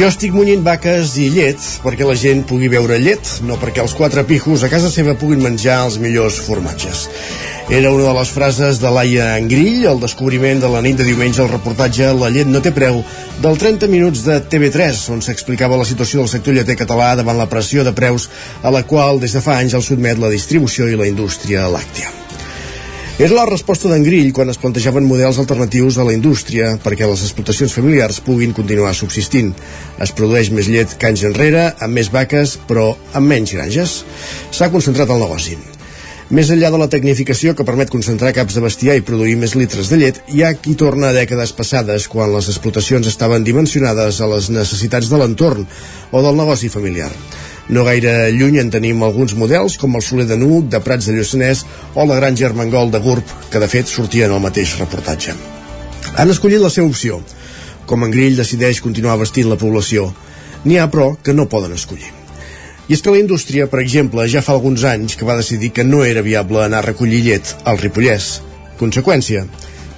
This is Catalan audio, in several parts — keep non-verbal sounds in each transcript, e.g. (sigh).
Jo estic munyint vaques i llet perquè la gent pugui beure llet, no perquè els quatre pijos a casa seva puguin menjar els millors formatges. Era una de les frases de Laia Engrill, el descobriment de la nit de diumenge al reportatge La llet no té preu, del 30 minuts de TV3, on s'explicava la situació del sector lleter català davant la pressió de preus a la qual des de fa anys el sotmet la distribució i la indústria làctia. És la resposta d'en Grill quan es plantejaven models alternatius a la indústria perquè les explotacions familiars puguin continuar subsistint. Es produeix més llet que anys enrere, amb més vaques, però amb menys granges. S'ha concentrat el negoci. Més enllà de la tecnificació que permet concentrar caps de bestiar i produir més litres de llet, hi ha qui torna a dècades passades quan les explotacions estaven dimensionades a les necessitats de l'entorn o del negoci familiar. No gaire lluny en tenim alguns models, com el Soler de Nuc, de Prats de Lluçanès o la Granja Armengol de Gurb, que de fet sortien al mateix reportatge. Han escollit la seva opció. Com en Grill decideix continuar vestint la població. N'hi ha, però, que no poden escollir. I és que la indústria, per exemple, ja fa alguns anys que va decidir que no era viable anar a recollir llet al Ripollès. Conseqüència,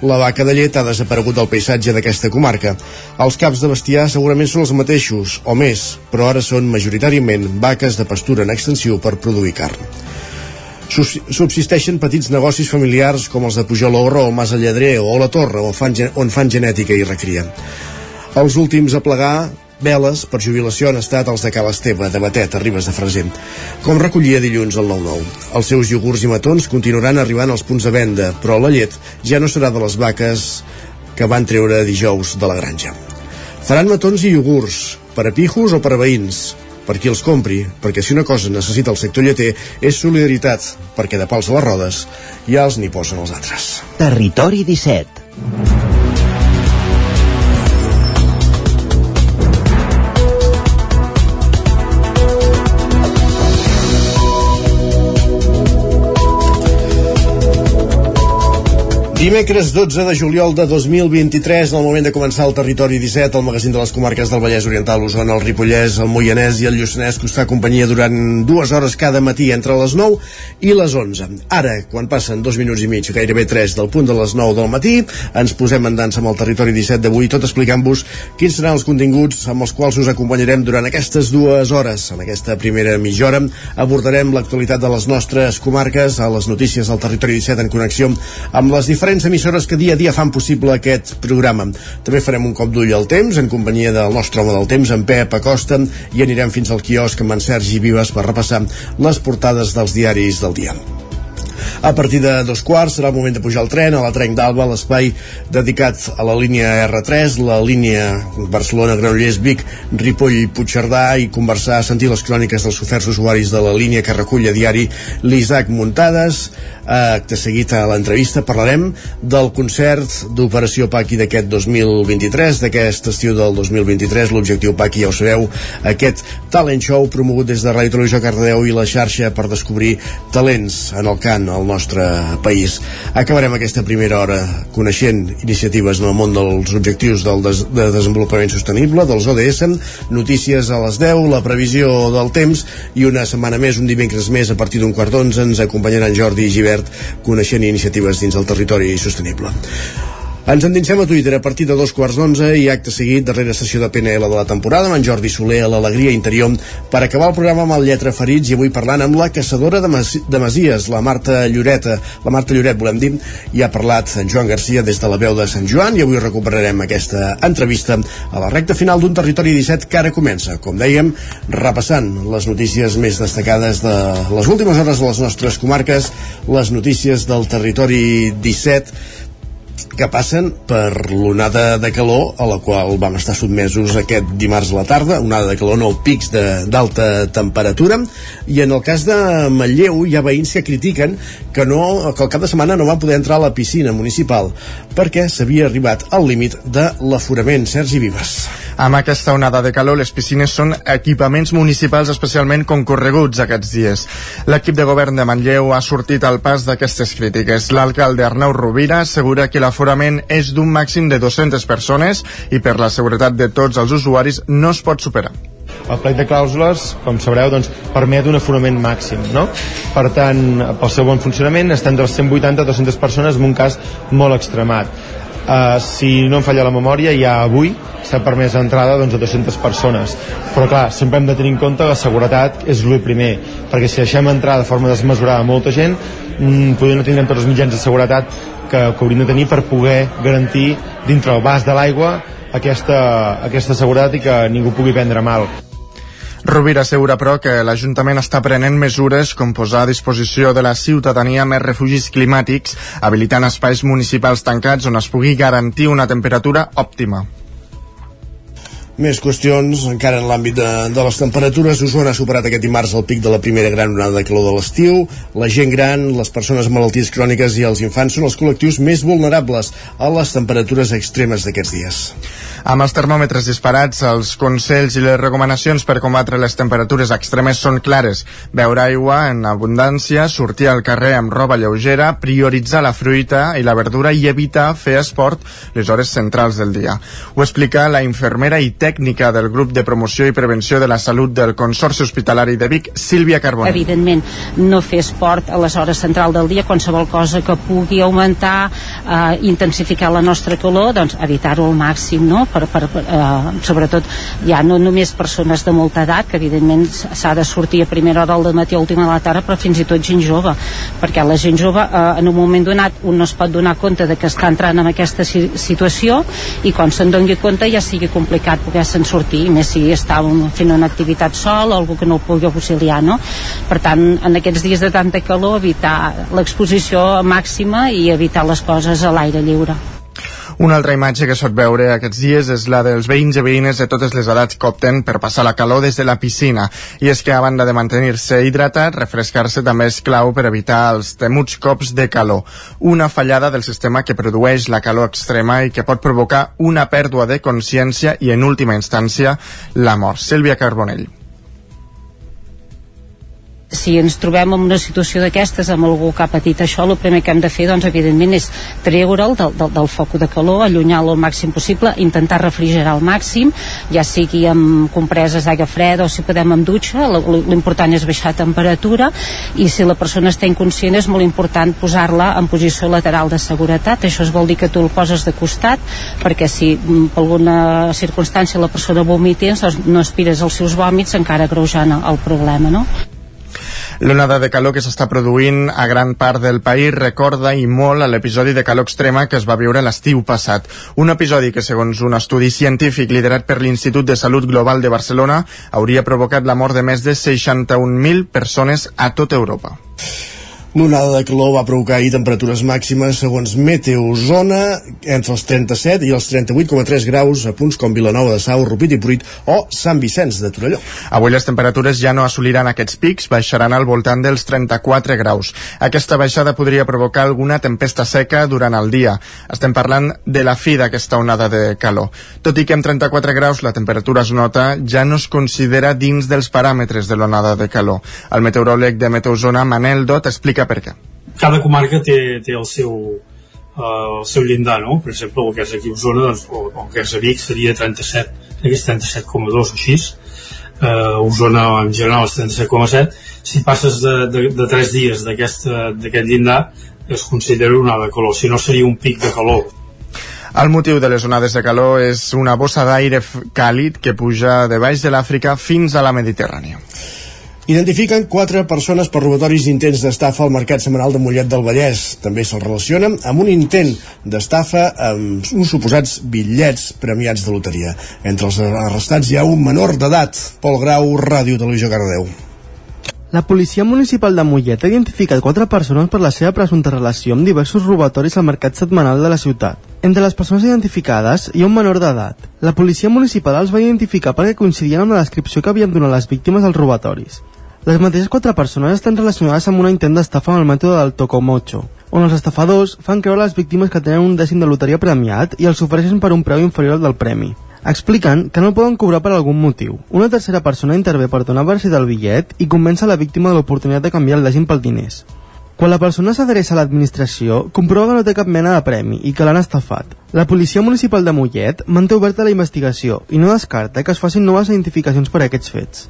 la vaca de llet ha desaparegut del paisatge d'aquesta comarca. Els caps de bestiar segurament són els mateixos, o més, però ara són majoritàriament vaques de pastura en extensió per produir carn. Subsisteixen petits negocis familiars com els de Pujol Orro, o Mas Lledrer o la Torre, on fan, on fan genètica i recria. Els últims a plegar Veles per jubilació han estat els de Cal Esteve, de Batet, a Ribes de Freser. Com recollia dilluns el 9-9. Els seus iogurts i matons continuaran arribant als punts de venda, però la llet ja no serà de les vaques que van treure dijous de la granja. Faran matons i iogurts, per a pijos o per a veïns, per qui els compri, perquè si una cosa necessita el sector lleter és solidaritat, perquè de pals a les rodes ja els n'hi posen els altres. Territori 17 Dimecres 12 de juliol de 2023, en el moment de començar el Territori 17, el magazín de les comarques del Vallès Oriental, l'Osona, el Ripollès, el Moianès i el Lluçanès, que us fa companyia durant dues hores cada matí entre les 9 i les 11. Ara, quan passen dos minuts i mig, gairebé tres del punt de les 9 del matí, ens posem en dansa amb el Territori 17 d'avui, tot explicant-vos quins seran els continguts amb els quals us acompanyarem durant aquestes dues hores. En aquesta primera mitja hora abordarem l'actualitat de les nostres comarques, a les notícies del Territori 17 en connexió amb les diferents diferents emissores que dia a dia fan possible aquest programa. També farem un cop d'ull al temps, en companyia del nostre home del temps, en Pep Acosta, i anirem fins al quiosc amb en Sergi Vives per repassar les portades dels diaris del dia. A partir de dos quarts serà el moment de pujar al tren a la Trenc d'Alba, l'espai dedicat a la línia R3, la línia Barcelona-Granollers-Vic, Ripoll-Puigcerdà i conversar, sentir les cròniques dels oferts usuaris de la línia que recull a diari l'Isaac Muntades, Acte seguit a l'entrevista parlarem del concert d'Operació Paqui d'aquest 2023, d'aquest estiu del 2023. L'objectiu Paqui, ja ho sabeu, aquest talent show promogut des de Ràdio Televisió Cardedeu i la xarxa per descobrir talents en el cant al nostre país. Acabarem aquesta primera hora coneixent iniciatives en el món dels objectius del des de desenvolupament sostenible, dels ODS, notícies a les 10, la previsió del temps i una setmana més, un dimecres més, a partir d'un quart d'onze, ens acompanyaran Jordi Givert Givert coneixent iniciatives dins el territori sostenible. Ens endinsem a Twitter a partir de dos quarts d'onze i acte seguit, darrera sessió de PNL de la temporada amb en Jordi Soler a l'Alegria Interior per acabar el programa amb el Lletra Ferits i avui parlant amb la caçadora de, Mas de Masies, la Marta Lloreta, la Marta Lloret, volem dir, i ha parlat en Joan Garcia des de la veu de Sant Joan i avui recuperarem aquesta entrevista a la recta final d'un territori 17 que ara comença, com dèiem, repassant les notícies més destacades de les últimes hores de les nostres comarques, les notícies del territori 17 que passen per l'onada de calor a la qual vam estar sotmesos aquest dimarts a la tarda, onada de calor, no pics d'alta temperatura, i en el cas de Manlleu hi ha veïns que critiquen que, no, que el cap de setmana no van poder entrar a la piscina municipal perquè s'havia arribat al límit de l'aforament. Sergi Vives. Amb aquesta onada de calor, les piscines són equipaments municipals especialment concorreguts aquests dies. L'equip de govern de Manlleu ha sortit al pas d'aquestes crítiques. L'alcalde Arnau Rovira assegura que l'aforament és d'un màxim de 200 persones i per la seguretat de tots els usuaris no es pot superar. El plec de clàusules, com sabreu, doncs, permet un aforament màxim, no? Per tant, pel seu bon funcionament, estan de 180 a 200 persones en un cas molt extremat. Uh, si no em falla la memòria, ja avui s'ha permès entrada doncs, a 200 persones. Però clar, sempre hem de tenir en compte la seguretat és el primer, perquè si deixem entrar de forma desmesurada molta gent, mmm, potser no tindrem tots els mitjans de seguretat que, que hauríem de tenir per poder garantir dintre el vas de l'aigua aquesta, aquesta seguretat i que ningú pugui prendre mal. Rovira assegura, però, que l'Ajuntament està prenent mesures com posar a disposició de la ciutadania més refugis climàtics, habilitant espais municipals tancats on es pugui garantir una temperatura òptima. Més qüestions, encara en l'àmbit de, de les temperatures. Osona ha superat aquest dimarts el pic de la primera gran onada de calor de l'estiu. La gent gran, les persones amb malalties cròniques i els infants són els col·lectius més vulnerables a les temperatures extremes d'aquests dies. Amb els termòmetres disparats, els consells i les recomanacions per combatre les temperatures extremes són clares. Beure aigua en abundància, sortir al carrer amb roba lleugera, prioritzar la fruita i la verdura i evitar fer esport les hores centrals del dia. Ho explica la infermera i tècnica del grup de promoció i prevenció de la salut del Consorci Hospitalari de Vic, Sílvia Carbonell. Evidentment, no fer esport a les hores central del dia, qualsevol cosa que pugui augmentar, eh, intensificar la nostra calor, doncs evitar-ho al màxim, no? per, per, eh, sobretot ja no només persones de molta edat que evidentment s'ha de sortir a primera hora del matí a última de la tarda però fins i tot gent jove perquè la gent jove eh, en un moment donat un no es pot donar compte de que està entrant en aquesta si situació i quan se'n doni compte ja sigui complicat poder-se'n sortir més si està un, fent una activitat sol o algú que no el pugui auxiliar no? per tant en aquests dies de tanta calor evitar l'exposició màxima i evitar les coses a l'aire lliure una altra imatge que sot veure aquests dies és la dels veïns i veïnes de totes les edats que opten per passar la calor des de la piscina. I és que a banda de mantenir-se hidratat, refrescar-se també és clau per evitar els temuts cops de calor. Una fallada del sistema que produeix la calor extrema i que pot provocar una pèrdua de consciència i, en última instància, la mort. Sílvia Carbonell si ens trobem en una situació d'aquestes amb algú que ha patit això, el primer que hem de fer doncs evidentment és treure'l del, del, del foc de calor, allunyar-lo al màxim possible intentar refrigerar al màxim ja sigui amb compreses d'aigua freda o si podem amb dutxa, l'important és baixar temperatura i si la persona està inconscient és molt important posar-la en posició lateral de seguretat, això es vol dir que tu el poses de costat perquè si mm, per alguna circumstància la persona vomiti doncs no aspires els seus vòmits encara greujant el problema no? L'onada de calor que s'està produint a gran part del país recorda i molt a l'episodi de calor extrema que es va viure l'estiu passat. Un episodi que, segons un estudi científic liderat per l'Institut de Salut Global de Barcelona, hauria provocat la mort de més de 61.000 persones a tota Europa. L'onada de calor va provocar ahir temperatures màximes segons Meteozona entre els 37 i els 38,3 graus a punts com Vilanova de Sau, Rupit i Pruit o Sant Vicenç de Torelló. Avui les temperatures ja no assoliran aquests pics, baixaran al voltant dels 34 graus. Aquesta baixada podria provocar alguna tempesta seca durant el dia. Estem parlant de la fi d'aquesta onada de calor. Tot i que amb 34 graus la temperatura es nota, ja no es considera dins dels paràmetres de l'onada de calor. El meteoròleg de Meteozona, Manel Dot, explica explicar per què. Cada comarca té, té el seu, uh, el seu llindar, no? Per exemple, el que és aquí a Osona, doncs, o, o el que és a Vic seria 37, és 37,2 o així. Uh, Osona en general és 37,7. Si passes de, de, de 3 dies d'aquest llindar, es considera una de calor, si no seria un pic de calor. El motiu de les onades de calor és una bossa d'aire càlid que puja de baix de l'Àfrica fins a la Mediterrània. Identifiquen quatre persones per robatoris d'intents d'estafa al mercat setmanal de Mollet del Vallès. També se'l relaciona amb un intent d'estafa amb uns suposats bitllets premiats de loteria. Entre els arrestats hi ha un menor d'edat. Pol Grau, Ràdio Televisió Cardeu. La policia municipal de Mollet ha identificat quatre persones per la seva presumpta relació amb diversos robatoris al mercat setmanal de la ciutat. Entre les persones identificades hi ha un menor d'edat. La policia municipal els va identificar perquè coincidien amb la descripció que havien donat les víctimes dels robatoris. Les mateixes quatre persones estan relacionades amb un intent d'estafa amb el mètode del Tocomocho, on els estafadors fan creure a les víctimes que tenen un dècim de loteria premiat i els ofereixen per un preu inferior al del premi. Expliquen que no poden cobrar per algun motiu. Una tercera persona intervé per donar versió del bitllet i convença la víctima de l'oportunitat de canviar el dècim pel diners. Quan la persona s'adreça a l'administració, comprova que no té cap mena de premi i que l'han estafat. La policia municipal de Mollet manté oberta la investigació i no descarta que es facin noves identificacions per a aquests fets.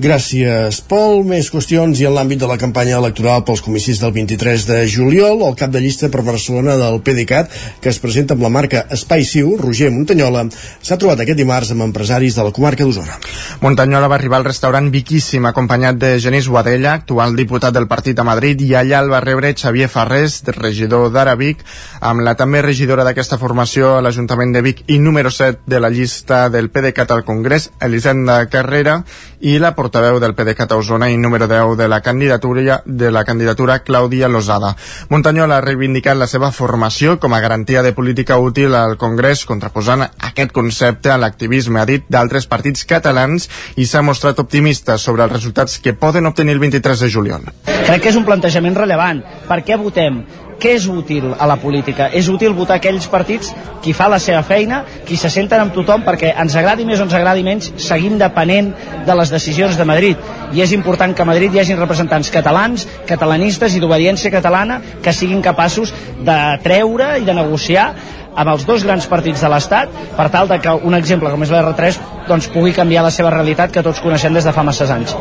Gràcies, Pol. Més qüestions i en l'àmbit de la campanya electoral pels comicis del 23 de juliol, el cap de llista per Barcelona del PDeCAT, que es presenta amb la marca Espai Siu, Roger Montanyola, s'ha trobat aquest dimarts amb empresaris de la comarca d'Osona. Montanyola va arribar al restaurant Viquíssim acompanyat de Genís Guadella, actual diputat del partit a Madrid, i allà el va rebre Xavier Farrés, regidor d'Ara Vic, amb la també regidora d'aquesta formació a l'Ajuntament de Vic i número 7 de la llista del PDeCAT al Congrés, Elisenda Carrera, i la portaveu del PDeCAT a Osona i número 10 de la candidatura de la candidatura Clàudia Lozada. Montanyola ha reivindicat la seva formació com a garantia de política útil al Congrés, contraposant aquest concepte a l'activisme, ha dit, d'altres partits catalans i s'ha mostrat optimista sobre els resultats que poden obtenir el 23 de juliol. Crec que és un plantejament rellevant. Per què votem? Què és útil a la política? És útil votar aquells partits qui fa la seva feina, qui se senten amb tothom, perquè ens agradi més o ens agradi menys, seguim depenent de les decisions de Madrid. I és important que a Madrid hi hagi representants catalans, catalanistes i d'obediència catalana que siguin capaços de treure i de negociar amb els dos grans partits de l'Estat per tal de que un exemple com és l'R3 doncs, pugui canviar la seva realitat que tots coneixem des de fa masses anys.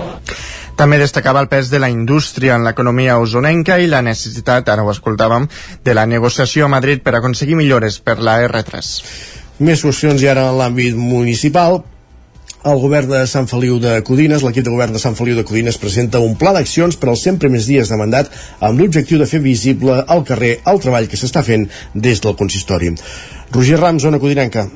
També destacava el pes de la indústria en l'economia usonenca i la necessitat, ara ho escoltàvem, de la negociació a Madrid per aconseguir millores per la R3. Més qüestions i ara en l'àmbit municipal. El govern de Sant Feliu de Codines, l'equip de govern de Sant Feliu de Codines presenta un pla d'accions per als 100 primers dies de mandat amb l'objectiu de fer visible al carrer el treball que s'està fent des del consistori. Roger Ram, zona codinenca.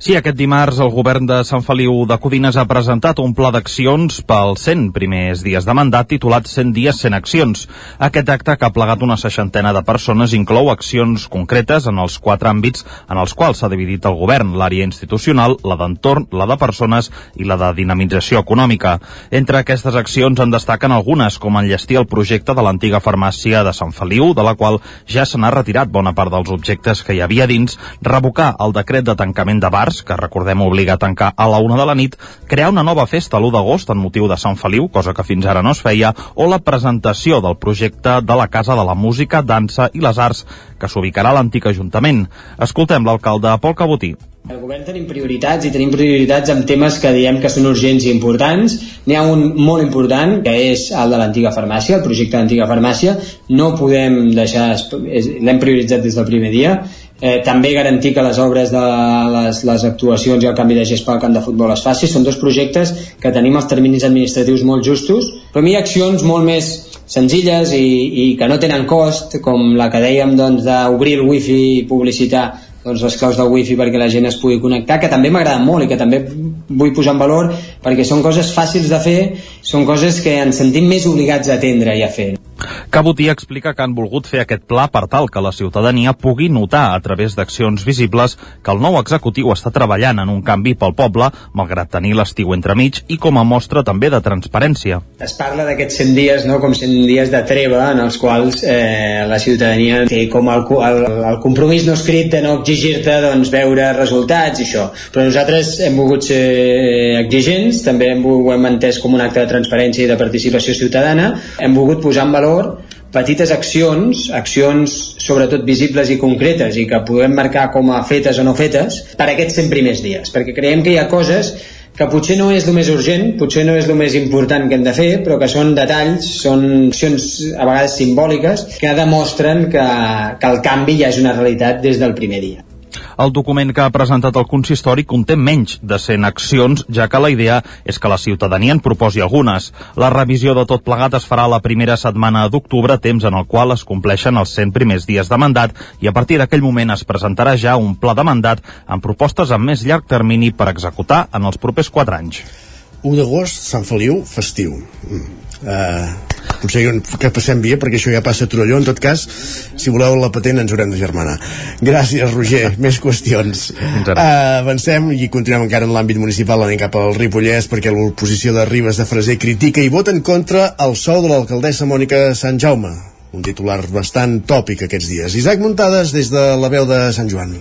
Sí, aquest dimarts el govern de Sant Feliu de Codines ha presentat un pla d'accions pels 100 primers dies de mandat titulat 100 dies 100 accions. Aquest acte que ha plegat una seixantena de persones inclou accions concretes en els quatre àmbits en els quals s'ha dividit el govern, l'àrea institucional, la d'entorn, la de persones i la de dinamització econòmica. Entre aquestes accions en destaquen algunes, com enllestir el projecte de l'antiga farmàcia de Sant Feliu, de la qual ja se n'ha retirat bona part dels objectes que hi havia dins, revocar el decret de tancament de bars bars, que recordem obliga a tancar a la una de la nit, crear una nova festa l'1 d'agost en motiu de Sant Feliu, cosa que fins ara no es feia, o la presentació del projecte de la Casa de la Música, Dansa i les Arts, que s'ubicarà a l'antic Ajuntament. Escoltem l'alcalde Pol Cabotí. El govern tenim prioritats i tenim prioritats amb temes que diem que són urgents i importants. N'hi ha un molt important, que és el de l'antiga farmàcia, el projecte de l'antiga farmàcia. No podem deixar, l'hem prioritzat des del primer dia eh, també garantir que les obres de les, les actuacions i el canvi de gest pel camp de futbol es faci. Són dos projectes que tenim els terminis administratius molt justos, però hi ha accions molt més senzilles i, i que no tenen cost, com la que dèiem doncs, d'obrir el wifi i publicitar doncs, les claus del wifi perquè la gent es pugui connectar, que també m'agrada molt i que també vull posar en valor perquè són coses fàcils de fer, són coses que ens sentim més obligats a atendre i a fer. Cabotí explica que han volgut fer aquest pla per tal que la ciutadania pugui notar a través d'accions visibles que el nou executiu està treballant en un canvi pel poble, malgrat tenir l'estiu entremig i com a mostra també de transparència. Es parla d'aquests 100 dies no, com 100 dies de treva en els quals eh, la ciutadania té com el, el, el compromís no escrit de no exigir-te doncs, veure resultats i això. Però nosaltres hem volgut ser exigents, també hem, ho hem entès com un acte de transparència i de participació ciutadana, hem volgut posar en valor petites accions, accions sobretot visibles i concretes i que podem marcar com a fetes o no fetes per aquests 100 primers dies, perquè creiem que hi ha coses que potser no és el més urgent, potser no és el més important que hem de fer, però que són detalls, són accions a vegades simbòliques que demostren que, que el canvi ja és una realitat des del primer dia. El document que ha presentat el consistori conté menys de 100 accions, ja que la idea és que la ciutadania en proposi algunes. La revisió de tot plegat es farà la primera setmana d'octubre, temps en el qual es compleixen els 100 primers dies de mandat, i a partir d'aquell moment es presentarà ja un pla de mandat amb propostes amb més llarg termini per executar en els propers 4 anys. 1 d'agost, Sant Feliu, festiu. Mm. Uh, potser que passem via perquè això ja passa a Torelló. En tot cas si voleu la patent ens haurem de germanar. Gràcies Roger, (laughs) més qüestions. Uh, avancem i continuem encara en l'àmbit municipal anem cap al Ripollès perquè l'oposició de Ribes de Freser critica i vota en contra el sou de l'alcaldessa Mònica Sant Jaume un titular bastant tòpic aquests dies. Isaac Muntades des de la veu de Sant Joan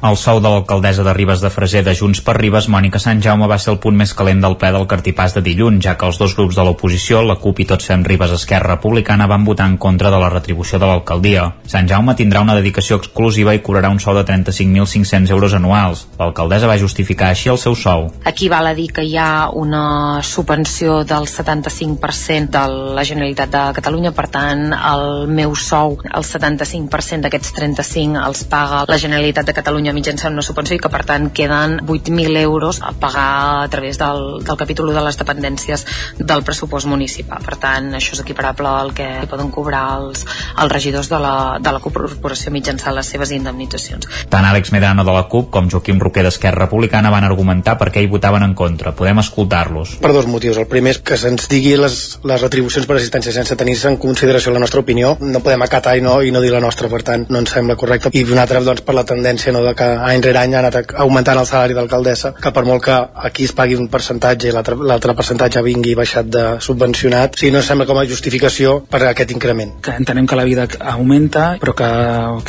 El sou de l'alcaldessa de Ribes de Freser de Junts per Ribes, Mònica Sant Jaume, va ser el punt més calent del ple del cartipàs de dilluns, ja que els dos grups de l'oposició, la CUP i Tots Fem Ribes Esquerra Republicana, van votar en contra de la retribució de l'alcaldia. Sant Jaume tindrà una dedicació exclusiva i cobrarà un sou de 35.500 euros anuals. L'alcaldessa va justificar així el seu sou. Aquí val a dir que hi ha una subvenció del 75% de la Generalitat de Catalunya, per tant, el meu sou, el 75% d'aquests 35 els paga la Generalitat de Catalunya Catalunya mitjançant una subvenció i que per tant queden 8.000 euros a pagar a través del, del capítol de les dependències del pressupost municipal. Per tant, això és equiparable al que poden cobrar els, els regidors de la, de la corporació mitjançant les seves indemnitzacions. Tant Àlex Medrano de la CUP com Joaquim Roquer d'Esquerra Republicana van argumentar per què hi votaven en contra. Podem escoltar-los. Per dos motius. El primer és que se'ns digui les, les retribucions per assistència sense tenir-se en consideració la nostra opinió. No podem acatar i no, i no dir la nostra, per tant, no ens sembla correcte. I un altre, doncs, per la tendència no, de que any rere any ha anat augmentant el salari d'alcaldessa, que per molt que aquí es pagui un percentatge i l'altre percentatge vingui baixat de subvencionat, si no sembla com a justificació per aquest increment. Que entenem que la vida augmenta, però que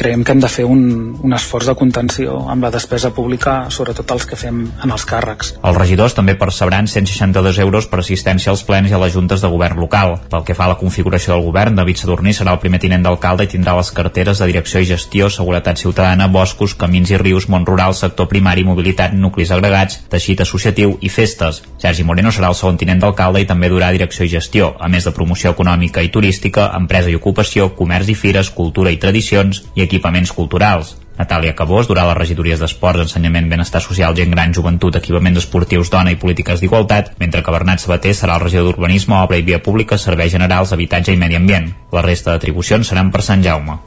creiem que hem de fer un, un esforç de contenció amb la despesa pública, sobretot els que fem en els càrrecs. Els regidors també percebran 162 euros per assistència als plens i a les juntes de govern local. Pel que fa a la configuració del govern, David Sadurní serà el primer tinent d'alcalde i tindrà les carteres de direcció i gestió, seguretat ciutadana, boscos, camins i rius, món rural, sector primari, mobilitat, nuclis agregats, teixit associatiu i festes. Sergi Moreno serà el segon tinent d'alcalde i també durà direcció i gestió, a més de promoció econòmica i turística, empresa i ocupació, comerç i fires, cultura i tradicions i equipaments culturals. Natàlia Cabós durà les regidories d'Esports, Ensenyament, Benestar Social, Gent Gran, Joventut, Equipaments Esportius, Dona i Polítiques d'Igualtat, mentre que Bernat Sabater serà el regidor d'Urbanisme, Obra i Via Pública, Serveis Generals, Habitatge i Medi Ambient. La resta d'atribucions seran per Sant Jaume.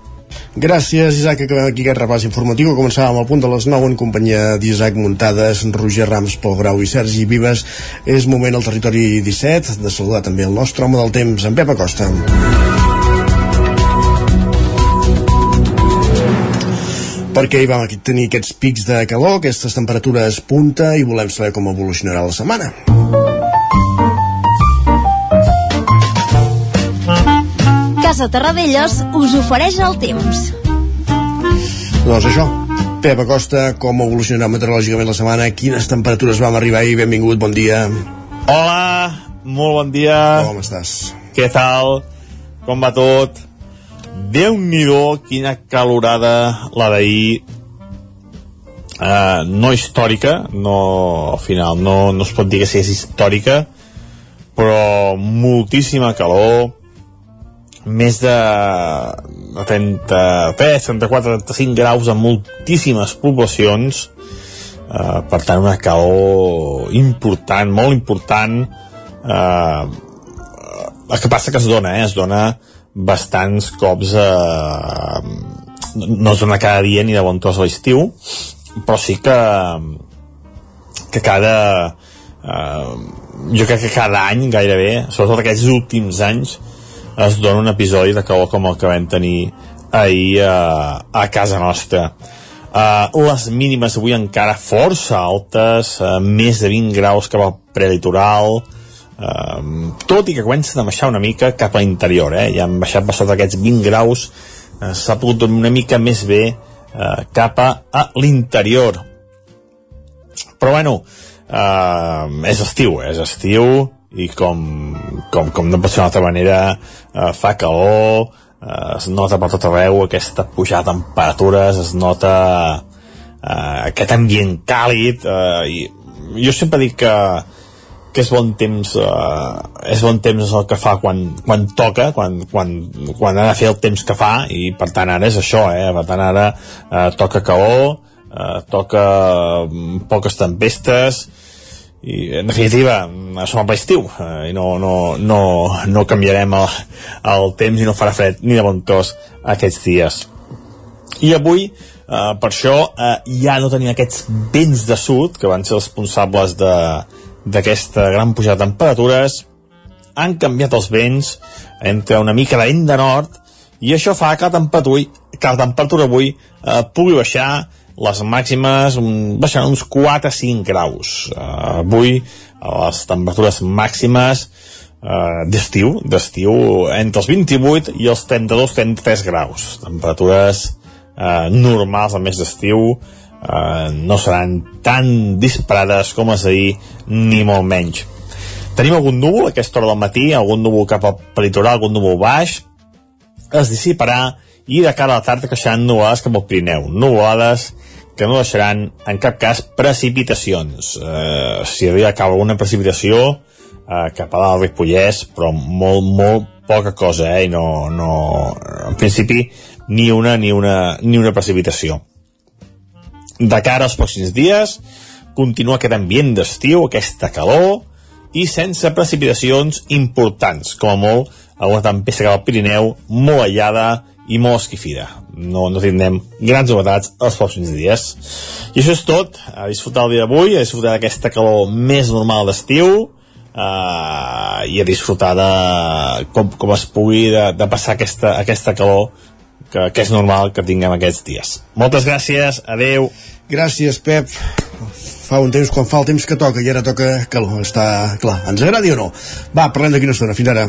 Gràcies, Isaac. Acabem aquí aquest repàs informatiu. Començàvem al punt de les 9 en companyia d'Isaac Muntades, Roger Rams, Pol Grau i Sergi Vives. És moment al territori 17 de saludar també el nostre home del temps, en Pep Acosta. perquè hi vam tenir aquests pics de calor, aquestes temperatures punta i volem saber com evolucionarà la setmana. Casa Terradellos us ofereix el temps. Doncs això, Pep Acosta, com evolucionarà meteorològicament la setmana, quines temperatures vam arribar i benvingut, bon dia. Hola, molt bon dia. Com estàs? Què tal? Com va tot? déu nhi quina calorada la d'ahir. Uh, no històrica, no, al final no, no es pot dir que sigui històrica, però moltíssima calor, més de 33, 34, 35 graus en moltíssimes poblacions eh, per tant una calor important, molt important eh, el que passa que es dona, eh? es dona bastants cops eh, no es dona cada dia ni de bon tros a l'estiu però sí que que cada eh, jo crec que cada any gairebé, sobretot aquests últims anys es dona un episodi de calor com el que vam tenir ahir a, a casa nostra. Uh, les mínimes avui encara força altes, uh, més de 20 graus cap al prelitoral, uh, tot i que comença a baixar una mica cap a l'interior, eh? ja han baixat per sota aquests 20 graus, uh, s'ha pogut una mica més bé uh, cap a, a l'interior. Però bueno, uh, és estiu, és estiu, i com, com, com no pot ser d'una altra manera eh, fa calor eh, es nota per tot arreu aquesta pujada de temperatures es nota eh, aquest ambient càlid eh, i jo sempre dic que que és bon temps eh, és bon temps el que fa quan, quan toca quan, quan, quan ha de fer el temps que fa i per tant ara és això eh? per tant ara eh, toca calor eh, toca mm, poques tempestes i en definitiva som al estiu eh, i no, no, no, no canviarem el, el temps i no farà fred ni de bon tos aquests dies. I avui eh, per això eh, ja no tenim aquests vents de sud que van ser els responsables d'aquesta gran pujada de temperatures. Han canviat els vents entre una mica de vent de nord i això fa que la temperatura, que la temperatura avui eh, pugui baixar les màximes baixaran uns 4 a 5 graus. Uh, avui les temperatures màximes uh, d'estiu, d'estiu entre els 28 i els 32-33 graus. Temperatures uh, normals al mes d'estiu, eh, no seran tan disparades com les d'ahir, ni molt menys. Tenim algun núvol a aquesta hora del matí, algun núvol cap al peritoral, algun núvol baix, es dissiparà i de cara a la tarda creixeran nuvolades cap al Pirineu. Nuvolades que no deixaran en cap cas precipitacions. Eh, si havia caure alguna precipitació eh, cap a dalt Ripollès, però molt, molt poca cosa, eh? I no, no, en principi ni una ni una, ni una precipitació. De cara als pròxims dies, continua aquest ambient d'estiu, aquesta calor, i sense precipitacions importants, com a molt alguna tempesta cap al Pirineu, molt aïllada i molt esquifida. No, no tindrem grans novetats els pròxims dies. I això és tot. A disfrutar el dia d'avui, a disfrutar d'aquesta calor més normal d'estiu, uh, i a disfrutar de com, com es pugui de, de passar aquesta, aquesta calor que, que és normal que tinguem aquests dies. Moltes gràcies, adeu. Gràcies, Pep. Fa un temps quan fa el temps que toca i ara toca calor. Està clar. Ens agradi o no? Va, parlem d'aquí una estona. Fins ara.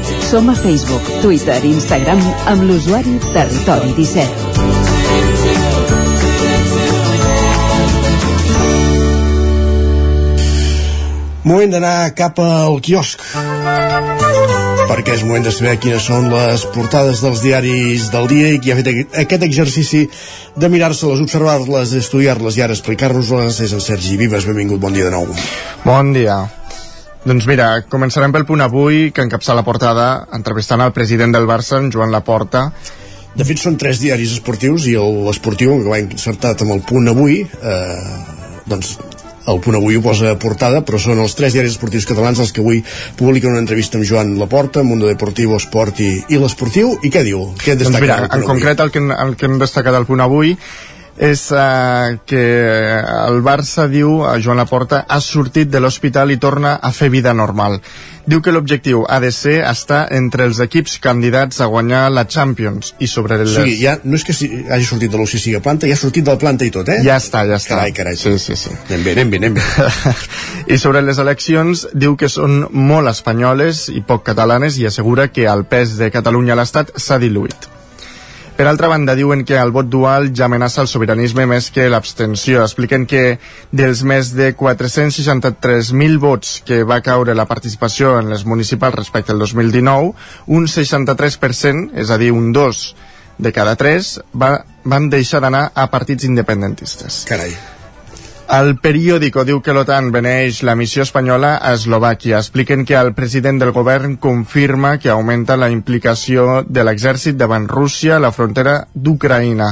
Som a Facebook, Twitter i Instagram amb l'usuari Territori 17. Moment d'anar cap al quiosc perquè és moment de saber quines són les portades dels diaris del dia i qui ha fet aquest exercici de mirar-se-les, observar-les, estudiar-les i ara explicar-nos-les és en Sergi Vives. Benvingut, bon dia de nou. Bon dia. Doncs mira, començarem pel punt avui, que encapçala la portada entrevistant el president del Barça, en Joan Laporta. De fet, són tres diaris esportius i l'esportiu, que va insertat amb el punt avui, eh, doncs el punt avui ho posa a portada, però són els tres diaris esportius catalans els que avui publiquen una entrevista amb Joan Laporta, Mundo Deportivo, Esport i, i l'Esportiu, i què diu? Què Doncs destaca mira, el en concret el que, el que hem destacat al punt avui és uh, que el Barça diu, a Joan Laporta, ha sortit de l'hospital i torna a fer vida normal. Diu que l'objectiu ha de ser estar entre els equips candidats a guanyar la Champions i sobre O les... sigui, ja, no és que si, hagi sortit de l'UCC a planta, ja ha sortit de la planta i tot, eh? Ja està, ja està. Carai, carai. Sí, sí, sí. Anem bé, anem bé, anem bé. (laughs) I sobre les eleccions diu que són molt espanyoles i poc catalanes i assegura que el pes de Catalunya a l'Estat s'ha diluït. Per altra banda, diuen que el vot dual ja amenaça el sobiranisme més que l'abstenció. Expliquen que dels més de 463.000 vots que va caure la participació en les municipals respecte al 2019, un 63%, és a dir, un 2 de cada 3, va, van deixar d'anar a partits independentistes. Carai. El periòdico diu que l'OTAN beneix la missió espanyola a Eslovàquia. Expliquen que el president del govern confirma que augmenta la implicació de l'exèrcit davant Rússia a la frontera d'Ucraïna.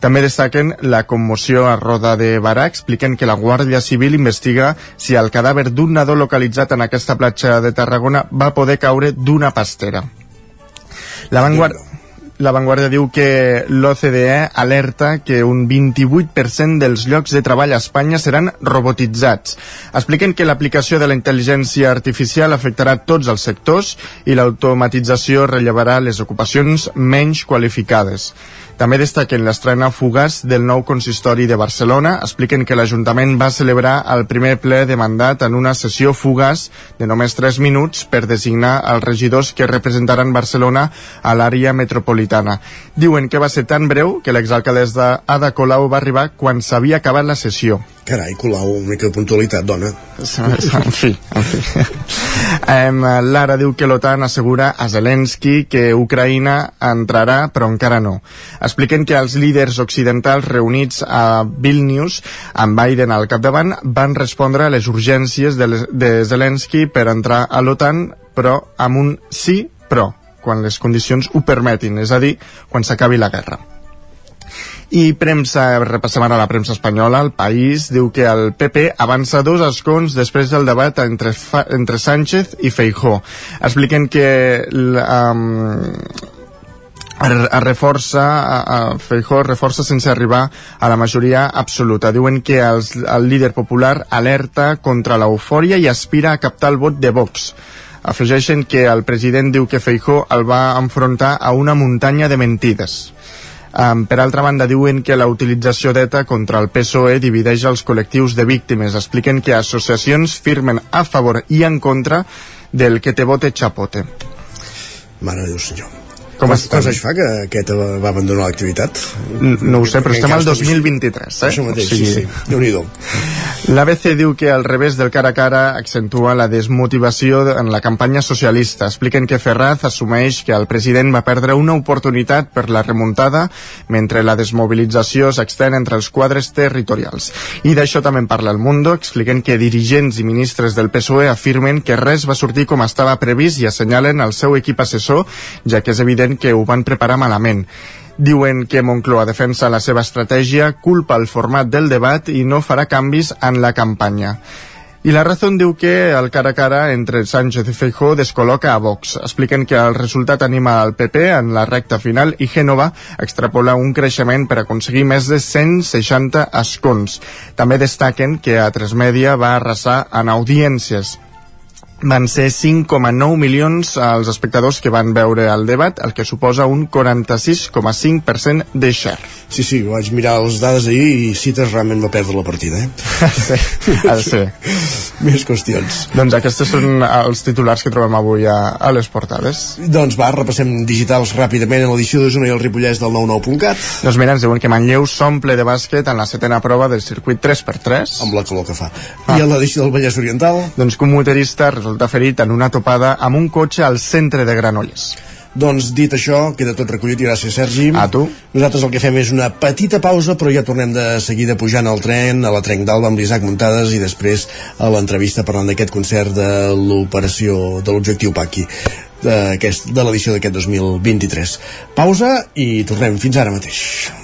També destaquen la commoció a Roda de Barà, expliquen que la Guàrdia Civil investiga si el cadàver d'un nadó localitzat en aquesta platja de Tarragona va poder caure d'una pastera. La Vanguardia... La Vanguardia diu que l'OCDE alerta que un 28% dels llocs de treball a Espanya seran robotitzats. Expliquen que l'aplicació de la intel·ligència artificial afectarà tots els sectors i l'automatització rellevarà les ocupacions menys qualificades. També destaquen l'estrena fugaç del nou consistori de Barcelona. Expliquen que l'Ajuntament va celebrar el primer ple de mandat en una sessió fugaç de només 3 minuts per designar els regidors que representaran Barcelona a l'àrea metropolitana. Diuen que va ser tan breu que l'exalcaldessa Ada Colau va arribar quan s'havia acabat la sessió. Carai, Colau, una mica de puntualitat, dona. En fi, en fi. Um, Lara diu que l'OTAN assegura a Zelensky que Ucraïna entrarà, però encara no. Expliquen que els líders occidentals reunits a Vilnius, amb Biden al capdavant, van respondre a les urgències de, les, de Zelensky per entrar a l'OTAN, però amb un sí, però, quan les condicions ho permetin, és a dir, quan s'acabi la guerra. I premsa, repassem ara la premsa espanyola, el País diu que el PP avança dos escons després del debat entre, entre Sánchez i Feijó. Expliquen que um, reforça, a Feijó reforça sense arribar a la majoria absoluta. Diuen que els, el líder popular alerta contra l'eufòria i aspira a captar el vot de Vox. Afegeixen que el president diu que Feijó el va enfrontar a una muntanya de mentides. Um, per altra banda, diuen que la utilització d'ETA contra el PSOE divideix els col·lectius de víctimes. Expliquen que associacions firmen a favor i en contra del que te vote chapote. Mare de Déu senyor. Com Quants, estan? quants anys fa que aquest va abandonar l'activitat? No ho sé, però En estem al cas de- 2023, eh? Això mateix, O sigui- sí, sí. Déu-n'hi-do. L'ABC diu que al revés del cara a cara accentua la desmotivació en la campanya socialista. Expliquen que Ferraz assumeix que el president va perdre una oportunitat per la remuntada mentre la desmobilització s'extén entre els quadres territorials. I d'això també en parla el Mundo, expliquen que dirigents i ministres del PSOE afirmen que res va sortir com estava previst i assenyalen el seu equip assessor, ja que és evident que ho van preparar malament. Diuen que Moncloa defensa la seva estratègia, culpa el format del debat i no farà canvis en la campanya. I la Razón diu que el cara a cara entre Sánchez i Feijó descol·loca a Vox. Expliquen que el resultat anima al PP en la recta final i Gènova extrapola un creixement per aconseguir més de 160 escons. També destaquen que a Tres Media va arrasar en audiències van ser 5,9 milions els espectadors que van veure el debat, el que suposa un 46,5% de share. Sí, sí, vaig mirar les dades ahir i Cites realment va perdre la partida, eh? (laughs) sí, ha de ser. (laughs) Més qüestions. Doncs aquests són els titulars que trobem avui a, a les portades. Doncs va, repassem digitals ràpidament en l'edició d'Osona i el Ripollès del 99.cat. Doncs mira, ens diuen que Manlleu s'omple de bàsquet en la setena prova del circuit 3x3. Amb la calor que fa. Ah. I en l'edició del Vallès Oriental? Doncs un motorista resulta ferit en una topada amb un cotxe al centre de Granollers. Doncs dit això, queda tot recollit i gràcies Sergi. A tu. Nosaltres el que fem és una petita pausa, però ja tornem de seguida pujant al tren, a la Trenc d'Alba amb l'Isaac Muntades i després a l'entrevista parlant d'aquest concert de l'operació de l'objectiu Paqui de l'edició d'aquest 2023. Pausa i tornem fins ara mateix.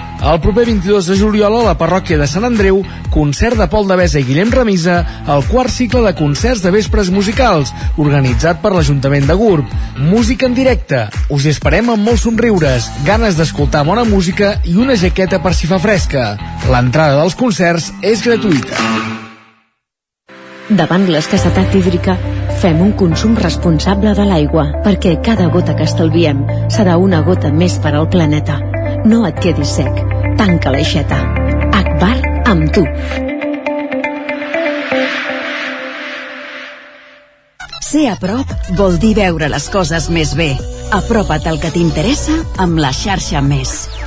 El proper 22 de juliol a la parròquia de Sant Andreu, concert de Pol de Besa i Guillem Remisa, el quart cicle de concerts de vespres musicals, organitzat per l'Ajuntament de Gurb. Música en directe. Us esperem amb molts somriures, ganes d'escoltar bona música i una jaqueta per si fa fresca. L'entrada dels concerts és gratuïta. Davant l'escassetat hídrica, fem un consum responsable de l'aigua, perquè cada gota que estalviem serà una gota més per al planeta. No et quedis sec. Tanca l'aixeta. Akbar amb tu. Ser a prop vol dir veure les coses més bé. Apropa't al que t'interessa amb la xarxa Més.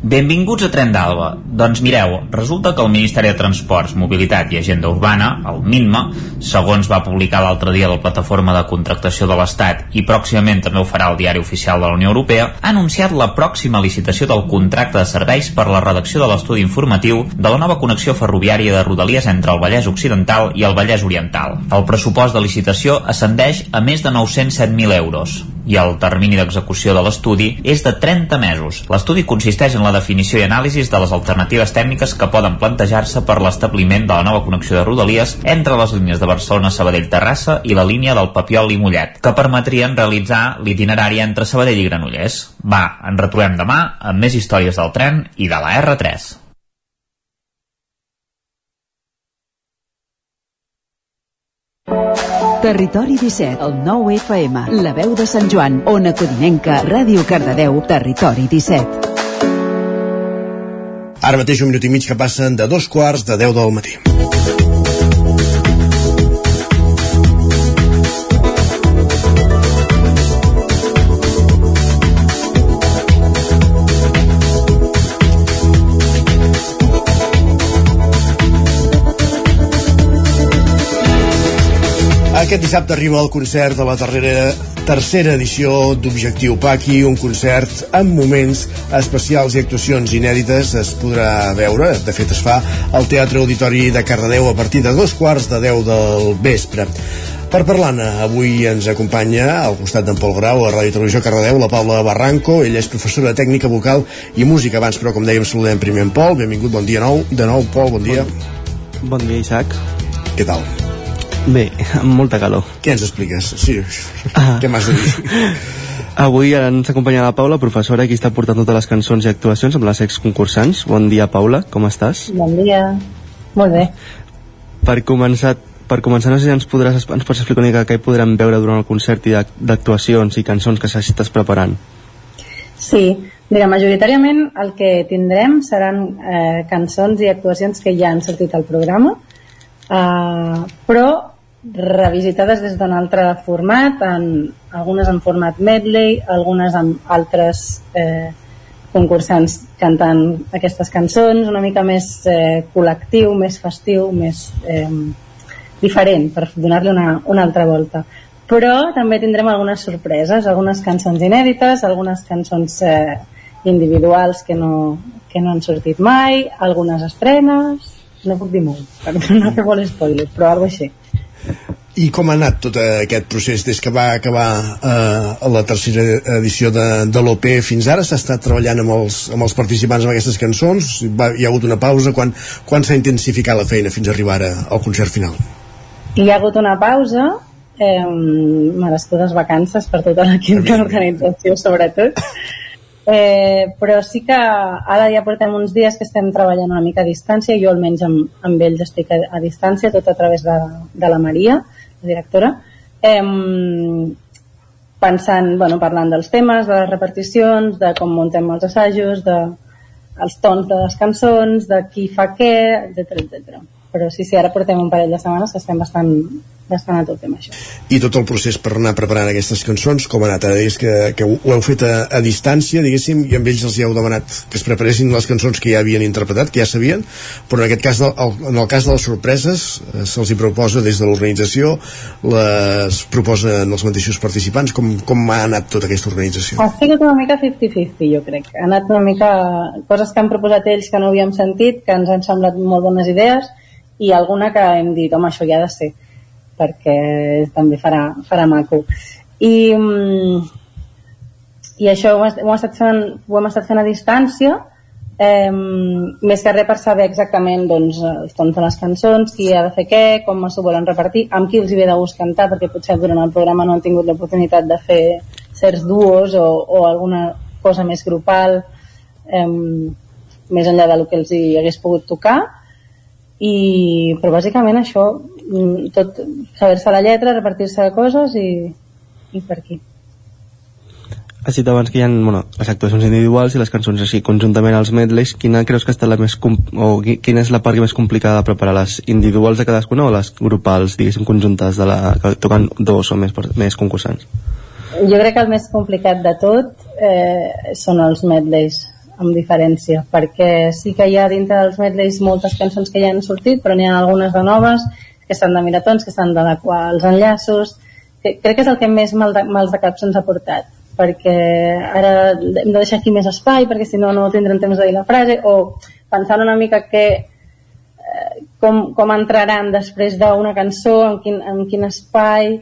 Benvinguts a Tren d'Alba. Doncs mireu, resulta que el Ministeri de Transports, Mobilitat i Agenda Urbana, el MINMA, segons va publicar l'altre dia la plataforma de contractació de l'Estat i pròximament també ho farà el Diari Oficial de la Unió Europea, ha anunciat la pròxima licitació del contracte de serveis per la redacció de l'estudi informatiu de la nova connexió ferroviària de Rodalies entre el Vallès Occidental i el Vallès Oriental. El pressupost de licitació ascendeix a més de 907.000 euros i el termini d'execució de l'estudi és de 30 mesos. L'estudi consisteix en la definició i anàlisi de les alternatives tècniques que poden plantejar-se per l'establiment de la nova connexió de Rodalies entre les línies de Barcelona, Sabadell, Terrassa i la línia del Papiol i Mollet, que permetrien realitzar l'itinerari entre Sabadell i Granollers. Va, ens retrobem demà amb més històries del tren i de la R3. Territori 17, el 9 FM, la veu de Sant Joan, Ona Codinenca, Ràdio Cardedeu, Territori 17. Ara mateix un minut i mig que passen de dos quarts de 10 del matí. Aquest dissabte arriba el concert de la darrera, tercera edició d'Objectiu Paqui, un concert amb moments especials i actuacions inèdites. Es podrà veure, de fet es fa, al Teatre Auditori de Cardedeu a partir de dos quarts de deu del vespre. Per parlar-ne, avui ens acompanya al costat d'en Pol Grau a Ràdio Televisió Cardedeu la Paula Barranco, ella és professora de tècnica vocal i música abans, però com dèiem saludem primer en Pol, benvingut, bon dia nou, de nou Pol, bon dia. Bon, bon dia, Isaac. Què tal? Bé, amb molta calor. Què ens expliques? Sí, ah. què m'has de dir? (laughs) Avui ens acompanya la Paula, professora, qui està portant totes les cançons i actuacions amb les exconcursants. Bon dia, Paula, com estàs? Bon dia. Molt bé. Per començar, per començar, no sé si ens, podràs, ens pots explicar una mica què podrem veure durant el concert i d'actuacions i cançons que s'estàs preparant. Sí, mira, majoritàriament el que tindrem seran eh, cançons i actuacions que ja han sortit al programa, Uh, però revisitades des d'un altre format, en, algunes en format medley, algunes amb altres eh, concursants cantant aquestes cançons, una mica més eh, col·lectiu, més festiu, més eh, diferent, per donar-li una, una altra volta. Però també tindrem algunes sorpreses, algunes cançons inèdites, algunes cançons eh, individuals que no, que no han sortit mai, algunes estrenes, no puc dir molt, per no fer molt spoiler, però alguna així. I com ha anat tot aquest procés des que va acabar eh, la tercera edició de, de l'OP fins ara? S'ha estat treballant amb els, amb els participants amb aquestes cançons? Va, hi ha hagut una pausa? Quan, quan s'ha intensificat la feina fins a arribar ara al concert final? Hi ha hagut una pausa, eh, merescudes vacances per tota l'equip d'organització sobretot, Eh, però sí que ara ja portem uns dies que estem treballant una mica a distància, jo almenys amb, amb ells estic a, a distància, tot a través de, de la Maria, la directora, eh, pensant, bueno, parlant dels temes, de les reparticions, de com muntem els assajos, de els tons de les cançons, de qui fa què, etc etc. però sí, sí, ara portem un parell de setmanes que estem bastant, bastant a tope amb això. I tot el procés per anar preparant aquestes cançons, com ha anat? Ara digues que, que ho heu fet a, a distància, diguéssim, i amb ells els hi heu demanat que es preparessin les cançons que ja havien interpretat, que ja sabien, però en aquest cas, el, en el cas de les sorpreses, eh, se'ls hi proposa des de l'organització, les proposen els mateixos participants, com, com ha anat tota aquesta organització? Ha sigut una mica 50-50, jo crec. Ha anat una mica coses que han proposat ells que no havíem sentit, que ens han semblat molt bones idees, i alguna que hem dit, home, això ja ha de ser perquè també farà, farà maco. I, mm, i això ho, hem estat fent, ho hem estat fent a distància eh, més que res per saber exactament doncs, els tons de les cançons, qui ha de fer què, com s'ho volen repartir, amb qui els hi ve de gust cantar, perquè potser durant el programa no han tingut l'oportunitat de fer certs duos o, o alguna cosa més grupal eh, més enllà del que els hi hagués pogut tocar i, però bàsicament això mm, tot saber-se la lletra, repartir-se de coses i, i per aquí. Has dit abans que hi ha bueno, les actuacions individuals i les cançons així conjuntament als medleys, quina creus que està la més o quina és la part més complicada de preparar? Les individuals de cadascuna o les grupals, diguéssim, conjuntes de la, que toquen dos o més, més concursants? Jo crec que el més complicat de tot eh, són els medleys amb diferència, perquè sí que hi ha dintre dels medleys moltes cançons que ja han sortit, però n'hi ha algunes de noves que estan de miratons, que estan d'adequar els enllaços, que crec que és el que més mal de, mals de cap se'ns ha portat, perquè ara hem de deixar aquí més espai, perquè si no, no tindrem temps de dir la frase, o pensant una mica que eh, com, com entraran després d'una cançó, en quin, en quin espai,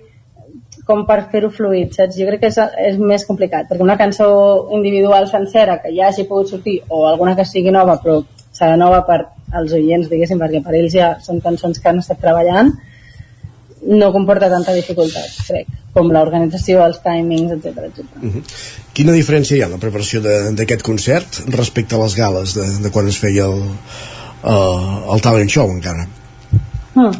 com per fer-ho fluid, saps? Jo crec que és, és més complicat, perquè una cançó individual sencera que ja hagi pogut sortir, o alguna que sigui nova, però serà nova per als oients, diguéssim, perquè per ells ja són cançons que han estat treballant, no comporta tanta dificultat, crec, com l'organització, els timings, etc etc. Uh -huh. Quina diferència hi ha en la preparació d'aquest concert respecte a les gales de, de quan es feia el, uh, el talent show encara? Hmm.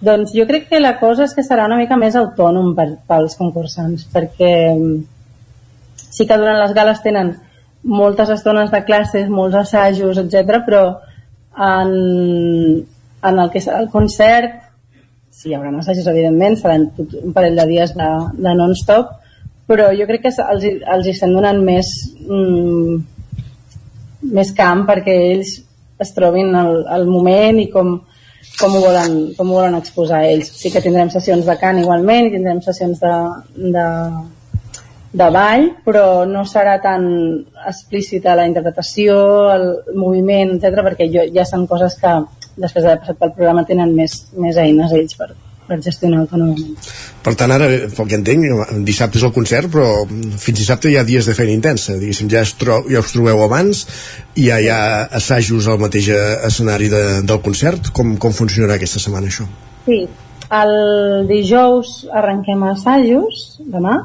Doncs jo crec que la cosa és que serà una mica més autònom per, pels concursants, perquè mm, sí que durant les gales tenen moltes estones de classes, molts assajos, etc, però en, en el que serà el concert, sí, hi haurà assajos, evidentment, seran tot un parell de dies de, de non-stop, però jo crec que els, els estan donant més, mm, més camp perquè ells es trobin al, al moment i com, com ho volen, com ho volen exposar ells. Sí que tindrem sessions de cant igualment, tindrem sessions de, de, de ball, però no serà tan explícita la interpretació, el moviment, etc perquè jo, ja són coses que després d'haver passat pel programa tenen més, més eines ells per, per gestionar autònomament. Per tant, ara, pel que entenc, dissabte és el concert, però fins dissabte hi ha dies de feina intensa. Diguéssim, ja, es tro ja us trobeu abans i ja hi ha assajos al mateix escenari de, del concert. Com, com funcionarà aquesta setmana, això? Sí, el dijous arrenquem assajos, demà,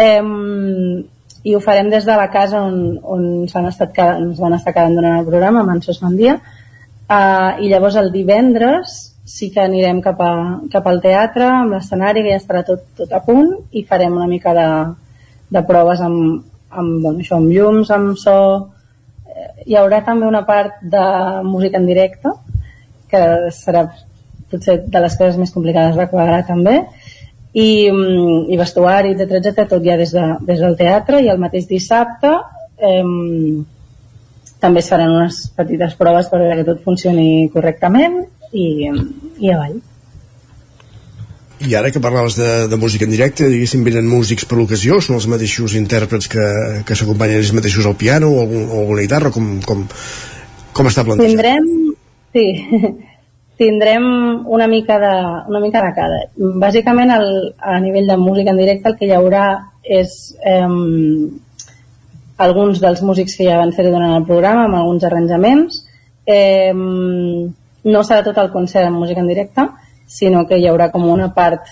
eh, i ho farem des de la casa on, on s'han estat, ens van estar quedant durant el programa, amb en Sos Mandia, eh, i llavors el divendres sí que anirem cap, a, cap al teatre, amb l'escenari, que ja estarà tot, tot a punt, i farem una mica de, de proves amb, amb, bueno, això, amb llums, amb so... Eh, hi haurà també una part de música en directe, que serà potser de les coses més complicades de quadrar també, i, mm, i vestuari, etc etc tot ja des, de, des del teatre, i el mateix dissabte eh, també es faran unes petites proves per veure que tot funcioni correctament i, i avall. I ara que parlaves de, de música en directe, diguéssim, venen músics per l'ocasió, són els mateixos intèrprets que, que s'acompanyen ells mateixos al piano o, algun, o alguna guitarra, com, com, com està plantejat? Tindrem, sí, (laughs) tindrem una mica de, una mica de cada. Bàsicament, el, a nivell de música en directe, el que hi haurà és eh, alguns dels músics que ja van fer durant el programa, amb alguns arranjaments, eh, no serà tot el concert amb música en directe, sinó que hi haurà com una part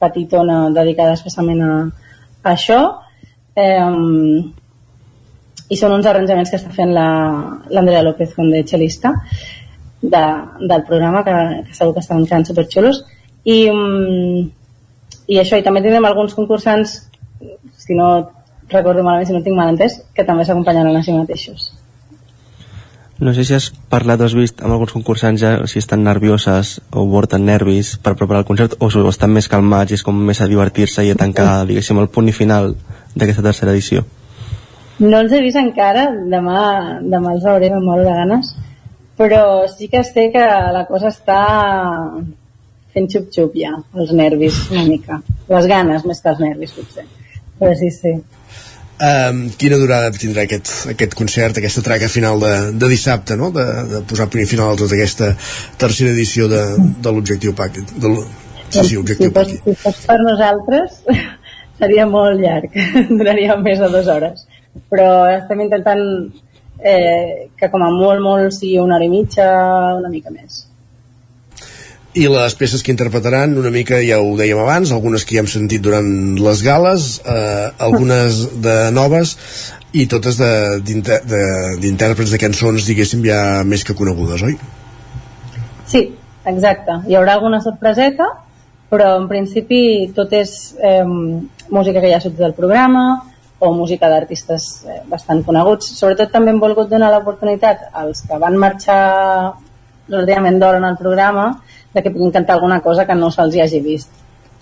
petitona dedicada especialment a, a això. Eh, I són uns arranjaments que està fent l'Andrea la, López com de cel·lista de, del programa, que, que segur que estan quedant superxulos. I, I això, i també tindrem alguns concursants, si no recordo malament, si no tinc mal entès, que també s'acompanyaran a si mateixos. No sé si has parlat o has vist amb alguns concursants ja si estan nervioses o porten nervis per preparar el concert o, o estan més calmats i és com més a divertir-se i a tancar, diguéssim, el punt i final d'aquesta tercera edició. No els he vist encara, demà, demà els veuré amb molt de ganes, però sí que sé que la cosa està fent xup-xup ja, els nervis una mica. Les ganes més que els nervis, potser. Però sí, sí. Um, quina durada tindrà aquest, aquest concert, aquesta traca final de, de dissabte, no? de, de posar punt final a tota aquesta tercera edició de, de l'objectiu PAC. De sí, sí, objectiu si, fos, si fos per nosaltres (laughs) seria molt llarg, (laughs) duraria més de dues hores. Però estem intentant eh, que com a molt, molt sigui una hora i mitja, una mica més i les peces que interpretaran una mica ja ho dèiem abans, algunes que ja hem sentit durant les gales eh, algunes de noves i totes d'intèrprets de, de, de cançons diguéssim ja més que conegudes, oi? Sí, exacte hi haurà alguna sorpreseta però en principi tot és eh, música que ja sortit del programa o música d'artistes eh, bastant coneguts sobretot també hem volgut donar l'oportunitat als que van marxar relativament d'hora en el programa de que puguin cantar alguna cosa que no se'ls hagi vist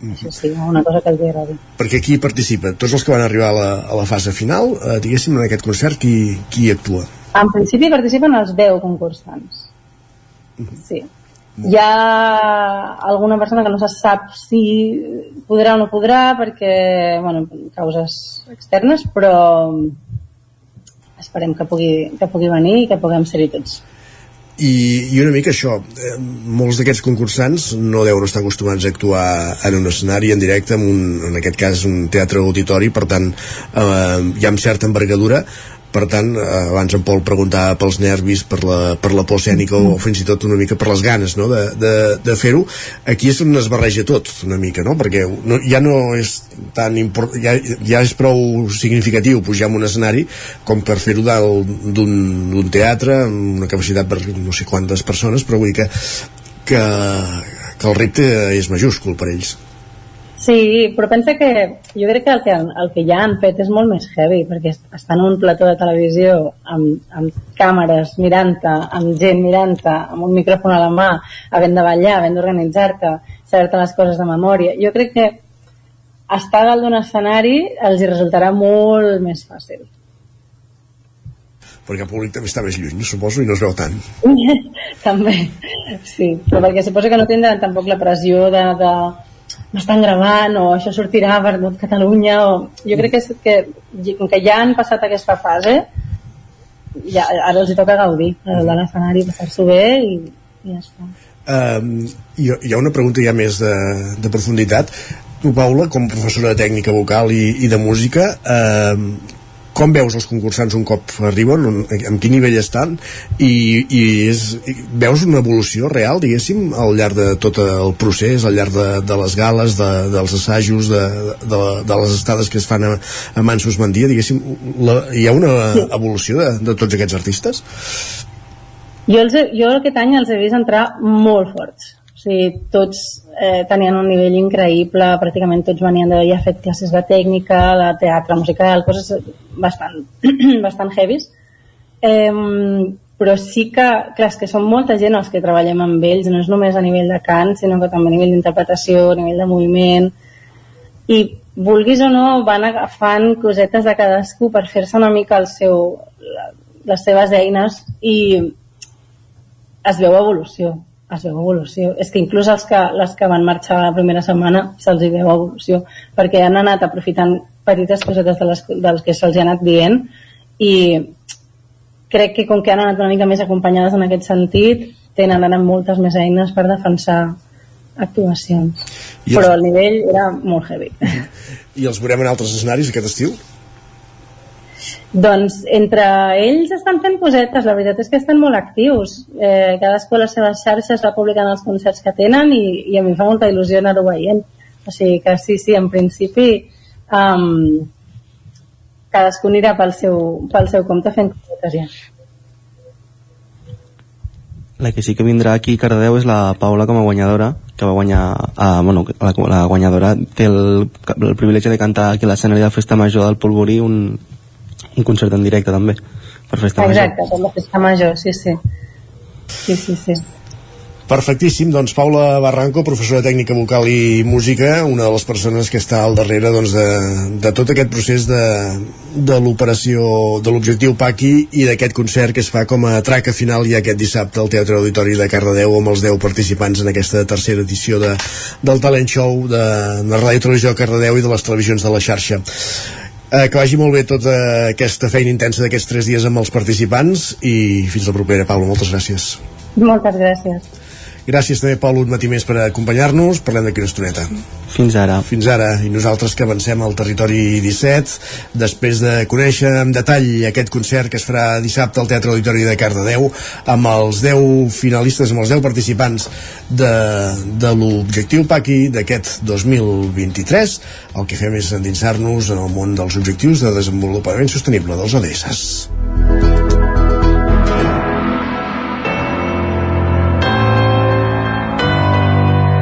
mm -hmm. això sí, una cosa que els agradi perquè qui participa? Tots els que van arribar a la, a la fase final eh, diguéssim en aquest concert qui, qui actua? En principi participen els 10 concursants mm -hmm. sí hi ha alguna persona que no se sap si podrà o no podrà perquè, bueno, causes externes, però esperem que pugui, que pugui venir i que puguem ser-hi tots i, i una mica això eh, molts d'aquests concursants no deuen estar acostumats a actuar en un escenari en directe en, un, en aquest cas un teatre auditori per tant eh, hi ha amb certa envergadura per tant, eh, abans en Pol preguntava pels nervis, per la, per la por escènica o fins i tot una mica per les ganes no? de, de, de fer-ho, aquí és on es barreja tot una mica, no? perquè no, ja no és tan import, ja, ja és prou significatiu pujar en un escenari com per fer-ho d'un teatre amb una capacitat per no sé quantes persones però vull dir que, que, que el repte és majúscul per ells Sí, però pensa que jo crec que el que, el que ja han fet és molt més heavy, perquè estan en un plató de televisió amb, amb càmeres mirant-te, amb gent mirant-te, amb un micròfon a la mà, havent de ballar, havent d'organitzar-te, saber-te les coses de memòria. Jo crec que estar dalt d'un escenari els hi resultarà molt més fàcil perquè el públic també està més lluny, suposo, i no es veu tant. (laughs) també, sí, però perquè suposo que no tindran tampoc la pressió de, de, m'estan gravant o això sortirà per tot Catalunya o... jo crec que, és que com que ja han passat aquesta fase ja, ara els toca gaudir de l'escenari, passar-s'ho bé i, i ja està. Um, hi, hi ha una pregunta ja més de, de profunditat. Tu Paula, com professora de tècnica vocal i, i de música eh, com veus els concursants un cop arriben, en quin nivell estan i, i és, veus una evolució real, diguéssim, al llarg de tot el procés, al llarg de, de les gales, de, dels assajos, de, de, de les estades que es fan a, a Mansos Mandia, diguéssim, la, hi ha una evolució de, de tots aquests artistes? Jo, els, jo aquest any els he vist entrar molt forts. Sigui, tots eh, tenien un nivell increïble, pràcticament tots venien d'haver fet classes de tècnica, de teatre musical, coses bastant, (clears throat) bastant heavies. Eh, però sí que, clar, que són molta gent els que treballem amb ells, no és només a nivell de cant, sinó que també a nivell d'interpretació, a nivell de moviment, i vulguis o no van agafant cosetes de cadascú per fer-se una mica el seu, les seves eines i es veu evolució es veu evolució. És que inclús els que, les que van marxar la primera setmana se'ls hi veu evolució, perquè han anat aprofitant petites cosetes de les, dels que se'ls ha anat dient i crec que com que han anat una mica més acompanyades en aquest sentit, tenen ara moltes més eines per defensar actuacions. I els... Però el nivell era molt heavy. I els veurem en altres escenaris aquest estiu? Doncs entre ells estan fent cosetes, la veritat és que estan molt actius. Eh, cadascú a les seves xarxes va publicant els concerts que tenen i, i a mi fa molta il·lusió anar-ho veient. O sigui que sí, sí, en principi um, cadascú anirà pel seu, pel seu compte fent cosetes ja. La que sí que vindrà aquí a Cardedeu és la Paula com a guanyadora, que va guanyar, uh, bueno, la, la guanyadora té el, el privilegi de cantar aquí a l'escenari de Festa Major del Polvorí un, un concert en directe també per festa major. Exacte, per la festa major, sí, sí. Sí, sí, sí. Perfectíssim, doncs Paula Barranco, professora de tècnica vocal i música, una de les persones que està al darrere doncs, de, de tot aquest procés de, de l'operació de l'objectiu Paqui i d'aquest concert que es fa com a traca final ja aquest dissabte al Teatre Auditori de Cardedeu amb els 10 participants en aquesta tercera edició de, del Talent Show de, de Ràdio Televisió Cardedeu i de les televisions de la xarxa. Eh, que vagi molt bé tota aquesta feina intensa d'aquests tres dies amb els participants i fins la propera, Paula, moltes gràcies. Moltes gràcies. Gràcies també, Pol, un matí més per acompanyar-nos. Parlem d'aquí una estoneta. Fins ara. Fins ara. I nosaltres que avancem al territori 17, després de conèixer en detall aquest concert que es farà dissabte al Teatre Auditori de Cardedeu, amb els 10 finalistes, amb els 10 participants de, de l'objectiu PACI d'aquest 2023, el que fem és endinsar-nos en el món dels objectius de desenvolupament sostenible dels ODS.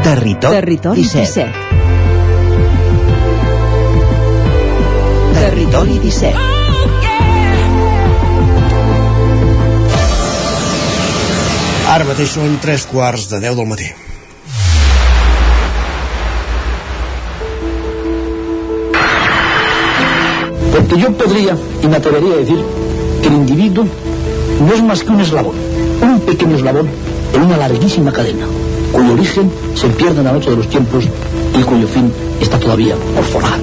Territori, Territori 17. 17. Territori 17. Ara mateix són 3 quarts de 10 del matí. Porque yo podría y me atrevería a decir que el individuo no es más que un eslabón, un pequeño eslabón en una larguísima cadena, cuyo origen se pierde en la noche de los tiempos y cuyo fin está todavía por forjar.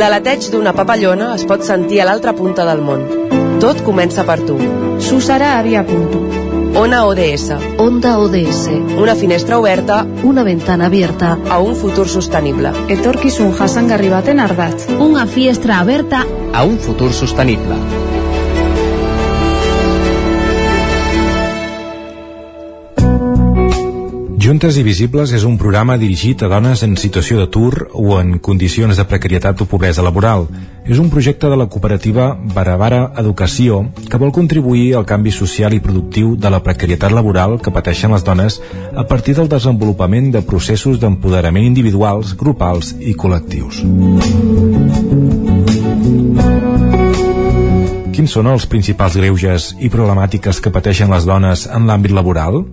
L'aleteig d'una papallona es pot sentir a l'altra punta del món. Tot comença per tu. Susara Avia Punto. Ona ODS. Onda ODS. Una finestra oberta Una ventana abierta. a un futur sostenible. Etorkizun jasangarri baten ardatz. Una fiestra aberta a un futur sostenible. Juntes i Visibles és un programa dirigit a dones en situació d'atur o en condicions de precarietat o pobresa laboral. És un projecte de la cooperativa Baravara Educació que vol contribuir al canvi social i productiu de la precarietat laboral que pateixen les dones a partir del desenvolupament de processos d'empoderament individuals, grupals i col·lectius. Quins són els principals greuges i problemàtiques que pateixen les dones en l'àmbit laboral?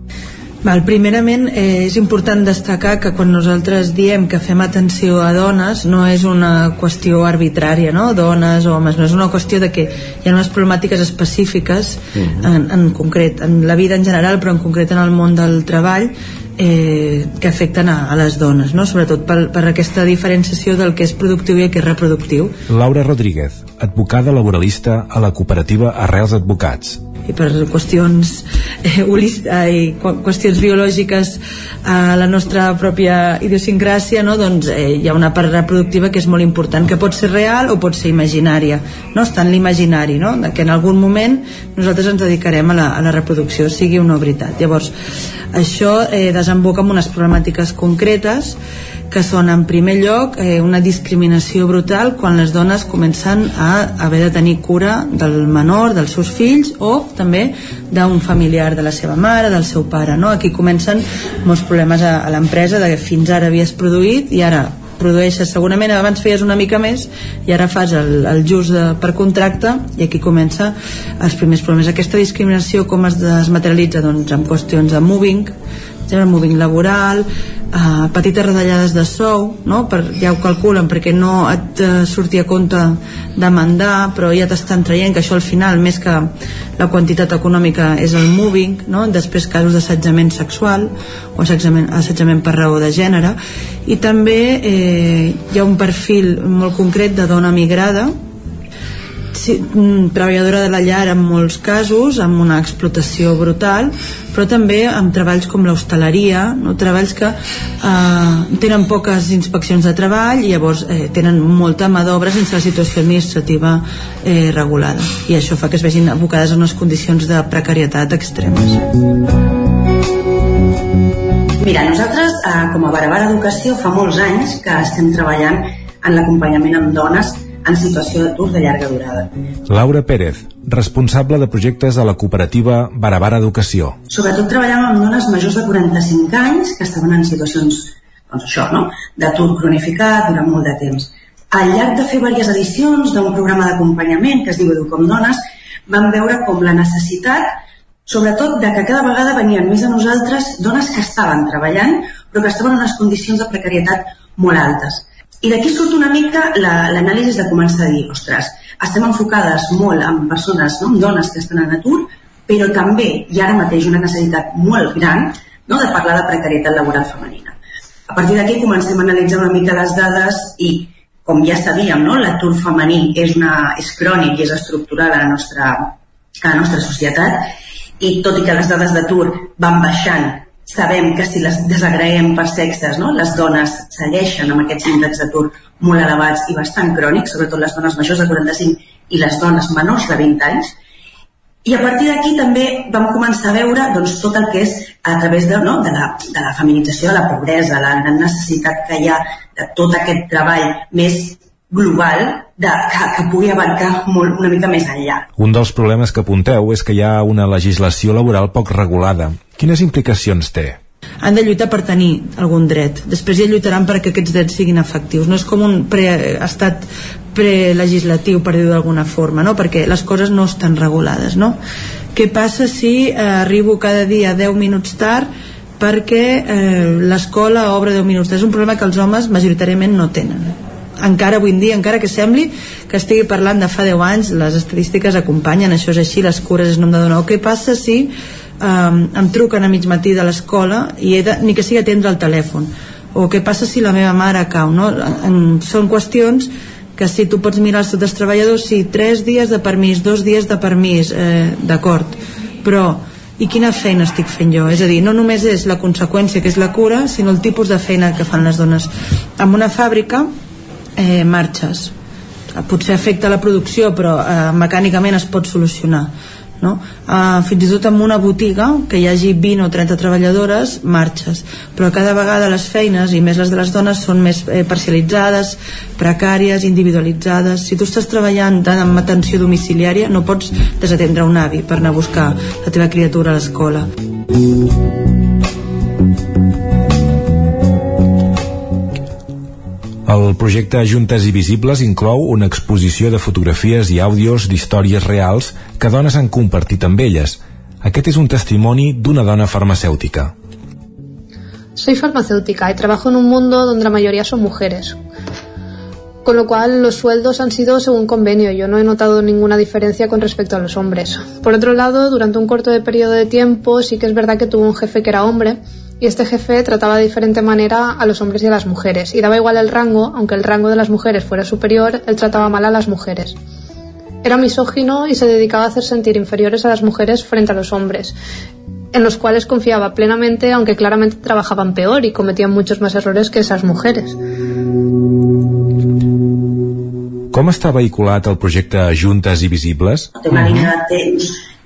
Val, primerament eh, és important destacar que quan nosaltres diem que fem atenció a dones no és una qüestió arbitrària, no? dones o homes, no és una qüestió de que hi ha unes problemàtiques específiques en, en concret, en la vida en general però en concret en el món del treball eh, que afecten a, a les dones, no? sobretot per, per aquesta diferenciació del que és productiu i el que és reproductiu. Laura Rodríguez, advocada laboralista a la cooperativa Arrels Advocats. I per qüestions eh, qu- qüestions biològiques a la nostra pròpia idiosincràsia no? doncs eh, hi ha una part reproductiva que és molt important que pot ser real o pot ser imaginària no? està en l'imaginari no? que en algun moment nosaltres ens dedicarem a la, a la reproducció sigui no veritat llavors això eh, desemboca en unes problemàtiques concretes que són en primer lloc eh, una discriminació brutal quan les dones comencen a haver de tenir cura del menor, dels seus fills o també d'un familiar de la seva mare, del seu pare no? aquí comencen molts problemes a, a l'empresa de que fins ara havies produït i ara produeixes segurament abans feies una mica més i ara fas el, el just de, per contracte i aquí comença els primers problemes aquesta discriminació com es, es materialitza doncs, en qüestions de moving el moving laboral uh, petites retallades de sou no? per, ja ho calculen perquè no et uh, surti a compte demandar però ja t'estan traient que això al final més que la quantitat econòmica és el moving no? després casos d'assetjament sexual o assetjament, assetjament per raó de gènere i també eh, hi ha un perfil molt concret de dona migrada sí, mm, treballadora de la llar en molts casos, amb una explotació brutal, però també amb treballs com l'hostaleria, no? treballs que eh, tenen poques inspeccions de treball i llavors eh, tenen molta mà d'obra sense la situació administrativa eh, regulada. I això fa que es vegin abocades a unes condicions de precarietat extremes. Mira, nosaltres, eh, com a Barabara Educació, fa molts anys que estem treballant en l'acompanyament amb dones en situació d'atur de llarga durada. Laura Pérez, responsable de projectes a la cooperativa Baravara Educació. Sobretot treballàvem amb dones majors de 45 anys que estaven en situacions, doncs això, no?, d'atur cronificat durant molt de temps. Al llarg de fer diverses edicions d'un programa d'acompanyament que es diu Educom Dones, vam veure com la necessitat, sobretot de que cada vegada venien més a nosaltres dones que estaven treballant, però que estaven en unes condicions de precarietat molt altes. I d'aquí surt una mica l'anàlisi la, de començar a dir, ostres, estem enfocades molt en persones, no? en dones que estan en atur, però també hi ha ara mateix una necessitat molt gran no? de parlar de precarietat laboral femenina. A partir d'aquí comencem a analitzar una mica les dades i, com ja sabíem, no? l'atur femení és, una, és crònic i és estructural a la, nostra, a la nostra societat i tot i que les dades d'atur van baixant sabem que si les desagraem per sexes, no? les dones segueixen amb aquests índexs d'atur molt elevats i bastant crònics, sobretot les dones majors de 45 i les dones menors de 20 anys, i a partir d'aquí també vam començar a veure doncs, tot el que és a través de, no, de, la, de la feminització de la pobresa, la gran necessitat que hi ha de tot aquest treball més global de, que, que pugui abarcar molt, una mica més enllà. Un dels problemes que apunteu és que hi ha una legislació laboral poc regulada. Quines implicacions té? han de lluitar per tenir algun dret després ja lluitaran perquè aquests drets siguin efectius no és com un pre, estat prelegislatiu per dir-ho d'alguna forma no? perquè les coses no estan regulades no? què passa si eh, arribo cada dia 10 minuts tard perquè eh, l'escola obre 10 minuts tard és un problema que els homes majoritàriament no tenen encara avui en dia, encara que sembli que estigui parlant de fa 10 anys, les estadístiques acompanyen, això és així, les cures és nom de donar. O què passa si um, em truquen a mig matí de l'escola i he de, ni que sigui atendre el telèfon? O què passa si la meva mare cau? No? En, són qüestions que si tu pots mirar els els treballadors, sí, tres dies de permís, dos dies de permís, eh, d'acord, però i quina feina estic fent jo? És a dir, no només és la conseqüència que és la cura, sinó el tipus de feina que fan les dones. En una fàbrica, eh, marxes. Potser afecta la producció però eh, mecànicament es pot solucionar no? Uh, fins i tot en una botiga que hi hagi 20 o 30 treballadores marxes, però cada vegada les feines i més les de les dones són més eh, parcialitzades, precàries individualitzades, si tu estàs treballant tant en atenció domiciliària no pots desatendre un avi per anar a buscar la teva criatura a l'escola El projecte Juntes i Visibles inclou una exposició de fotografies i àudios d'històries reals que dones han compartit amb elles. Aquest és un testimoni d'una dona farmacèutica. Soy farmacéutica y trabajo en un mundo donde la mayoría son mujeres, con lo cual los sueldos han sido según convenio. Yo no he notado ninguna diferencia con respecto a los hombres. Por otro lado, durante un corto de periodo de tiempo sí que es verdad que tuve un jefe que era hombre y este jefe trataba de diferente manera a los hombres y a las mujeres, y daba igual el rango, aunque el rango de las mujeres fuera superior, él trataba mal a las mujeres. Era misógino y se dedicaba a hacer sentir inferiores a las mujeres frente a los hombres, en los cuales confiaba plenamente, aunque claramente trabajaban peor y cometían muchos más errores que esas mujeres. Com està vehiculat el projecte Juntes i Visibles? Té una línia de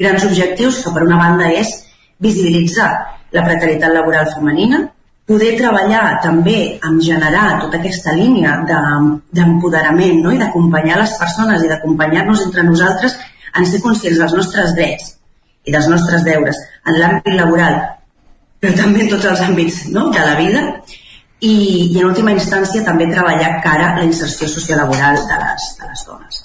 grans objectius, que per una banda és visibilitzar la precarietat laboral femenina, poder treballar també en generar tota aquesta línia d'empoderament de, no? i d'acompanyar les persones i d'acompanyar-nos entre nosaltres en ser conscients dels nostres drets i dels nostres deures en l'àmbit laboral, però també en tots els àmbits no? de la vida i, i en última instància també treballar cara a la inserció sociolaboral de les, de les dones.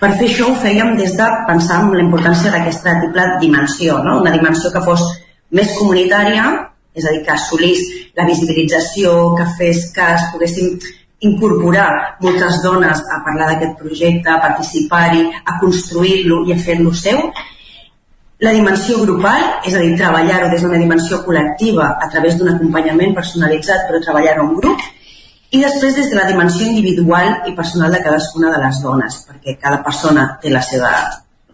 Per fer això ho fèiem des de pensar en la importància d'aquesta triple dimensió, no? una dimensió que fos més comunitària, és a dir, que assolís la visibilització, que fes que es poguessin incorporar moltes dones a parlar d'aquest projecte, a participar-hi, a construir-lo i a fer-lo seu. La dimensió grupal, és a dir, treballar-ho des d'una dimensió col·lectiva a través d'un acompanyament personalitzat, però treballar-ho en grup, i després des de la dimensió individual i personal de cadascuna de les dones, perquè cada persona té la seva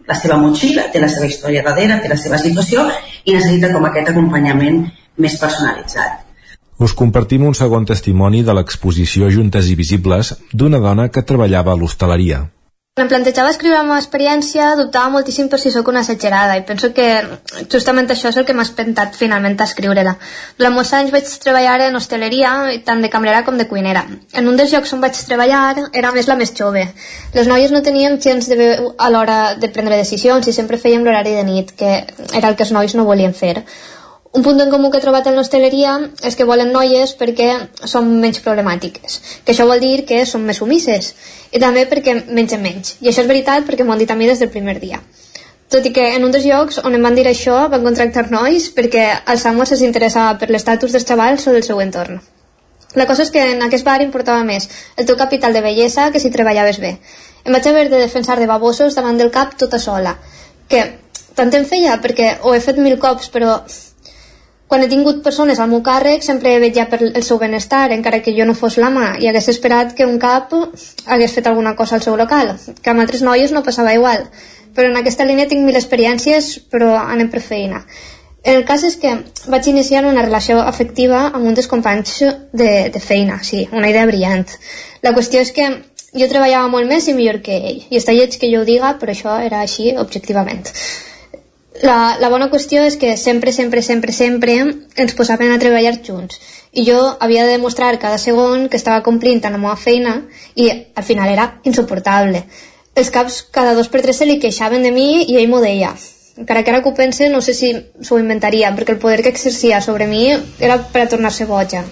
la seva motxilla, té la seva història darrere, té la seva situació i necessita com aquest acompanyament més personalitzat. Us compartim un segon testimoni de l'exposició Juntes i Visibles d'una dona que treballava a l'hostaleria. Em plantejava escriure la meva experiència, dubtava moltíssim per si sóc una exagerada i penso que justament això és el que m'ha espentat finalment a escriure-la. Durant molts anys vaig treballar en hostaleria, tant de cambrera com de cuinera. En un dels llocs on vaig treballar era més la més jove. Les noies no teníem gens de veu a l'hora de prendre decisions i sempre fèiem l'horari de nit, que era el que els nois no volien fer. Un punt en comú que he trobat en l'hostaleria és que volen noies perquè són menys problemàtiques, que això vol dir que són més sumisses, i també perquè mengen menys. I això és veritat perquè m'ho han dit a mi des del primer dia. Tot i que en un dels llocs on em van dir això van contractar nois perquè el Samuel se s'interessava per l'estatus dels xavals o del seu entorn. La cosa és que en aquest bar importava més el teu capital de bellesa que si treballaves bé. Em vaig haver de defensar de babosos davant del cap tota sola, que tant em feia perquè ho he fet mil cops, però quan he tingut persones al meu càrrec sempre he vetllat per el seu benestar, encara que jo no fos l'ama, i hagués esperat que un cap hagués fet alguna cosa al seu local, que amb altres noies no passava igual. Però en aquesta línia tinc mil experiències, però anem per feina. El cas és que vaig iniciar una relació afectiva amb un dels companys de, de feina, sí, una idea brillant. La qüestió és que jo treballava molt més i millor que ell, i està lleig que jo ho diga, però això era així objectivament. La, la bona qüestió és que sempre, sempre, sempre, sempre ens posaven a treballar junts i jo havia de demostrar cada segon que estava complint amb la meva feina i al final era insuportable. Els caps cada dos per tres se li queixaven de mi i ell m'ho deia. Encara que ara que ho pense no sé si s'ho inventaria perquè el poder que exercia sobre mi era per a tornar-se boja.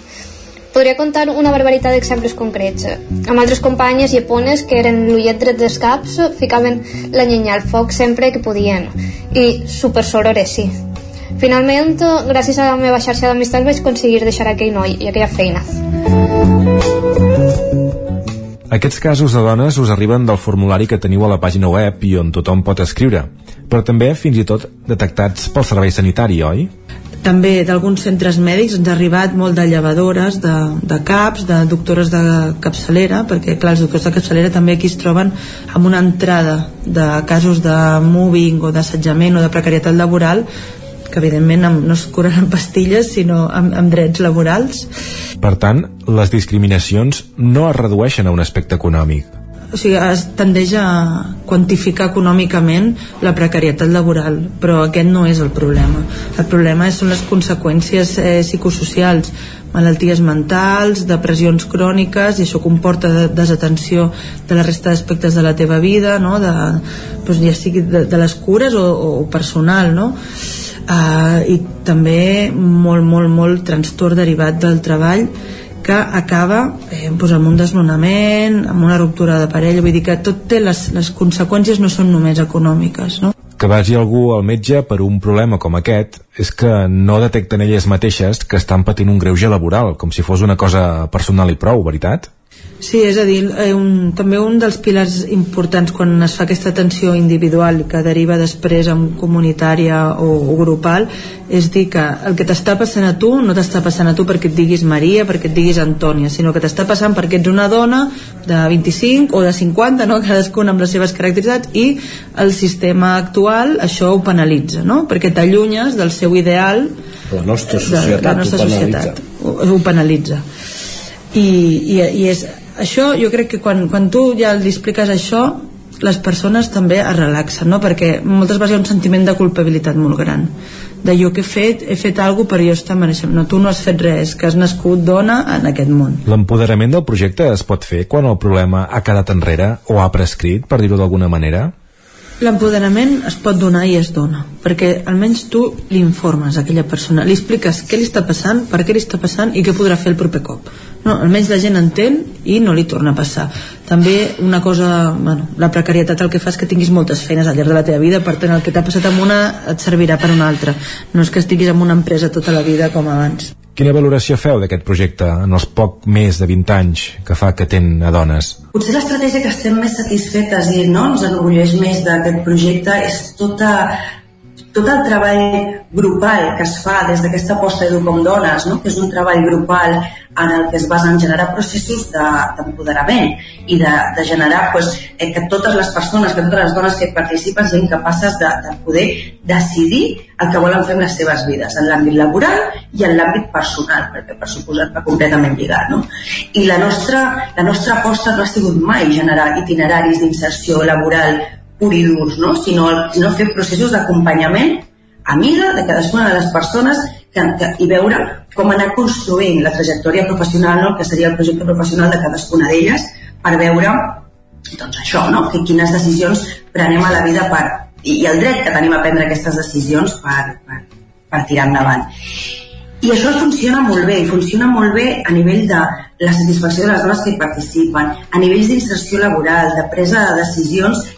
Podria contar una barbaritat d'exemples concrets. Amb altres companyes iapones que eren l'ullet dret dels caps ficaven la llenya al foc sempre que podien. I super sorores, sí. Finalment, gràcies a la meva xarxa d'amistats vaig aconseguir deixar aquell noi i aquella feina. Aquests casos de dones us arriben del formulari que teniu a la pàgina web i on tothom pot escriure, però també fins i tot detectats pel servei sanitari, oi? També d'alguns centres mèdics ens ha arribat molt de llevadores, de, de CAPs, de doctores de capçalera, perquè clar, els doctors de capçalera també aquí es troben amb una entrada de casos de moving o d'assetjament o de precarietat laboral que evidentment no es curen amb pastilles sinó amb, amb drets laborals. Per tant, les discriminacions no es redueixen a un aspecte econòmic o sigui, es tendeix a quantificar econòmicament la precarietat laboral, però aquest no és el problema. El problema són les conseqüències eh, psicosocials, malalties mentals, depressions cròniques, i això comporta de, desatenció de la resta d'aspectes de la teva vida, no? de, doncs ja sigui de, de les cures o, o personal, no? Uh, i també molt, molt, molt trastorn derivat del treball que acaba eh, doncs amb un desnonament, amb una ruptura de parella, vull dir que tot té les, les conseqüències no són només econòmiques, no? Que vagi algú al metge per un problema com aquest és que no detecten elles mateixes que estan patint un greuge laboral, com si fos una cosa personal i prou, veritat? Sí, és a dir, eh, un, també un dels pilars importants quan es fa aquesta atenció individual que deriva després en comunitària o, o grupal és dir que el que t'està passant a tu no t'està passant a tu perquè et diguis Maria, perquè et diguis Antònia, sinó que t'està passant perquè ets una dona de 25 o de 50, no? cadascuna amb les seves caracteritats i el sistema actual això ho penalitza, no? perquè t'allunyes del seu ideal la nostra societat, de, la nostra ho societat ho, ho penalitza i, i, i és això jo crec que quan, quan tu ja li expliques això les persones també es relaxen no? perquè moltes vegades hi ha un sentiment de culpabilitat molt gran de jo que he fet, he fet alguna per jo estar mereixent no, tu no has fet res, que has nascut dona en aquest món L'empoderament del projecte es pot fer quan el problema ha quedat enrere o ha prescrit, per dir-ho d'alguna manera? L'empoderament es pot donar i es dona, perquè almenys tu li informes a aquella persona, li expliques què li està passant, per què li està passant i què podrà fer el proper cop. No, almenys la gent entén i no li torna a passar. També una cosa, bueno, la precarietat el que fa és que tinguis moltes feines al llarg de la teva vida, per tant el que t'ha passat amb una et servirà per una altra. No és que estiguis en una empresa tota la vida com abans. Quina valoració feu d'aquest projecte en els poc més de 20 anys que fa que ten a dones? Potser l'estratègia que estem més satisfetes i no ens enorgulleix més d'aquest projecte és tota tot el treball grupal que es fa des d'aquesta aposta d'Educom Dones, no? que és un treball grupal en el que es basa en generar processos d'empoderament de, i de, de generar pues, eh, que totes les persones, que totes les dones que participen siguin capaces de, de poder decidir el que volen fer amb les seves vides, en l'àmbit laboral i en l'àmbit personal, perquè per suposat va completament lligat. No? I la nostra, la nostra aposta no ha sigut mai generar itineraris d'inserció laboral pur i durs, no? sinó, sinó fer processos d'acompanyament amiga de cadascuna de les persones que, que, i veure com anar construint la trajectòria professional, no? que seria el projecte professional de cadascuna d'elles, per veure doncs això, no? que quines decisions prenem a la vida per, i, i el dret que tenim a prendre aquestes decisions per, per, per tirar endavant. I això funciona molt bé, i funciona molt bé a nivell de la satisfacció de les dones que hi participen, a nivells d'inserció laboral, de presa de decisions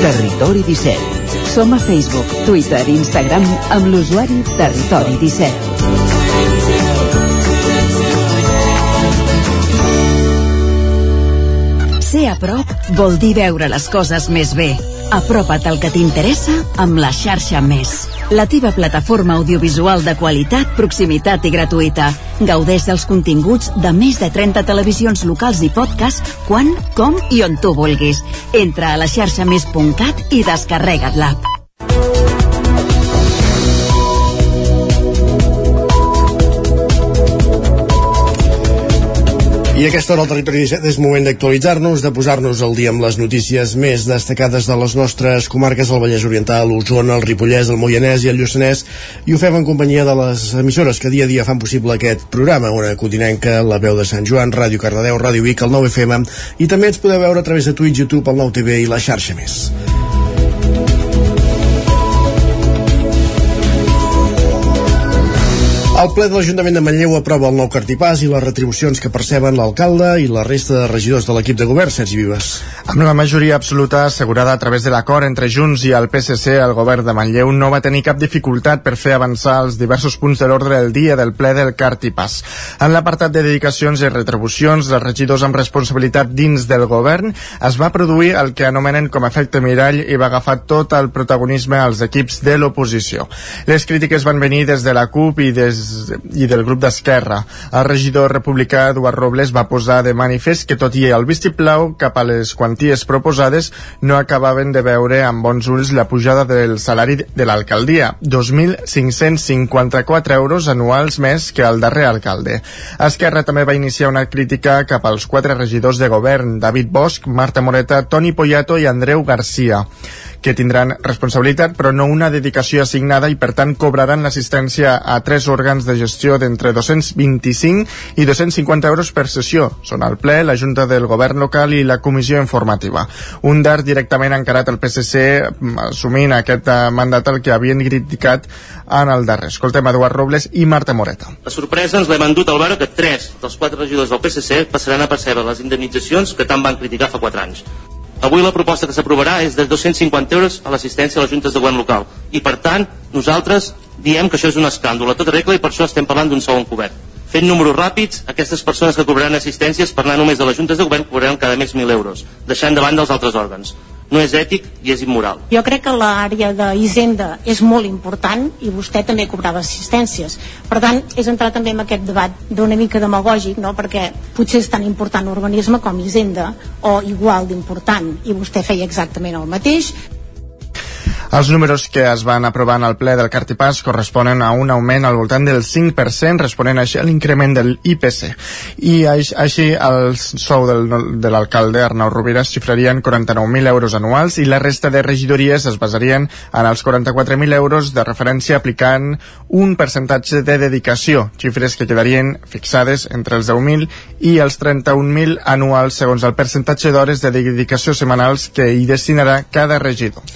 Territori 17. Som a Facebook, Twitter i Instagram amb l'usuari Territori 17. Ser a prop vol dir veure les coses més bé. Apropa't al que t'interessa amb la xarxa Més. La teva plataforma audiovisual de qualitat, proximitat i gratuïta. Gaudeix dels continguts de més de 30 televisions locals i podcast quan, com i on tu vulguis. Entra a la xarxa més.cat i descarrega't l'app. I aquesta hora al Territori 17 és moment d'actualitzar-nos, de posar-nos al dia amb les notícies més destacades de les nostres comarques del Vallès Oriental, l'Osona, el Ripollès, el Moianès i el Lluçanès, i ho fem en companyia de les emissores que dia a dia fan possible aquest programa, una continenca, la veu de Sant Joan, Ràdio Cardedeu, Ràdio Vic, el 9FM, i també ens podeu veure a través de Twitch, YouTube, el 9TV i la xarxa més. El ple de l'Ajuntament de Manlleu aprova el nou cartipàs i les retribucions que perceben l'alcalde i la resta de regidors de l'equip de govern, Sergi Vives. Amb la majoria absoluta assegurada a través de l'acord entre Junts i el PSC, el govern de Manlleu no va tenir cap dificultat per fer avançar els diversos punts de l'ordre del dia del ple del cartipàs. En l'apartat de dedicacions i retribucions dels regidors amb responsabilitat dins del govern es va produir el que anomenen com a efecte mirall i va agafar tot el protagonisme als equips de l'oposició. Les crítiques van venir des de la CUP i des i del grup d'Esquerra. El regidor republicà Eduard Robles va posar de manifest que tot i el vistiplau cap a les quanties proposades no acabaven de veure amb bons ulls la pujada del salari de l'alcaldia, 2.554 euros anuals més que el darrer alcalde. Esquerra també va iniciar una crítica cap als quatre regidors de govern, David Bosch, Marta Moreta, Toni Poyato i Andreu Garcia que tindran responsabilitat però no una dedicació assignada i per tant cobraran l'assistència a tres òrgans de gestió d'entre 225 i 250 euros per sessió. Són el ple, la Junta del Govern local i la Comissió Informativa. Un d'art directament encarat al PSC assumint aquest eh, mandat el que havien criticat en el darrer. Escoltem Eduard Robles i Marta Moreta. La sorpresa ens l'hem endut al veure que tres dels quatre regidors del PSC passaran a percebre les indemnitzacions que tant van criticar fa quatre anys. Avui la proposta que s'aprovarà és de 250 euros a l'assistència a les juntes de govern local. I per tant, nosaltres diem que això és un escàndol a tota regla i per això estem parlant d'un sou encobert. Fent números ràpids, aquestes persones que cobraran assistències per anar només a les juntes de govern cobraran cada mes 1.000 euros, deixant de banda els altres òrgans no és ètic i és immoral. Jo crec que l'àrea d'Hisenda és molt important i vostè també cobrava assistències. Per tant, és entrar també en aquest debat d'una mica demagògic, no? perquè potser és tan important l'urbanisme com Hisenda, o igual d'important, i vostè feia exactament el mateix. Els números que es van aprovar en el ple del Cartipàs corresponen a un augment al voltant del 5%, responent així a l'increment del IPC. I així el sou del, de l'alcalde Arnau Rovira es xifrarien 49.000 euros anuals i la resta de regidories es basarien en els 44.000 euros de referència aplicant un percentatge de dedicació, xifres que quedarien fixades entre els 10.000 i els 31.000 anuals segons el percentatge d'hores de dedicació setmanals que hi destinarà cada regidor.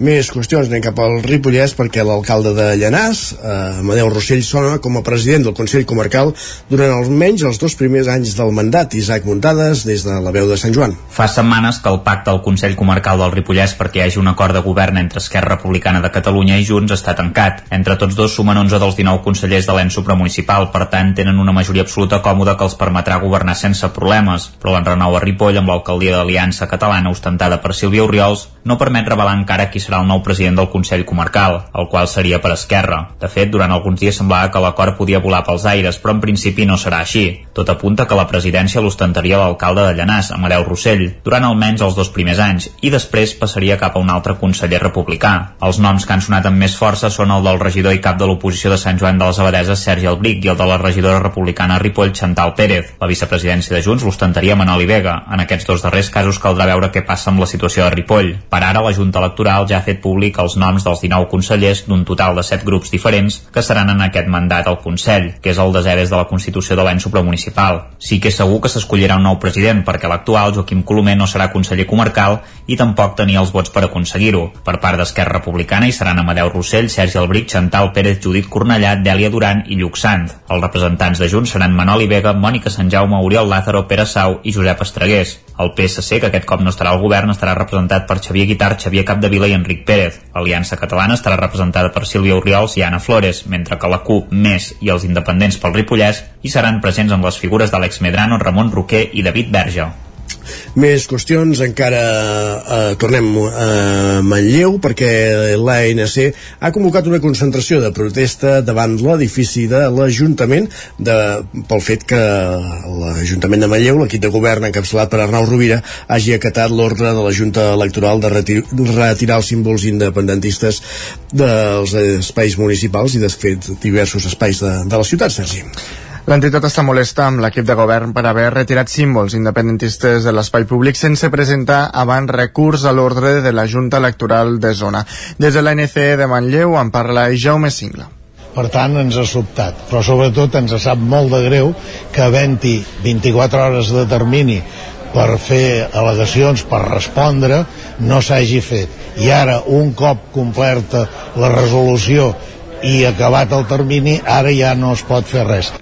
Més qüestions, anem cap al Ripollès perquè l'alcalde de Llanàs, eh, Amadeu Rossell, sona com a president del Consell Comarcal durant almenys els dos primers anys del mandat. Isaac Muntades, des de la veu de Sant Joan. Fa setmanes que el pacte al Consell Comarcal del Ripollès perquè hi hagi un acord de govern entre Esquerra Republicana de Catalunya i Junts està tancat. Entre tots dos sumen 11 dels 19 consellers de l'ENS supramunicipal, per tant tenen una majoria absoluta còmoda que els permetrà governar sense problemes. Però l'enrenou a Ripoll amb l'alcaldia d'Aliança Catalana ostentada per Sílvia Oriols no permet revelar encara qui serà el nou president del Consell Comarcal, el qual seria per Esquerra. De fet, durant alguns dies semblava que l'acord podia volar pels aires, però en principi no serà així. Tot apunta que la presidència l'ostentaria l'alcalde de Llanàs, Amadeu Rossell, durant almenys els dos primers anys, i després passaria cap a un altre conseller republicà. Els noms que han sonat amb més força són el del regidor i cap de l'oposició de Sant Joan de les Abadeses, Sergi Albric, i el de la regidora republicana Ripoll, Chantal Pérez. La vicepresidència de Junts l'ostentaria Manoli Vega. En aquests dos darrers casos caldrà veure què passa amb la situació de Ripoll. Per ara, la Junta Electoral ja ha fet públic els noms dels 19 consellers d'un total de 7 grups diferents que seran en aquest mandat al Consell, que és el desè des de la Constitució de l'any supramunicipal. Sí que és segur que s'escollirà un nou president, perquè l'actual, Joaquim Colomer, no serà conseller comarcal i tampoc tenia els vots per aconseguir-ho. Per part d'Esquerra Republicana hi seran Amadeu Rossell, Sergi Albric, Chantal Pérez, Judit Cornellà, Dèlia Duran i Lluc Sant. Els representants de Junts seran Manoli Vega, Mònica Sant Jaume, Oriol Lázaro, Pere Sau i Josep Estregués. El PSC, que aquest cop no estarà al govern, estarà representat per Xavier Guitar, Xavier Capdevila i Enric Pérez. L'Aliança Catalana estarà representada per Sílvia Oriols i Anna Flores, mentre que la CUP, Més i els independents pel Ripollès hi seran presents amb les figures d'Àlex Medrano, Ramon Roquer i David Verge. Més qüestions, encara eh, tornem a Manlleu perquè l'ANC ha convocat una concentració de protesta davant l'edifici de l'Ajuntament de, pel fet que l'Ajuntament de Manlleu, l'equip de govern encapçalat per Arnau Rovira, hagi acatat l'ordre de la Junta Electoral de retir, retirar els símbols independentistes dels espais municipals i de fet diversos espais de, de la ciutat, Sergi. L'entitat està molesta amb l'equip de govern per haver retirat símbols independentistes de l'espai públic sense presentar abans recurs a l'ordre de la Junta Electoral de Zona. Des de l'ANC de Manlleu en parla Jaume Singla. Per tant, ens ha sobtat, però sobretot ens sap molt de greu que havent-hi 24 hores de termini per fer al·legacions, per respondre, no s'hagi fet. I ara, un cop complerta la resolució i acabat el termini, ara ja no es pot fer res.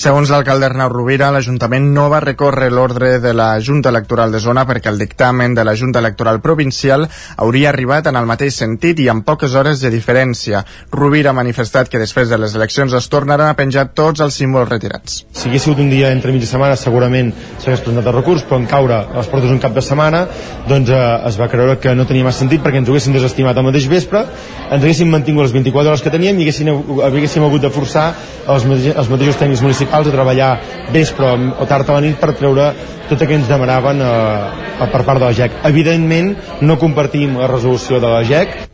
Segons l'alcalde Arnau Rovira, l'Ajuntament no va recórrer l'ordre de la Junta Electoral de Zona perquè el dictamen de la Junta Electoral Provincial hauria arribat en el mateix sentit i amb poques hores de diferència. Rovira ha manifestat que després de les eleccions es tornaran a penjar tots els símbols retirats. Si hagués sigut un dia entre mitja setmana segurament s'hagués presentat el recurs, però en caure a les portes un cap de setmana doncs eh, es va creure que no tenia massa sentit perquè ens ho haguessin desestimat al mateix vespre, ens haguessin mantingut les 24 hores que teníem i haguéssim, haguéssim hagut de forçar els, mateixos, els mateixos tècnics municipals municipals a treballar vespre o tard a la nit per treure tot el que ens demanaven eh, per part de la GEC. Evidentment, no compartim la resolució de la GEC,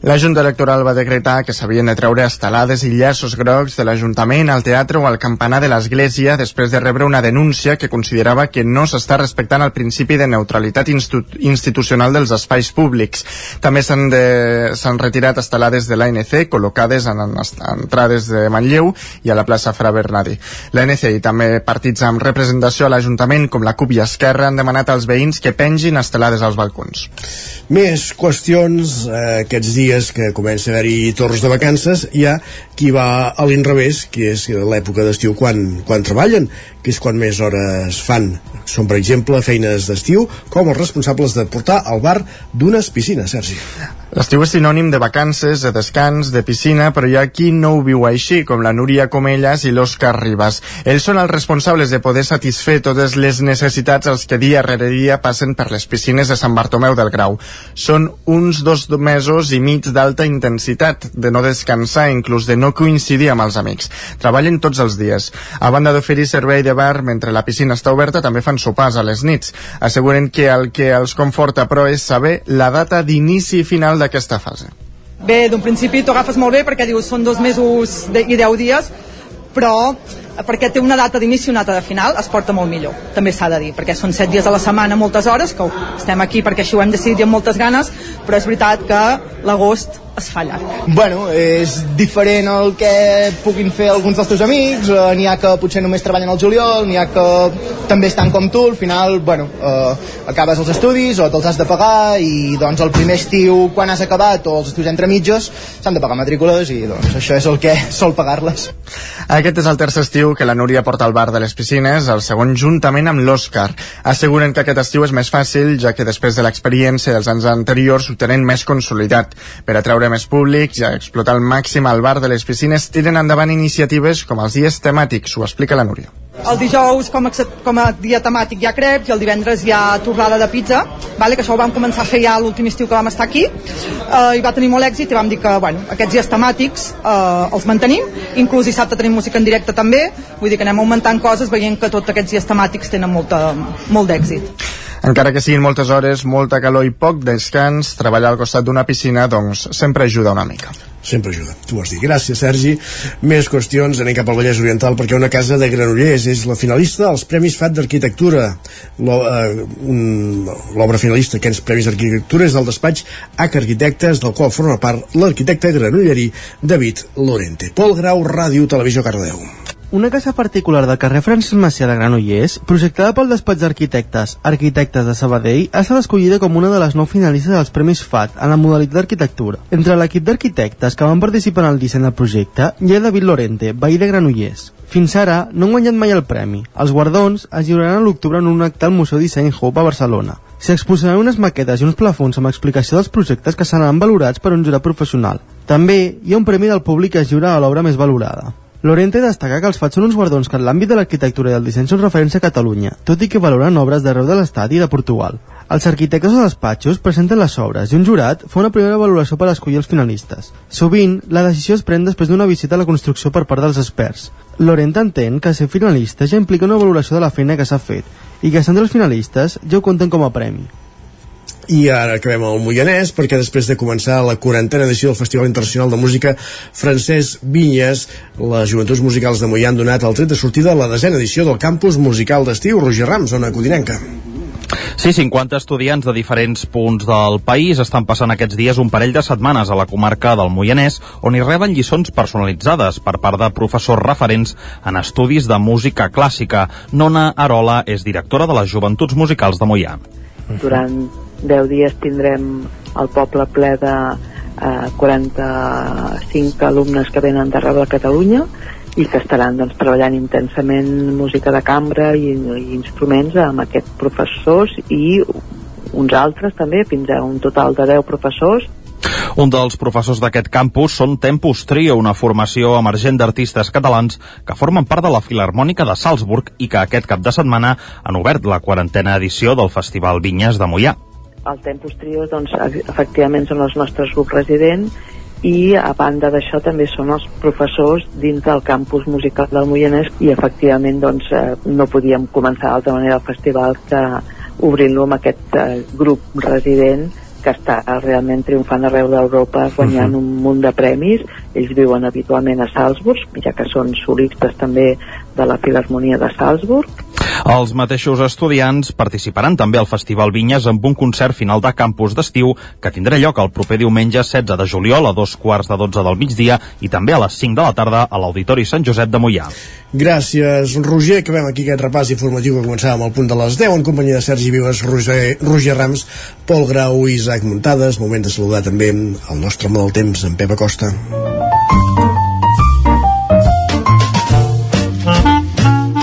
la Junta Electoral va decretar que s'havien de treure estelades i llaços grocs de l'Ajuntament, al teatre o al campanar de l'Església després de rebre una denúncia que considerava que no s'està respectant el principi de neutralitat institu institucional dels espais públics. També s'han retirat estelades de l'ANC col·locades en, en entrades de Manlleu i a la plaça Fra Bernadi. L'ANC i també partits amb representació a l'Ajuntament com la CUP i Esquerra han demanat als veïns que pengin estelades als balcons. Més qüestions eh, aquests dies dies que comença a haver-hi torns de vacances, hi ha qui va a l'inrevés, que és l'època d'estiu quan, quan treballen, que és quan més hores fan. Són, per exemple, feines d'estiu com els responsables de portar al bar d'unes piscines, Sergi. L'estiu és sinònim de vacances, de descans, de piscina, però hi ha qui no ho viu així, com la Núria Comelles i l'Òscar Ribas. Ells són els responsables de poder satisfer totes les necessitats als que dia rere dia passen per les piscines de Sant Bartomeu del Grau. Són uns dos mesos i mig d'alta intensitat, de no descansar, inclús de no coincidir amb els amics. Treballen tots els dies. A banda d'oferir servei de bar mentre la piscina està oberta, també fan sopars a les nits. Asseguren que el que els conforta, però, és saber la data d'inici i final d'aquesta fase? Bé, d'un principi t'ho agafes molt bé perquè dius són dos mesos i deu dies, però perquè té una data d'inici i una data de final, es porta molt millor, també s'ha de dir, perquè són set dies a la setmana, moltes hores, que estem aquí perquè així ho hem decidit amb moltes ganes, però és veritat que l'agost es fa llarg. Bueno, és diferent el que puguin fer alguns dels teus amics, eh, n'hi ha que potser només treballen al juliol, n'hi ha que també estan com tu, al final, bueno, eh, acabes els estudis o te'ls has de pagar i doncs el primer estiu quan has acabat o els estudis entre mitges s'han de pagar matrícules i doncs això és el que sol pagar-les. Aquest és el tercer estiu que la Núria porta al bar de les piscines, el segon juntament amb l'Òscar. Asseguren que aquest estiu és més fàcil, ja que després de l'experiència dels anys anteriors ho tenen més consolidat. Per atreure més públics i a explotar al màxim al bar de les piscines tiren endavant iniciatives com els dies temàtics, ho explica la Núria. El dijous com a, com a dia temàtic hi ha creps i el divendres hi ha torrada de pizza, vale? que això ho vam començar a fer ja l'últim estiu que vam estar aquí eh, i va tenir molt èxit i vam dir que bueno, aquests dies temàtics eh, els mantenim, inclús dissabte tenim música en directe també, vull dir que anem augmentant coses veient que tots aquests dies temàtics tenen molta, molt d'èxit. Encara que siguin moltes hores, molta calor i poc descans, treballar al costat d'una piscina doncs sempre ajuda una mica sempre ajuda, tu vols dir. Gràcies, Sergi. Més qüestions, anem cap al Vallès Oriental, perquè una casa de Granollers és la finalista als Premis FAT d'Arquitectura. Eh, l'obra finalista aquests Premis d'Arquitectura és del despatx H Arquitectes, del qual forma part l'arquitecte granollerí David Lorente. Pol Grau, Ràdio, Televisió, Cardeu. Una casa particular del carrer Francesc Macià de Granollers, projectada pel despatx d'arquitectes Arquitectes de Sabadell, ha estat escollida com una de les nou finalistes dels Premis FAT en la modalitat d'arquitectura. Entre l'equip d'arquitectes que van participar en el disseny del projecte hi ha David Lorente, veí de Granollers. Fins ara no han guanyat mai el premi. Els guardons es lliuraran a l'octubre en un acte al Museu Disseny Hope a Barcelona. S'hi exposaran unes maquetes i uns plafons amb explicació dels projectes que seran valorats per un jurat professional. També hi ha un premi del públic que es lliura a l'obra més valorada. Lorente destaca que els fats són uns guardons que en l'àmbit de l'arquitectura i del disseny són referència a Catalunya, tot i que valoren obres d'arreu de l'Estat i de Portugal. Els arquitectes o despatxos presenten les obres i un jurat fa una primera valoració per escollir els finalistes. Sovint, la decisió es pren després d'una visita a la construcció per part dels experts. Lorente entén que ser finalista ja implica una valoració de la feina que s'ha fet i que sent els finalistes ja ho compten com a premi. I ara acabem al Moianès perquè després de començar la quarantena edició del Festival Internacional de Música Francesc Vinyes, les Joventuts Musicals de Moià han donat el tret de sortida a la desena edició del Campus Musical d'Estiu Roger Rams, zona codinenca. Sí, 50 estudiants de diferents punts del país estan passant aquests dies un parell de setmanes a la comarca del Moianès, on hi reben lliçons personalitzades per part de professors referents en estudis de música clàssica. Nona Arola és directora de les Joventuts Musicals de Moià. Durant 10 dies tindrem el poble ple de eh, 45 alumnes que venen d'arreu de Catalunya i que estaran doncs, treballant intensament música de cambra i, i instruments amb aquests professors i uns altres també, fins a un total de 10 professors. Un dels professors d'aquest campus són Tempus Trio, una formació emergent d'artistes catalans que formen part de la Filarmònica de Salzburg i que aquest cap de setmana han obert la quarantena edició del Festival Vinyes de Mollà el Tempus Trio doncs, efectivament són els nostres grups residents i a banda d'això també són els professors dins del campus musical del Moianès i efectivament doncs, eh, no podíem començar d'altra manera el festival que obrint-lo amb aquest eh, grup resident que està realment triomfant arreu d'Europa guanyant uh -huh. un munt de premis ells viuen habitualment a Salzburg ja que són solistes també de la Filarmonia de Salzburg els mateixos estudiants participaran també al Festival Vinyes amb un concert final de campus d'estiu que tindrà lloc el proper diumenge 16 de juliol a dos quarts de 12 del migdia i també a les 5 de la tarda a l'Auditori Sant Josep de Mollà. Gràcies, Roger. Acabem aquí aquest repàs informatiu que començàvem al punt de les 10 en companyia de Sergi Vives, Roger, Roger Rams, Pol Grau i Isaac Muntades. Moment de saludar també el nostre home del temps, en Pep Acosta.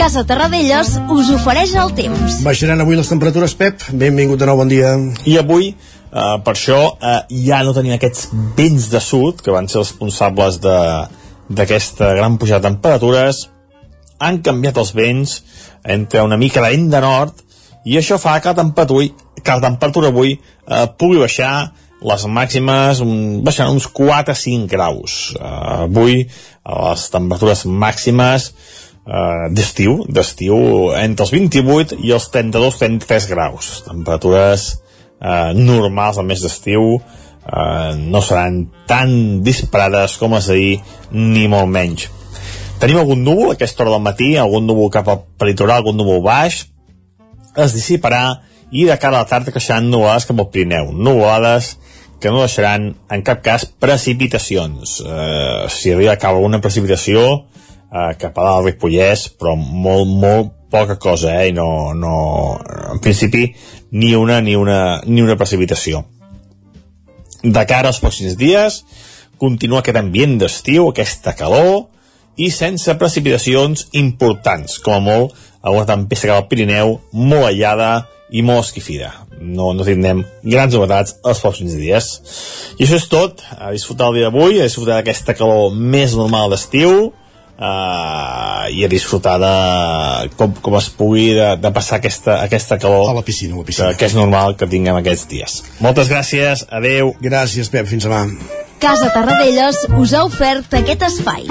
Casa Terradellos us ofereix el temps. Baixaran avui les temperatures, Pep. Benvingut de nou, bon dia. I avui, eh, per això, eh, ja no tenim aquests vents de sud, que van ser els responsables d'aquesta gran pujada de temperatures. Han canviat els vents, entre una mica de vent de nord, i això fa que la temperatura, que la temperatura avui eh, pugui baixar les màximes baixaran uns 4-5 graus. Uh, avui les temperatures màximes eh, d'estiu, d'estiu entre els 28 i els 32-33 graus. Temperatures eh, normals al mes d'estiu, eh, no seran tan disparades com les d'ahir, ni molt menys. Tenim algun núvol a aquesta hora del matí, algun núvol cap al peritoral, algun núvol baix, es dissiparà i de cara a la tarda creixeran nuvolades cap al Pirineu. Nuvolades que no deixaran en cap cas precipitacions. Eh, si arriba a cabo una precipitació, eh, cap a dalt Ripollès, però molt, molt poca cosa, eh? I no, no, en principi, ni una, ni una, ni una precipitació. De cara als pròxims dies, continua aquest ambient d'estiu, aquesta calor, i sense precipitacions importants, com a molt alguna tempesta cap al Pirineu, molt aïllada i molt esquifida. No, no tindrem grans novetats els pròxims dies. I això és tot. A disfrutar el dia d'avui, a disfrutar d'aquesta calor més normal d'estiu, uh, i a disfrutar de com, com es pugui de, de passar aquesta, aquesta calor a la piscina, a la piscina. Que, que és normal que tinguem aquests dies. Moltes gràcies, adeu. Gràcies, Pep, fins demà. Casa Tarradellas us ha ofert aquest espai.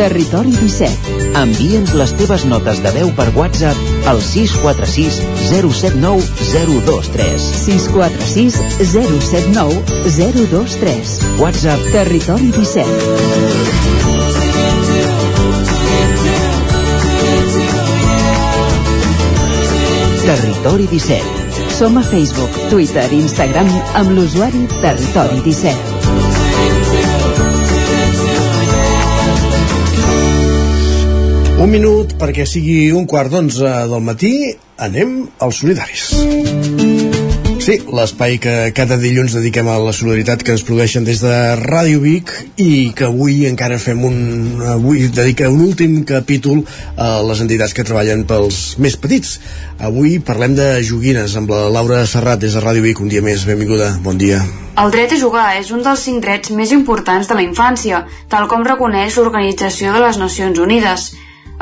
Territori 17. Envia'ns les teves notes de veu per WhatsApp al 646 079 023. 646 079 023. WhatsApp Territori 17. Territori 17. Som a Facebook, Twitter i Instagram amb l'usuari Territori 17. Un minut perquè sigui un quart d'onze del matí, anem als solidaris. Sí, l'espai que cada dilluns dediquem a la solidaritat que ens produeixen des de Ràdio Vic i que avui encara fem un... avui dedica un últim capítol a les entitats que treballen pels més petits. Avui parlem de joguines amb la Laura Serrat des de Ràdio Vic. Un dia més, benvinguda, bon dia. El dret a jugar és un dels cinc drets més importants de la infància, tal com reconeix l'Organització de les Nacions Unides.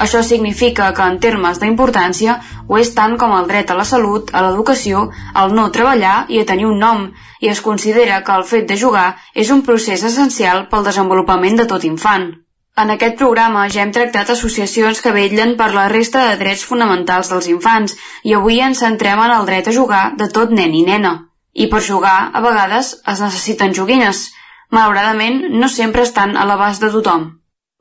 Això significa que en termes d'importància ho és tant com el dret a la salut, a l'educació, al no treballar i a tenir un nom, i es considera que el fet de jugar és un procés essencial pel desenvolupament de tot infant. En aquest programa ja hem tractat associacions que vetllen per la resta de drets fonamentals dels infants i avui ens centrem en el dret a jugar de tot nen i nena. I per jugar, a vegades, es necessiten joguines. Malauradament, no sempre estan a l'abast de tothom.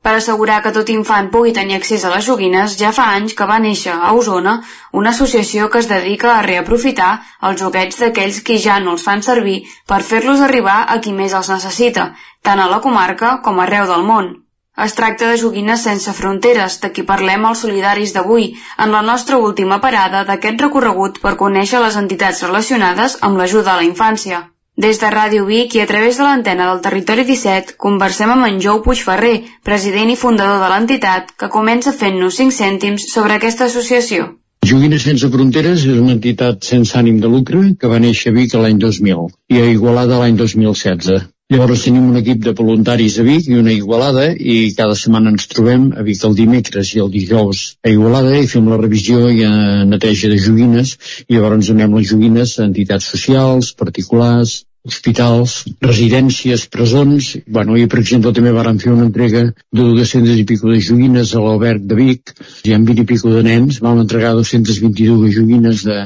Per assegurar que tot infant pugui tenir accés a les joguines, ja fa anys que va néixer a Osona una associació que es dedica a reaprofitar els joguets d'aquells qui ja no els fan servir per fer-los arribar a qui més els necessita, tant a la comarca com arreu del món. Es tracta de joguines sense fronteres, de qui parlem als solidaris d'avui, en la nostra última parada d'aquest recorregut per conèixer les entitats relacionades amb l'ajuda a la infància. Des de Ràdio Vic i a través de l'antena del Territori 17 conversem amb en Jou Puigferrer, president i fundador de l'entitat, que comença fent-nos 5 cèntims sobre aquesta associació. Joguines Sense Fronteres és una entitat sense ànim de lucre que va néixer a Vic l'any 2000 i a Igualada l'any 2016. Llavors tenim un equip de voluntaris a Vic i una Igualada i cada setmana ens trobem a Vic el dimecres i el dijous a Igualada i fem la revisió i neteja de joguines i llavors donem les joguines a entitats socials, particulars, hospitals, residències, presons, bueno, i per exemple també vàrem fer una entrega de 200 i pico de joguines a l'Albert de Vic, i amb 20 i pico de nens vam entregar 222 joguines de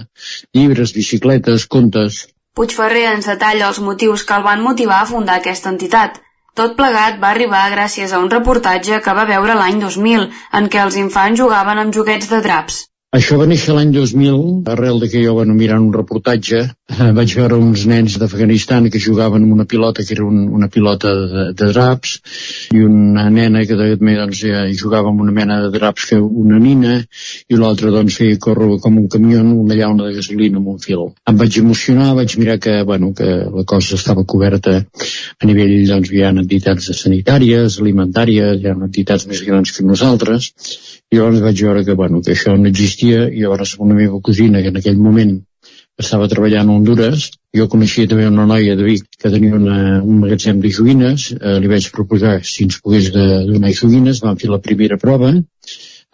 llibres, bicicletes, contes. Puigferrer ens detalla els motius que el van motivar a fundar aquesta entitat. Tot plegat va arribar gràcies a un reportatge que va veure l'any 2000, en què els infants jugaven amb joguets de draps. Això va néixer l'any 2000, arrel de que jo bueno, mirant un reportatge, (laughs) vaig veure uns nens d'Afganistan que jugaven amb una pilota que era un, una pilota de, de draps i una nena que també doncs, ja jugava amb una mena de draps que una nina i l'altra doncs feia córrer com un camió una llauna de gasolina amb un fil. Em vaig emocionar, vaig mirar que, bueno, que la cosa estava coberta a nivell, doncs hi ha entitats sanitàries, alimentàries, hi ha entitats més grans que nosaltres i llavors vaig veure que, bueno, que això no existia i llavors una meva cosina que en aquell moment estava treballant a Honduras jo coneixia també una noia de Vic que tenia una, un magatzem de joguines eh, li vaig proposar si ens pogués de, donar joguines vam fer la primera prova.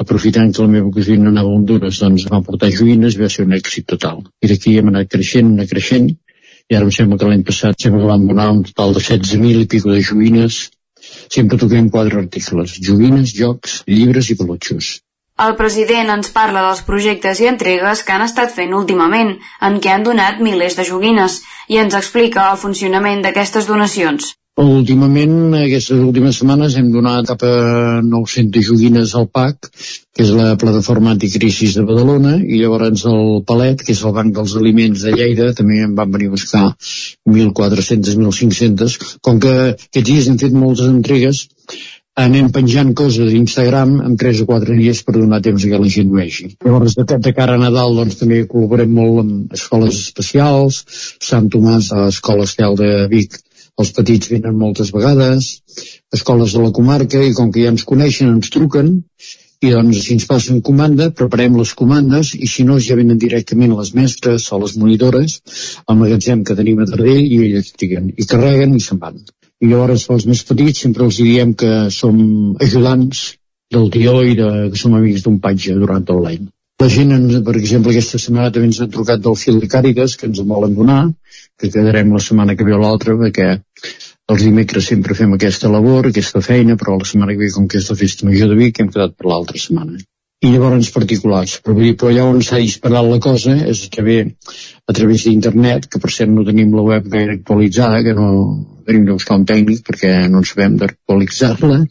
Aprofitant que la meva cosina anava a Honduras doncs vam portar joguines va ser un èxit total. I d'aquí hem anat creixent, anat creixent i ara em sembla que l'any passat que vam donar un total de 16.000 i pico de joguines. Sempre toquem quatre articles, joguines, jocs, llibres i pelotxos. El president ens parla dels projectes i entregues que han estat fent últimament, en què han donat milers de joguines, i ens explica el funcionament d'aquestes donacions. Últimament, aquestes últimes setmanes, hem donat cap a 900 joguines al PAC, que és la plataforma anticrisis de Badalona, i llavors el Palet, que és el Banc dels Aliments de Lleida, també en van venir a buscar 1.400, 1.500. Com que aquests dies hem fet moltes entregues, anem penjant coses d'Instagram en 3 o 4 dies per donar temps que la gent vegi. Llavors, de, de cara a Nadal, doncs, també col·laborem molt amb escoles especials, Sant Tomàs, a l'Escola Estel de Vic, els petits venen moltes vegades, escoles de la comarca, i com que ja ens coneixen, ens truquen, i doncs si ens passen comanda, preparem les comandes i si no ja venen directament les mestres o les monitores al magatzem que tenim a Tardell i elles triguen i carreguen i se'n van. I llavors pels més petits sempre els diem que som ajudants del tió i de, que som amics d'un patge durant tot l'any. La gent, ens, per exemple, aquesta setmana també ens ha trucat del fil de Càritas, que ens en volen donar, que quedarem la setmana que ve o l'altra, perquè els dimecres sempre fem aquesta labor, aquesta feina, però la setmana que ve, com que és la festa major de Vic, hem quedat per l'altra setmana. I llavors particulars. Però, dir, però allà on s'ha disparat la cosa és que ve a través d'internet, que per cert no tenim la web gaire actualitzada, que no tenim de buscar un tècnic perquè no en sabem d'actualitzar-la,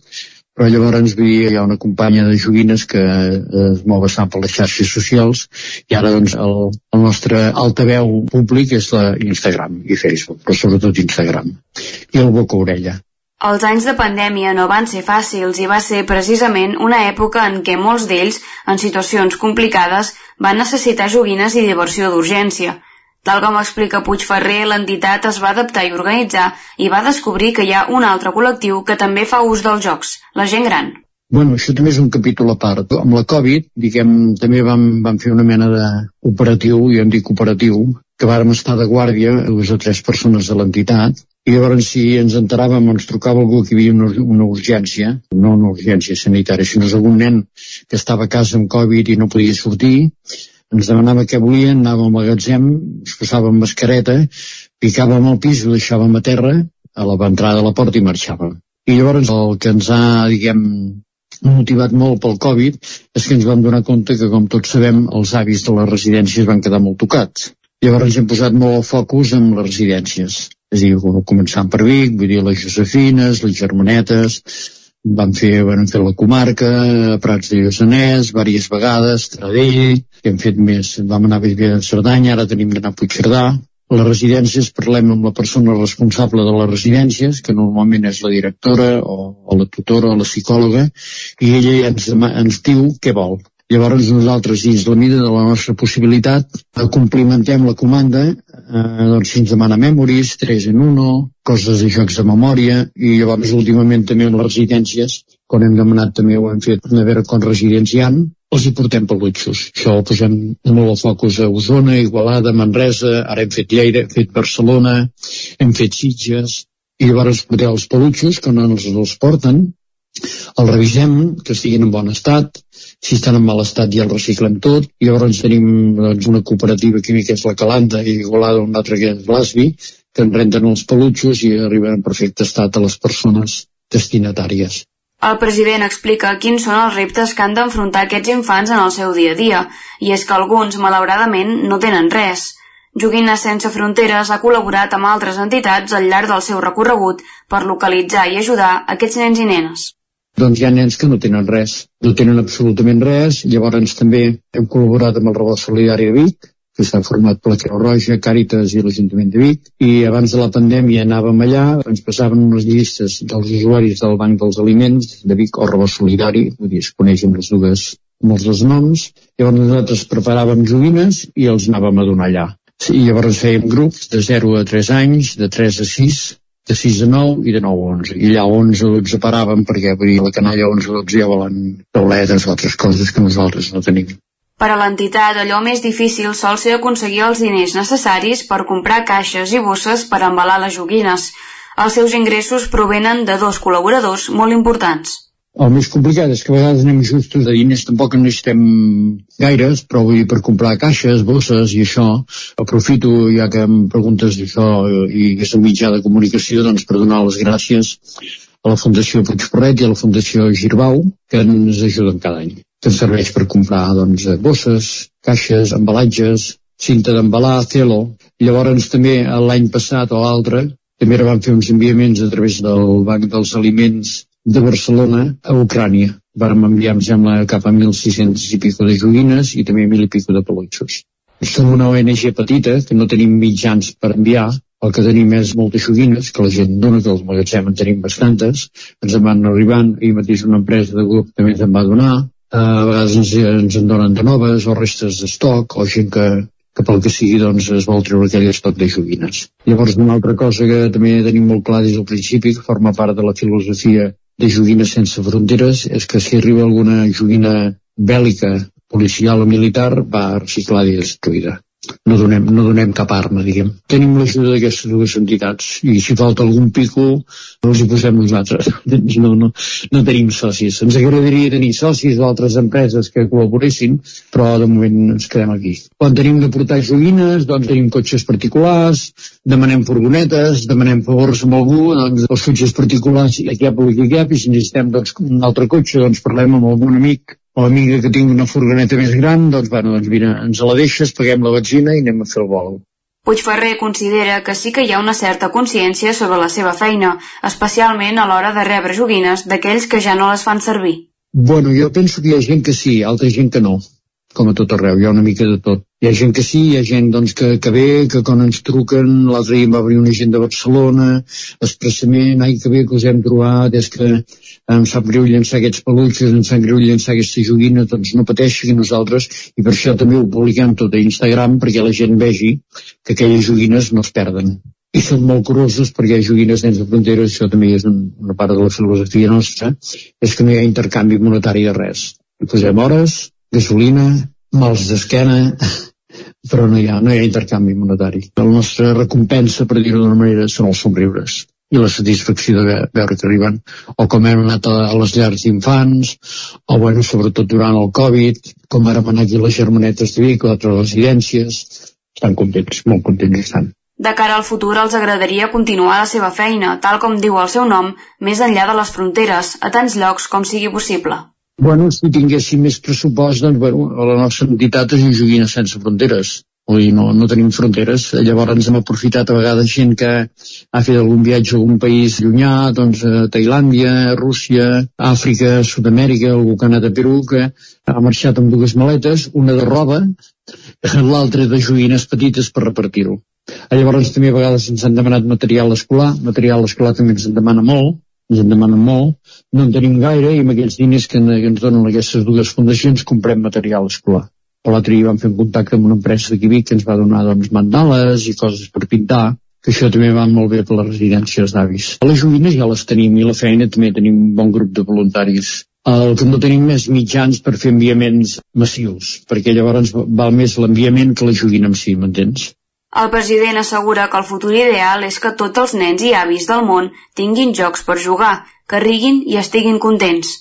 però llavors hi ha una companya de joguines que eh, es mou bastant per les xarxes socials i ara doncs el, el nostre altaveu públic és la Instagram i Facebook, però sobretot Instagram i el boca orella. Els anys de pandèmia no van ser fàcils i va ser precisament una època en què molts d'ells, en situacions complicades, van necessitar joguines i diversió d'urgència. Tal com explica Puigferrer, l'entitat es va adaptar i organitzar i va descobrir que hi ha un altre col·lectiu que també fa ús dels jocs, la gent gran. Bueno, això també és un capítol a part. Amb la Covid, diguem, també vam, vam fer una mena d'operatiu, i em dic operatiu, que vàrem estar de guàrdia, dues o tres persones de l'entitat, i llavors si ens enteràvem ens trucava algú que hi havia una, una urgència, no una urgència sanitària, sinó algun nen que estava a casa amb Covid i no podia sortir, ens demanava què volien, anàvem al magatzem, ens posàvem mascareta, picàvem al pis, ho deixàvem a terra, a la entrada de la porta i marxàvem. I llavors el que ens ha, diguem, motivat molt pel Covid és que ens vam donar compte que, com tots sabem, els avis de les residències van quedar molt tocats. Llavors ens hem posat molt el focus en les residències. És a dir, començant per Vic, vull dir, les Josefines, les Germanetes, vam fer, vam fer la comarca, Prats de Lluçanès, diverses vegades, Tradell, que hem fet més, vam anar a Viver de Cerdanya, ara tenim d'anar a Puigcerdà. A les residències parlem amb la persona responsable de les residències, que normalment és la directora o, o la tutora o la psicòloga, i ella ens, ens diu què vol. Llavors nosaltres, dins la mida de la nostra possibilitat, complimentem la comanda, eh, doncs si ens demana memories, 3 en 1, coses de jocs de memòria, i llavors últimament també en les residències, quan hem demanat també ho hem fet per veure com residenciant, els hi portem pelutxos. Això ho posem molt al focus a Osona, Igualada, Manresa, ara hem fet Lleida, hem fet Barcelona, hem fet Sitges, i llavors els pelutxos, quan ens els porten, els revisem, que estiguin en bon estat, si estan en mal estat ja el reciclem tot, i llavors tenim doncs, una cooperativa química que és la Calanda i Igualada un altre que és l'Asbi, que en renten els pelutxos i arriben en perfecte estat a les persones destinatàries. El president explica quins són els reptes que han d'enfrontar aquests infants en el seu dia a dia, i és que alguns, malauradament, no tenen res. Joguines Sense Fronteres ha col·laborat amb altres entitats al llarg del seu recorregut per localitzar i ajudar aquests nens i nenes. Doncs hi ha nens que no tenen res, no tenen absolutament res, llavors també hem col·laborat amb el Rebot Solidari de Vic, que està format per la Creu Roja, Càritas i l'Ajuntament de Vic, i abans de la pandèmia anàvem allà, ens passaven unes llistes dels usuaris del Banc dels Aliments de Vic o Rebot Solidari, vull dir, es coneixen les dues amb els dos noms, llavors nosaltres preparàvem joguines i els anàvem a donar allà. I llavors fèiem grups de 0 a 3 anys, de 3 a 6, de 6 a 9 i de 9 a 11. I allà 11 a 12 paràvem perquè vull dir, la canalla 11 a 12 ja volen tauletes o altres coses que nosaltres no tenim. Per a l'entitat, allò més difícil sol ser aconseguir els diners necessaris per comprar caixes i bosses per embalar les joguines. Els seus ingressos provenen de dos col·laboradors molt importants. El més complicat és que a vegades anem justos de diners, tampoc en necessitem gaires, però vull dir, per comprar caixes, bosses i això, aprofito, ja que em preguntes d'això i és un mitjà de comunicació, doncs per donar les gràcies a la Fundació Puigporret i a la Fundació Girbau, que ens ajuden cada any, que serveix per comprar doncs, bosses, caixes, embalatges, cinta d'embalar, celo. Llavors també l'any passat o l'altre també van fer uns enviaments a través del Banc dels Aliments de Barcelona a Ucrània. Vàrem enviar, em sembla, cap a 1.600 i pico de joguines i també 1.000 i pico de pelutxos. Som una ONG petita, que no tenim mitjans per enviar, el que tenim és moltes joguines, que la gent dona, que els magatzem en tenim bastantes, ens en van arribant, i mateix una empresa de grup també ens en va donar, a vegades ens, ens en donen de noves, o restes d'estoc, o gent que, que pel que sigui doncs, es vol treure aquell estoc de joguines. Llavors una altra cosa que també tenim molt clar des del principi, que forma part de la filosofia de joguines sense fronteres és que si arriba alguna joguina bèl·lica, policial o militar, va reciclada i destruïda no donem, no donem cap arma, diguem. Tenim l'ajuda d'aquestes dues entitats i si falta algun pico els hi posem nosaltres. (laughs) No, no, no tenim socis. Ens agradaria tenir socis d'altres empreses que col·laboressin, però de moment ens quedem aquí. Quan tenim de portar joguines, doncs tenim cotxes particulars, demanem furgonetes, demanem favors amb algú, doncs els cotxes particulars aquí ha aquí cap, i si necessitem doncs, un altre cotxe, doncs parlem amb algun amic o amiga que tingui una furgoneta més gran, doncs, bueno, doncs mira, ens la deixes, paguem la benzina i anem a fer el vol. Puigferrer considera que sí que hi ha una certa consciència sobre la seva feina, especialment a l'hora de rebre joguines d'aquells que ja no les fan servir. Bueno, jo penso que hi ha gent que sí, altra gent que no com a tot arreu, hi ha una mica de tot. Hi ha gent que sí, hi ha gent doncs, que, que ve, que quan ens truquen, l'altre dia va venir una gent de Barcelona, expressament, ai que bé que us hem trobat, és que em sap greu llançar aquests peluixos, em sap greu llançar aquesta joguina, doncs no pateixi que nosaltres, i per això també ho publiquem tot a Instagram perquè la gent vegi que aquelles joguines no es perden. I són molt curosos perquè hi ha joguines de fronteres, això també és una part de la filosofia nostra, és que no hi ha intercanvi monetari de res. Hi posem hores, gasolina, mals d'esquena, però no hi, ha, no hi ha intercanvi monetari. La nostra recompensa, per dir-ho d'una manera, són els somriures i la satisfacció de veure que arriben o com hem anat a, les llars d'infants o bueno, sobretot durant el Covid com ara anar aquí les germanetes de Vic o altres residències estan contents, molt contents estan de cara al futur els agradaria continuar la seva feina, tal com diu el seu nom, més enllà de les fronteres, a tants llocs com sigui possible. Bueno, si tinguéssim més pressupost, doncs, bueno, la nostra entitat és un joguina sense fronteres. Vull dir, no, no tenim fronteres. Llavors hem aprofitat a vegades gent que ha fet algun viatge a algun país llunyà, doncs a Tailàndia, Rússia, Àfrica, Sud-amèrica, algú que ha anat a Perú, que ha marxat amb dues maletes, una de roba, l'altra de joguines petites per repartir-ho. Llavors també a vegades ens han demanat material escolar, material escolar també ens en demana molt, ens en demanen molt, no en tenim gaire i amb aquells diners que, ens donen aquestes dues fundacions comprem material escolar l'altre dia vam fer un contacte amb una empresa d'aquí Vic que ens va donar doncs, mandales i coses per pintar que això també va molt bé per les residències d'avis. Les joguines ja les tenim i la feina també tenim un bon grup de voluntaris. El que no tenim més mitjans per fer enviaments massius, perquè llavors val més l'enviament que la joguina en si, m'entens? El president assegura que el futur ideal és que tots els nens i avis del món tinguin jocs per jugar, que riguin i estiguin contents.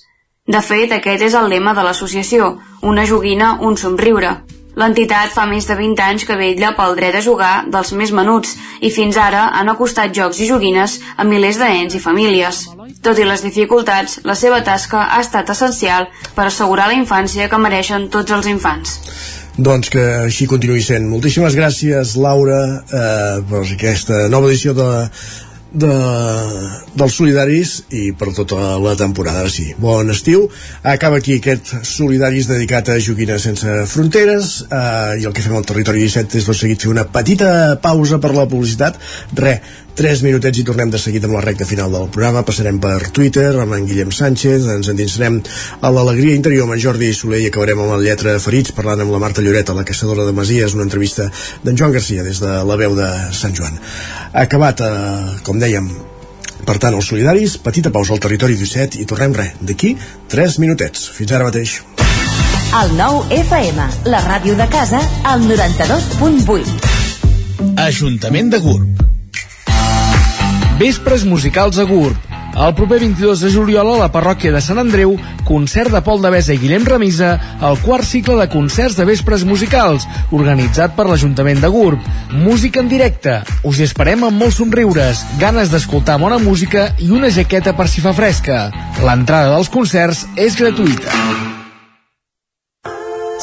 De fet, aquest és el lema de l'associació, una joguina, un somriure. L'entitat fa més de 20 anys que vetlla pel dret a jugar dels més menuts i fins ara han acostat jocs i joguines a milers de nens i famílies. Tot i les dificultats, la seva tasca ha estat essencial per assegurar la infància que mereixen tots els infants. Doncs que així continuï sent. Moltíssimes gràcies, Laura, eh, per aquesta nova edició de de, dels solidaris i per tota la temporada. Sí, bon estiu. Acaba aquí aquest solidaris dedicat a joguines sense fronteres eh, i el que fem al Territori 17 és tot seguit fer una petita pausa per la publicitat. Re, 3 minutets i tornem de seguida amb la recta final del programa. Passarem per Twitter amb en Guillem Sánchez, ens endinsarem a l'alegria interior amb en Jordi Soler i acabarem amb el Lletra Ferits parlant amb la Marta Lloreta, la caçadora de Masies, una entrevista d'en Joan Garcia des de la veu de Sant Joan. Acabat, eh, com dèiem, per tant, els solidaris, petita pausa al territori 17 i tornem res, d'aquí 3 minutets. Fins ara mateix. El nou FM, la ràdio de casa, al 92.8. Ajuntament de Gurb Vespres musicals a Gurb. El proper 22 de juliol a la parròquia de Sant Andreu, concert de Pol de Besa i Guillem Remisa, el quart cicle de concerts de vespres musicals, organitzat per l'Ajuntament de Gurb. Música en directe. Us esperem amb molts somriures, ganes d'escoltar bona música i una jaqueta per si fa fresca. L'entrada dels concerts és gratuïta.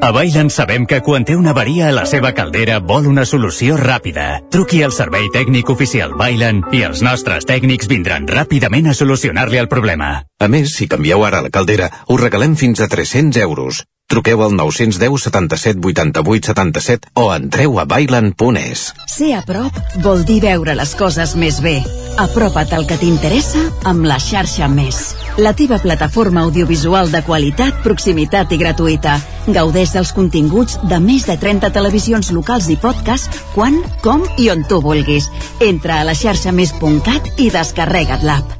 A Bailen sabem que quan té una avaria a la seva caldera vol una solució ràpida. Truqui al servei tècnic oficial Bailen i els nostres tècnics vindran ràpidament a solucionar-li el problema. A més, si canvieu ara la caldera, us regalem fins a 300 euros. Truqueu al 910 77 88 77 o entreu a bailan.es. Ser a prop vol dir veure les coses més bé. Apropa't al que t'interessa amb la xarxa Més. La teva plataforma audiovisual de qualitat, proximitat i gratuïta. Gaudeix dels continguts de més de 30 televisions locals i podcast quan, com i on tu vulguis. Entra a la xarxa més.cat i descarrega't l'app.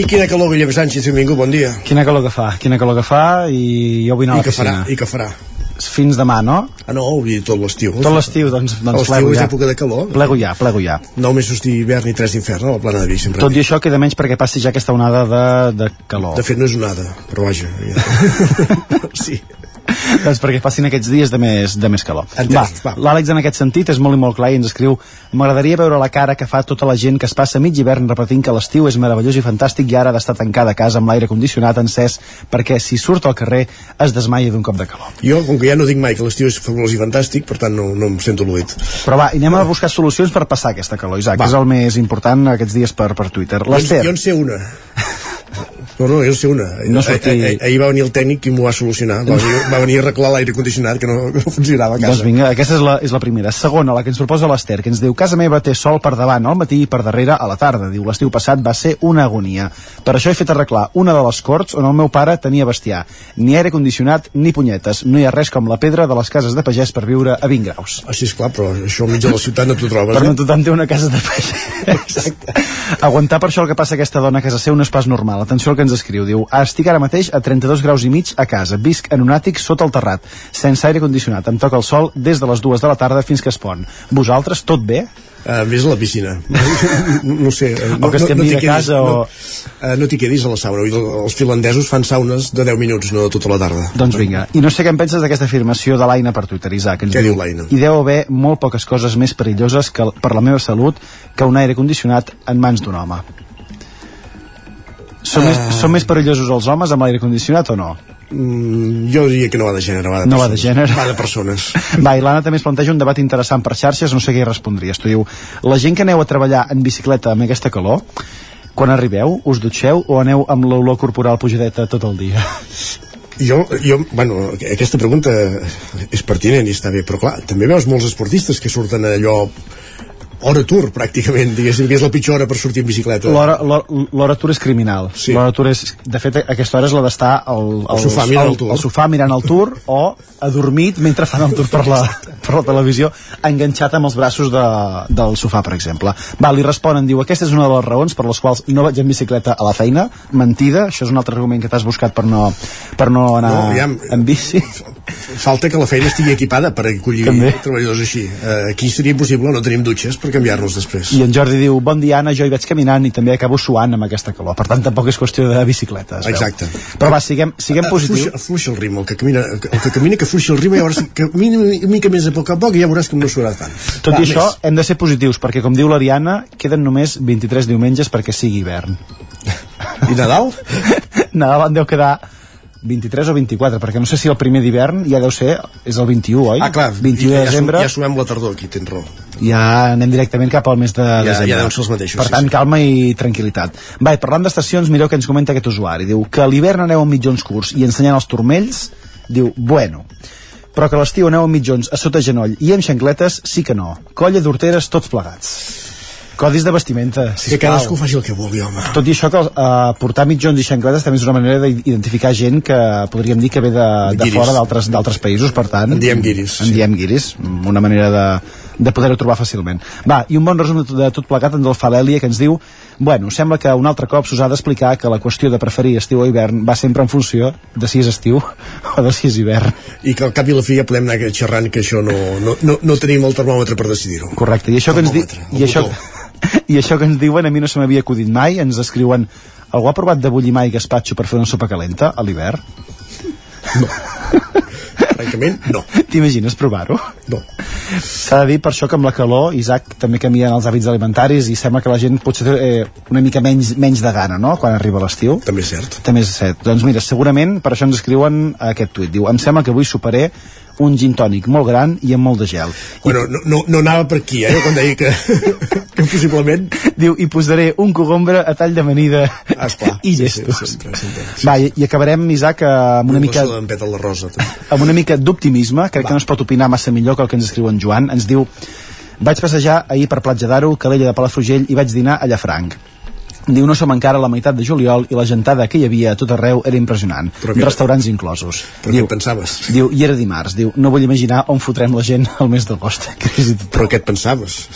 I quina calor, Guillem Sánchez, benvingut, bon dia. Quina calor que fa, quina calor que fa i jo vull anar I a la que farà, piscina. i que farà. Fins demà, no? Ah, no, vull dir tot l'estiu. Tot l'estiu, doncs, doncs L'estiu plego és ja. època de calor. Plego ja, plego ja. Nou mesos d'hivern i tres d'infern, a la plana de vi, sempre. Tot i això queda menys perquè passi ja aquesta onada de, de calor. De fet, no és onada, però vaja. (laughs) sí. (laughs) doncs perquè passin aquests dies de més, de més calor. Entesos, va, l'Àlex en aquest sentit és molt i molt clar i ens escriu M'agradaria veure la cara que fa tota la gent que es passa mig hivern repetint que l'estiu és meravellós i fantàstic i ara ha d'estar tancada a casa amb l'aire condicionat encès perquè si surt al carrer es desmaia d'un cop de calor. Jo, com que ja no dic mai que l'estiu és fabulós i fantàstic, per tant no, no em sento al·luït. Però va, anem a buscar solucions per passar aquesta calor, Isaac, Va. és el més important aquests dies per, per Twitter. Jo, jo en sé una. (laughs) No, no, jo sé una. No sortir- ahir, ahir, ahir va venir el tècnic i m'ho va solucionar. Va venir, va venir a arreglar l'aire condicionat que no, que no funcionava a casa. Doncs vinga, aquesta és la, és la primera. Segona, la que ens proposa l'Ester, que ens diu Casa meva té sol per davant al matí i per darrere a la tarda. Diu, l'estiu passat va ser una agonia. Per això he fet arreglar una de les corts on el meu pare tenia bestiar. Ni aire condicionat ni punyetes. No hi ha res com la pedra de les cases de pagès per viure a 20 graus. Així és clar, però això al mig de la ciutat no t'ho trobes. Però eh? no tothom té una casa de pagès. Exacte. Aguantar per això el que passa a aquesta dona a casa seu no és pas normal. Atenció al que ens escriu. Diu, "Ah, estic ara mateix a 32 graus i mig a casa. Visc en un àtic sota el terrat, sense aire condicionat. Em toca el sol des de les dues de la tarda fins que es pon. Vosaltres, tot bé? Uh, vés a la piscina. (laughs) No, no sé. eh, No, O que no, no t'hi de casa quedis, o- No, uh, no t'hi quedis a la sauna. Els finlandesos fan saunes de 10 minuts, no de tota la tarda. Doncs vinga. I no sé què en penses d'aquesta afirmació de l'Aina per Twitter, Isaac. Ens Què diu l'Aina? Hi deu haver molt poques coses més perilloses que, per la meva salut que un aire condicionat en mans d'un home. Són, més, Ah. són més perillosos els homes amb l'aire condicionat o no? Mm, jo diria que no va de gènere, va de No va persones. de gènere. Va de persones. (laughs) Va, i l'Anna també es planteja un debat interessant per xarxes, no sé què hi respondries. Tu diu, la gent que aneu a treballar en bicicleta amb aquesta calor, quan arribeu, us dutxeu o aneu amb l'olor corporal pujadeta tot el dia? (laughs) Jo, jo, bueno, aquesta pregunta és pertinent i està bé, però clar, també veus molts esportistes que surten allò hora tour, pràcticament, diguéssim, que és la pitjor hora per sortir en bicicleta. L'hora tour és criminal. Sí. L'hora tour és... De fet, aquesta hora és la d'estar al, Al sofà mirant el tour. Al sofà mirant el tour o adormit mentre fan el tour per la, per la televisió enganxat amb els braços de, del sofà, per exemple. Va, li responen, diu, aquesta és una de les raons per les quals no vaig en bicicleta a la feina. Mentida, això és un altre argument que t'has buscat per no, per no anar No, aviam. en bici. Falta que la feina estigui equipada per acollir També. treballadors així. Eh, aquí seria impossible, no tenim dutxes per canviar-nos després. I en Jordi diu, bon dia Anna, jo hi vaig caminant i també acabo suant amb aquesta calor. Per tant, tampoc és qüestió de bicicleta, es veu. Exacte. Però va, siguem, siguem positius. Afluixa, afluixa el ritme, el que camina, el que camina que afluixa el ritme i llavors que una mica més a poc a poc i ja veuràs que no suarà tant. Tot Va, i això, més. hem de ser positius, perquè, com diu la Diana, queden només 23 diumenges perquè sigui hivern. I Nadal? (laughs) Nadal en deu quedar 23 o 24, perquè no sé si el primer d'hivern ja deu ser, és el 21, oi? Ah, clar, 21 de ja, desembre. ja sumem la tardor aquí, tens raó. Ja anem directament cap al mes de Ja- desembre. ja deuen ser els mateixos, Per sí, tant, sí. calma i tranquil·litat. Va, parlant d'estacions, mireu què ens comenta aquest usuari. Diu que a l'hivern aneu amb mitjons curts i ensenyant els turmells, diu, bueno, però que l'estiu aneu amb mitjons a sota genoll i amb xancletes, sí que no. Colla d'horteres tots plegats. Codis de vestimenta, Que sisplau. cadascú faci el que vulgui, home. Tot i això, que uh, portar mitjons i xancletes també és una manera d'identificar gent que podríem dir que ve de, de Guiris. fora d'altres països, per tant... En diem guiris, En diem guiris, una manera de, de poder-ho trobar fàcilment. Va, i un bon resum de tot, de tot plegat ens el fa l'Èlia, que ens diu bueno, sembla que un altre cop s'us ha d'explicar que la qüestió de preferir estiu o hivern va sempre en funció de si és estiu (laughs) o de si és hivern. I que al cap i la fi ja podem anar xerrant que això no, no, no, no tenim el termòmetre per decidir-ho. Correcte, i això que ens di... i això, (laughs) i això que ens diuen a mi no se m'havia acudit mai, ens escriuen algú ha provat de bullir mai gaspatxo per fer una sopa calenta a l'hivern? (laughs) Francament, no. T'imagines provar-ho? No. S'ha de dir per això que amb la calor, Isaac, també canvien els hàbits alimentaris i sembla que la gent potser té eh, una mica menys, menys de gana, no?, quan arriba l'estiu. També és cert. També és cert. Doncs mira, segurament per això ens escriuen aquest tuit. Diu, em sembla que avui superé un gin tònic molt gran i amb molt de gel. Bueno, no, no, no anava per aquí, eh, quan deia que, (laughs) que possiblement... Diu, i posaré un cogombre a tall d'amanida Ah, esclar. (laughs) i Sí, sí, llestos. sempre, sempre. Va, i, i acabarem, Isaac, amb una mica a la Rosa. també. amb una mica d'optimisme, crec que no es pot opinar massa millor que el que ens escriu en Joan, ens diu vaig passejar ahir per Platja d'Aro, Calella de Palafrugell i vaig dinar a Llafranc. Diu, no som encara a la meitat de juliol i la gentada que hi havia a tot arreu era impressionant. Però què- Restaurants inclosos. Però diu, què pensaves? Diu, i era dimarts. Diu, no vull imaginar on fotrem la gent al mes d'agost. (laughs) Però què et pensaves?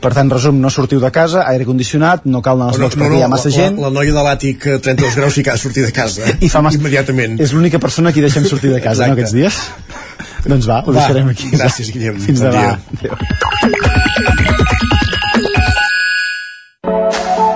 Per tant, resum, no sortiu de casa, aire condicionat, no cal anar als llocs perquè hi ha massa la, gent. La, la noia de l'àtic a 32 graus sí que ha de sortir de casa. eh? I fa massa... Immediatament. És l'única persona que deixem sortir de casa, no, aquests dies? (laughs) doncs va, ho Va, deixarem aquí. gràcies, Guillem. Fins Bon demà. dia. Adéu.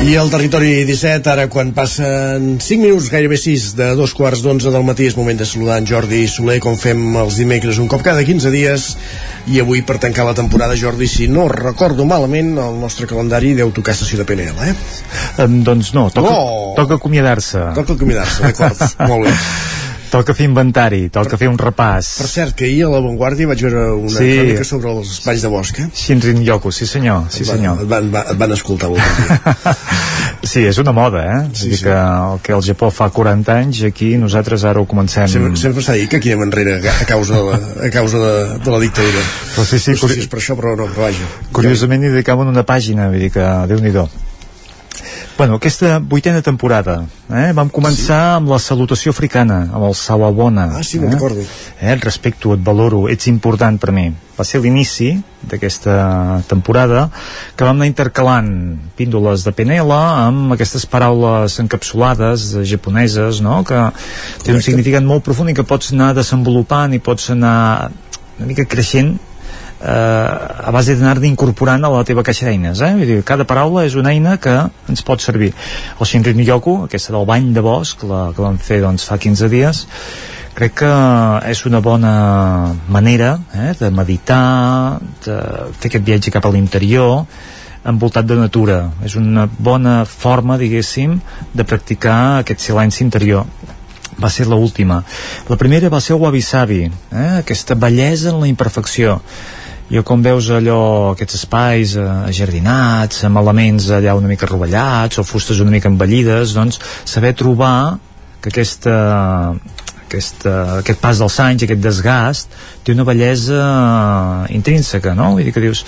I al territori 17, ara quan passen 5 minuts, gairebé 6 de dos quarts d'onze del matí, és moment de saludar en Jordi Soler, com fem els dimecres un cop cada 15 dies, i avui per tancar la temporada, Jordi, si no recordo malament, el nostre calendari deu tocar estació de PNL, eh? Um, doncs no, toca, No. toca acomiadar-se. Toca acomiadar-se, d'acord, (laughs) molt bé. Toca fer inventari, toca fer un repàs. Per cert, que ahir a La Vanguardia vaig veure una Sí. crònica sobre els espais de bosc, eh? Shinrin Yoku, sí senyor, sí van- senyor. Et van, et van escoltar. (laughs) Sí, és una moda, eh? Sí, Sí, dir sí. que el que el Japó fa 40 anys, aquí nosaltres ara ho comencem... Sempre, sempre s'ha dit que aquí anem enrere a causa de la, a causa de, de la dictadura. Però sí, sí, no sé curi- si és per això, però no, però vaja. Curiosament hi dedicaven una pàgina, vull dir que déu nhi Bueno, aquesta vuitena temporada, eh? vam començar amb la salutació africana, amb el Sawabona. Ah, sí, me'n eh? recordo. Eh? Et respecto, et valoro, ets important per mi. Va ser l'inici d'aquesta temporada que vam anar intercalant píndoles de PNL amb aquestes paraules encapsulades eh, japoneses, no?, que tenen un significat molt profund i que pots anar desenvolupant i pots anar una mica creixent eh, a base d'anar-ne incorporant a la teva caixa d'eines eh? Vull dir, cada paraula és una eina que ens pot servir el Shinrin Yoku, aquesta del bany de bosc la que vam fer doncs, fa 15 dies crec que és una bona manera eh, de meditar de fer aquest viatge cap a l'interior envoltat de natura és una bona forma, diguéssim de practicar aquest silenci interior va ser la última. La primera va ser el Wabi Sabi, eh? aquesta bellesa en la imperfecció. Jo com veus allò, aquests espais eh, ajardinats, amb elements allà una mica rovellats o fustes una mica envellides, doncs saber trobar que aquesta, aquesta, aquest pas dels anys, aquest desgast, té una bellesa eh, intrínseca, no? Vull dir que dius,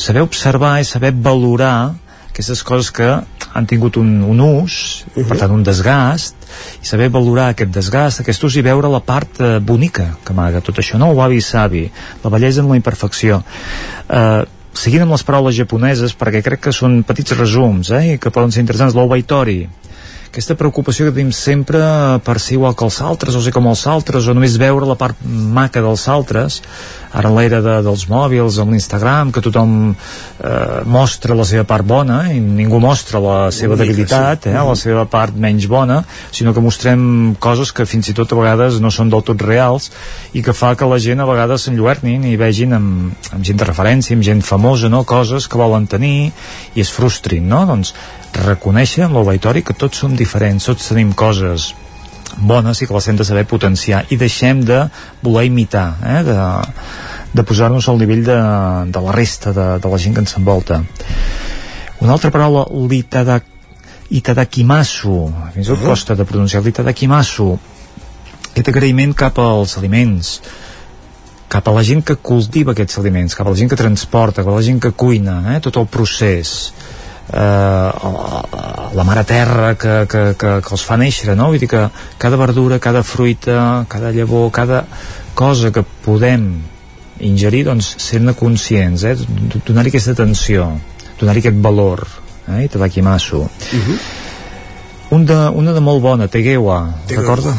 saber observar i saber valorar aquestes coses que han tingut un, un ús, uh -huh. per tant un desgast, i saber valorar aquest desgast, aquest ús i veure la part eh, bonica que amaga tot això, no? El wabi-sabi, la bellesa en la imperfecció. Eh, seguint amb les paraules japoneses, perquè crec que són petits resums, eh, que poden ser interessants, l'obaitori, aquesta preocupació que tenim sempre per ser igual que els altres o ser com els altres o només veure la part maca dels altres ara en l'era de, dels mòbils amb l'Instagram que tothom eh, mostra la seva part bona i ningú mostra la seva debilitat eh, la seva part menys bona sinó que mostrem coses que fins i tot a vegades no són del tot reals i que fa que la gent a vegades s'enlluernin i vegin amb, amb gent de referència, amb gent famosa, no? coses que volen tenir i es frustrin, no? Doncs reconèixer amb l'obaitori que tots som diferents, tots tenim coses bones i que les hem de saber potenciar. I deixem de voler imitar eh? de, de posar-nos al nivell de, de la resta de, de la gent que ens envolta. Una altra paraula l'itadak itadakimasu. Fins i tot costa de pronunciar l'itadakimasu. Aquest agraïment cap als aliments cap a la gent que cultiva aquests aliments, cap a la gent que transporta, cap a la gent que cuina, eh? tot el procés eh, la mare terra que, que, que, que els fa néixer no? vull dir que cada verdura, cada fruita cada llavor, cada cosa que podem ingerir doncs ser-ne conscients eh? donar-hi aquesta atenció donar-hi aquest valor eh? Itadakimasu uh -huh. un de, una de molt bona, Tegewa, recorda?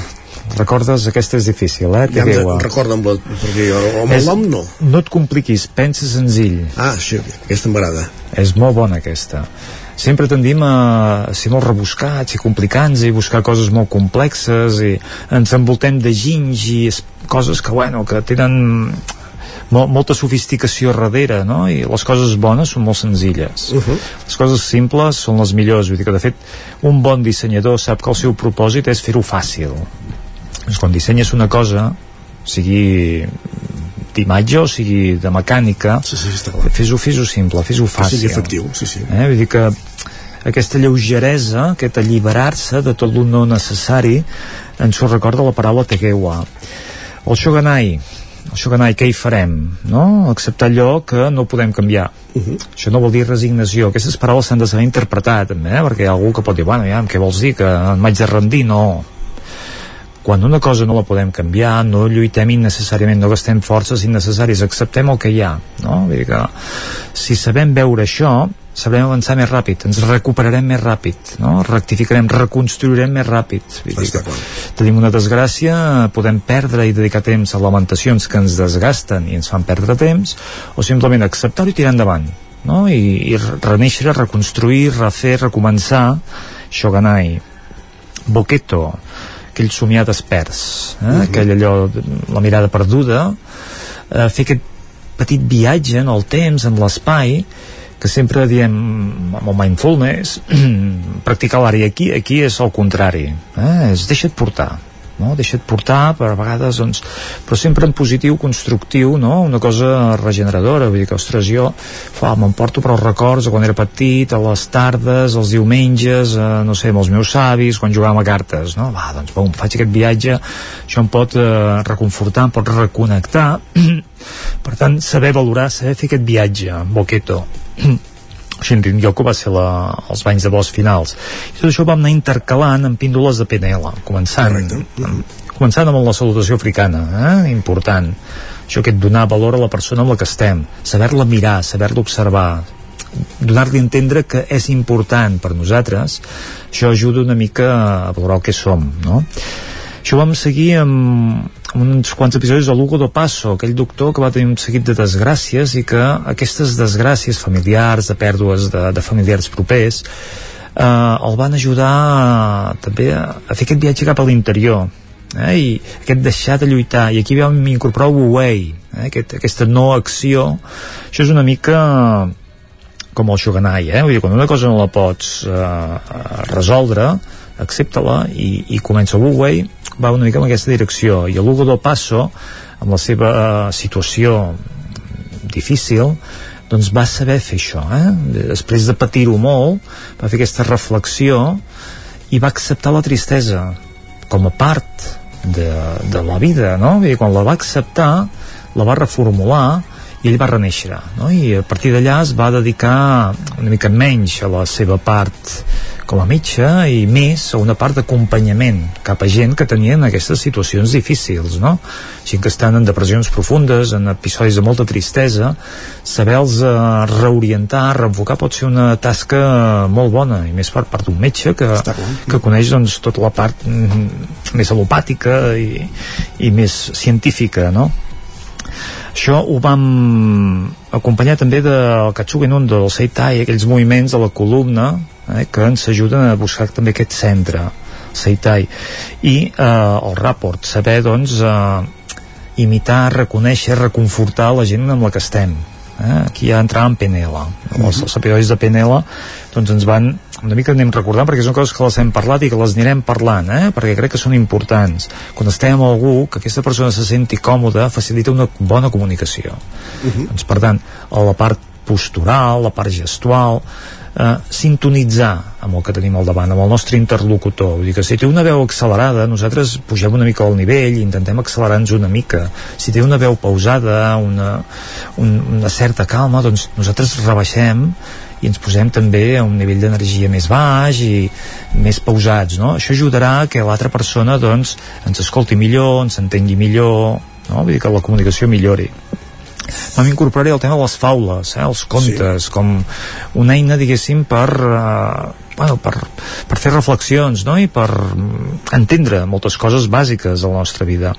Recordes? Aquesta és difícil, eh? Ja em recorda'm la, perquè jo amb el nom no. No et compliquis, pensa senzill. Ah, sí, aquesta m'agrada. És molt bona aquesta. Sempre tendim a ser molt rebuscats i complicants i buscar coses molt complexes i ens envoltem de ginys i coses que, bueno, que tenen mol, molta sofisticació darrere, no? I les coses bones són molt senzilles. Uh -huh. Les coses simples són les millors. Vull dir que, de fet, un bon dissenyador sap que el seu propòsit és fer-ho fàcil doncs quan dissenyes una cosa sigui d'imatge o sigui de mecànica sí, sí, fes-ho fes simple, fes-ho fàcil que sigui efectiu, sí, sí. Eh? vull dir que aquesta lleugeresa, aquest alliberar-se de tot el no necessari ens ho recorda la paraula Tegewa el Shoganai el Shoganai, què hi farem? No? Acceptar allò que no podem canviar. Uh -huh. Això no vol dir resignació. Aquestes paraules s'han de saber interpretar, també, eh? perquè hi ha algú que pot dir, bueno, ja, què vols dir? Que m'haig de rendir? No quan una cosa no la podem canviar, no lluitem innecessàriament, no gastem forces innecessàries, acceptem el que hi ha, no? Vull dir que si sabem veure això, sabrem avançar més ràpid, ens recuperarem més ràpid, no? rectificarem, reconstruirem més ràpid. Vull dir que tenim una desgràcia, podem perdre i dedicar temps a lamentacions que ens desgasten i ens fan perdre temps, o simplement acceptar-ho i tirar endavant, no? I, i reneixer, reconstruir, refer, recomençar, Shoganai, Boqueto, aquell somiar desperts eh? uh -huh. aquell allò, la mirada perduda eh, fer aquest petit viatge en el temps, en l'espai que sempre diem amb el mindfulness (clears throat) practicar l'àrea aquí, aquí és el contrari eh? és deixa't portar no? deixa't portar per a vegades doncs, però sempre en positiu, constructiu no? una cosa regeneradora vull dir que ostres jo m'emporto per als records de quan era petit, a les tardes els diumenges, eh, no sé, amb els meus savis quan jugàvem a cartes no? va, doncs bom, faig aquest viatge això em pot eh, reconfortar, em pot reconnectar (clears throat) per tant, saber valorar, saber fer aquest viatge boqueto (clears throat) Shinrin Yoko va ser la, els banys de bosc finals. I tot això vam anar intercalant amb píndoles de PNL començant, amb, començant amb la salutació africana eh? important. Això que et donar valor a la persona amb la que estem. Saber-la mirar, saber-la observar. Donar-li a entendre que és important per nosaltres. Això ajuda una mica a valorar el que som no? això vam seguir amb, uns quants episodis de Lugo do Passo, aquell doctor que va tenir un seguit de desgràcies i que aquestes desgràcies familiars, de pèrdues de, de familiars propers, eh, el van ajudar a, també a, a fer aquest viatge cap a l'interior eh, i aquest deixar de lluitar i aquí vam incorporar el Wu-Wei eh, aquest, aquesta no acció això és una mica com el Shoganai eh? Vull dir, quan una cosa no la pots eh, resoldre accepta-la i, i comença Wu-Wei va una mica en aquesta direcció i el Hugo del Passo amb la seva uh, situació difícil doncs va saber fer això eh? després de patir-ho molt va fer aquesta reflexió i va acceptar la tristesa com a part de, de la vida no? I quan la va acceptar la va reformular i ell va reneixer no? i a partir d'allà es va dedicar una mica menys a la seva part com a metge i més a una part d'acompanyament cap a gent que tenien aquestes situacions difícils, no? Gent que estan en depressions profundes, en episodis de molta tristesa, saber-los eh, reorientar, reenfocar pot ser una tasca molt bona i més per part d'un metge que, que coneix doncs, tota la part mm, més alopàtica i, i més científica, no? Això ho vam acompanyar també del Katsugen Undo, del Seitai, aquells moviments de la columna eh, que ens ajuden a buscar també aquest centre Seitai. I eh, el rapport, saber doncs eh, imitar, reconèixer, reconfortar la gent amb la que estem. Eh? aquí ja entrava en Penela. Els, els episodis de Penela doncs ens van una mica anem recordant perquè són coses que les hem parlat i que les anirem parlant eh? perquè crec que són importants quan estem amb algú que aquesta persona se senti còmoda facilita una bona comunicació uh -huh. doncs per tant a la part postural, la part gestual eh, sintonitzar amb el que tenim al davant, amb el nostre interlocutor vull dir que si té una veu accelerada nosaltres pugem una mica al nivell intentem accelerar-nos una mica, si té una veu pausada una, un, una certa calma doncs nosaltres rebaixem i ens posem també a un nivell d'energia més baix i més pausats, no? Això ajudarà que l'altra persona, doncs, ens escolti millor, ens entengui millor, no? Vull dir que la comunicació millori vam incorporar el tema de les faules, eh, els contes, sí. com una eina, diguéssim, per, eh, bueno, per, per fer reflexions no? i per entendre moltes coses bàsiques de la nostra vida.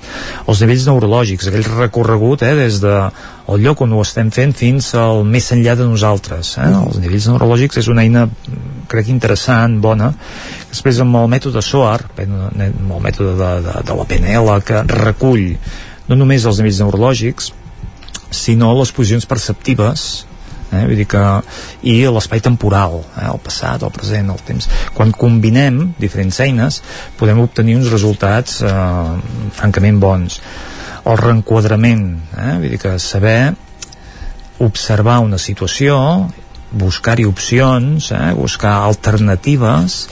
Els nivells neurològics, aquell recorregut eh, des de el lloc on ho estem fent fins al més enllà de nosaltres. Eh? Els nivells neurològics és una eina crec interessant, bona. Després amb el mètode SOAR, amb el mètode de, de, de la PNL, que recull no només els nivells neurològics, sinó les posicions perceptives eh? vull dir que i l'espai temporal, eh? el passat, el present, el temps. Quan combinem diferents eines podem obtenir uns resultats eh, francament bons. El reenquadrament, eh? vull dir que saber observar una situació buscar-hi opcions, eh? buscar alternatives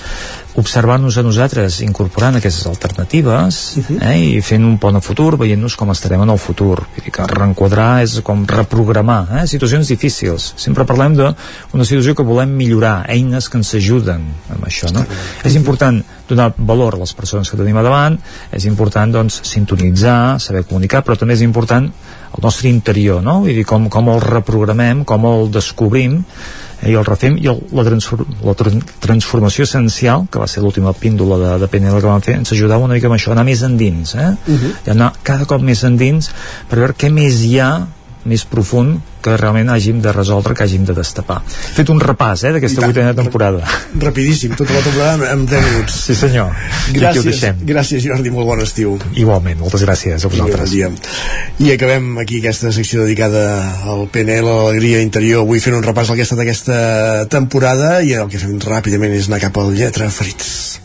observar-nos a nosaltres incorporant aquestes alternatives uh -huh. eh, i fent un pont a futur, veient-nos com estarem en el futur. Vull dir que reenquadrar és com reprogramar eh, situacions difícils. Sempre parlem d'una situació que volem millorar, eines que ens ajuden amb això. No? Uh -huh. És important donar valor a les persones que tenim a davant, és important doncs, sintonitzar, saber comunicar, però també és important el nostre interior, no? Vull dir, com, com el reprogramem, com el descobrim, i el refem i el, la, transform, la transformació essencial que va ser l'última píndola de, de PNL que vam fer ens ajudava una mica amb això, anar més endins eh? Uh -huh. i anar cada cop més endins per veure què més hi ha més profund que realment hàgim de resoldre, que hàgim de destapar. He fet un repàs eh, d'aquesta vuitena temporada. Rapidíssim, tota la temporada en 10 minuts. Sí senyor. Gràcies, gràcies Jordi, molt bon estiu. Igualment, moltes gràcies a vosaltres. I, bon I acabem aquí aquesta secció dedicada al PNL, a l'alegria interior, avui fent un repàs al que ha estat aquesta temporada i el que fem ràpidament és anar cap al lletra ferits.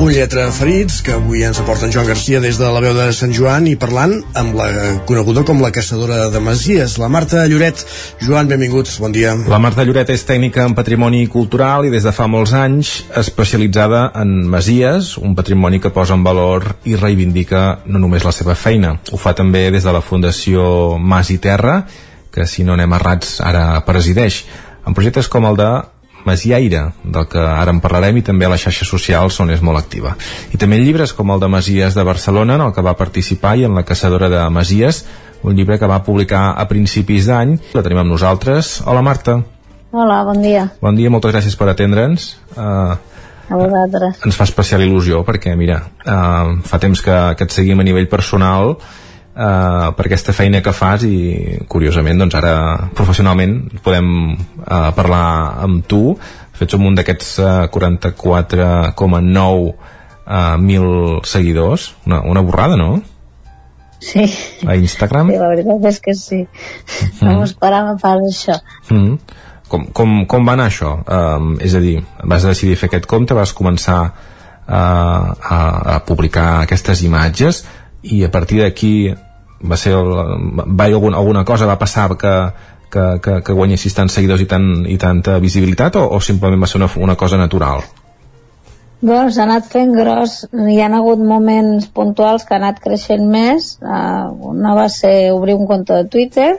Un lletra ferits que avui ens aporta en Joan Garcia des de la veu de Sant Joan i parlant amb la coneguda com la caçadora de Masies, la Marta Lloret. Joan, benvinguts, bon dia. La Marta Lloret és tècnica en patrimoni cultural i des de fa molts anys especialitzada en Masies, un patrimoni que posa en valor i reivindica no només la seva feina. Ho fa també des de la Fundació Mas i Terra, que si no anem errats ara presideix, en projectes com el de Masiaire, del que ara en parlarem, i també a les xarxes socials on és molt activa. I també llibres com el de Masies de Barcelona, en el que va participar, i en La caçadora de Masies, un llibre que va publicar a principis d'any. La tenim amb nosaltres. Hola, Marta. Hola, bon dia. Bon dia, moltes gràcies per atendre'ns. Uh, a vosaltres. Ens fa especial il·lusió perquè, mira, uh, fa temps que, que et seguim a nivell personal uh, per aquesta feina que fas i curiosament doncs ara professionalment podem uh, parlar amb tu fets un munt d'aquests uh, 44,9 uh, mil seguidors una, una borrada, no? Sí. A Instagram? Sí, la veritat és que sí. Mm. No m'ho esperava pas això. Mm. com, com, com va anar això? Um, és a dir, vas decidir fer aquest compte, vas començar uh, a, a publicar aquestes imatges i a partir d'aquí va ser el, va haver alguna, alguna cosa va passar que, que, que, que guanyessis tants seguidors i, tant, i tanta visibilitat o, o simplement va ser una, una cosa natural? Doncs s'ha anat fent gros, hi ha hagut moments puntuals que ha anat creixent més, uh, una va ser obrir un compte de Twitter,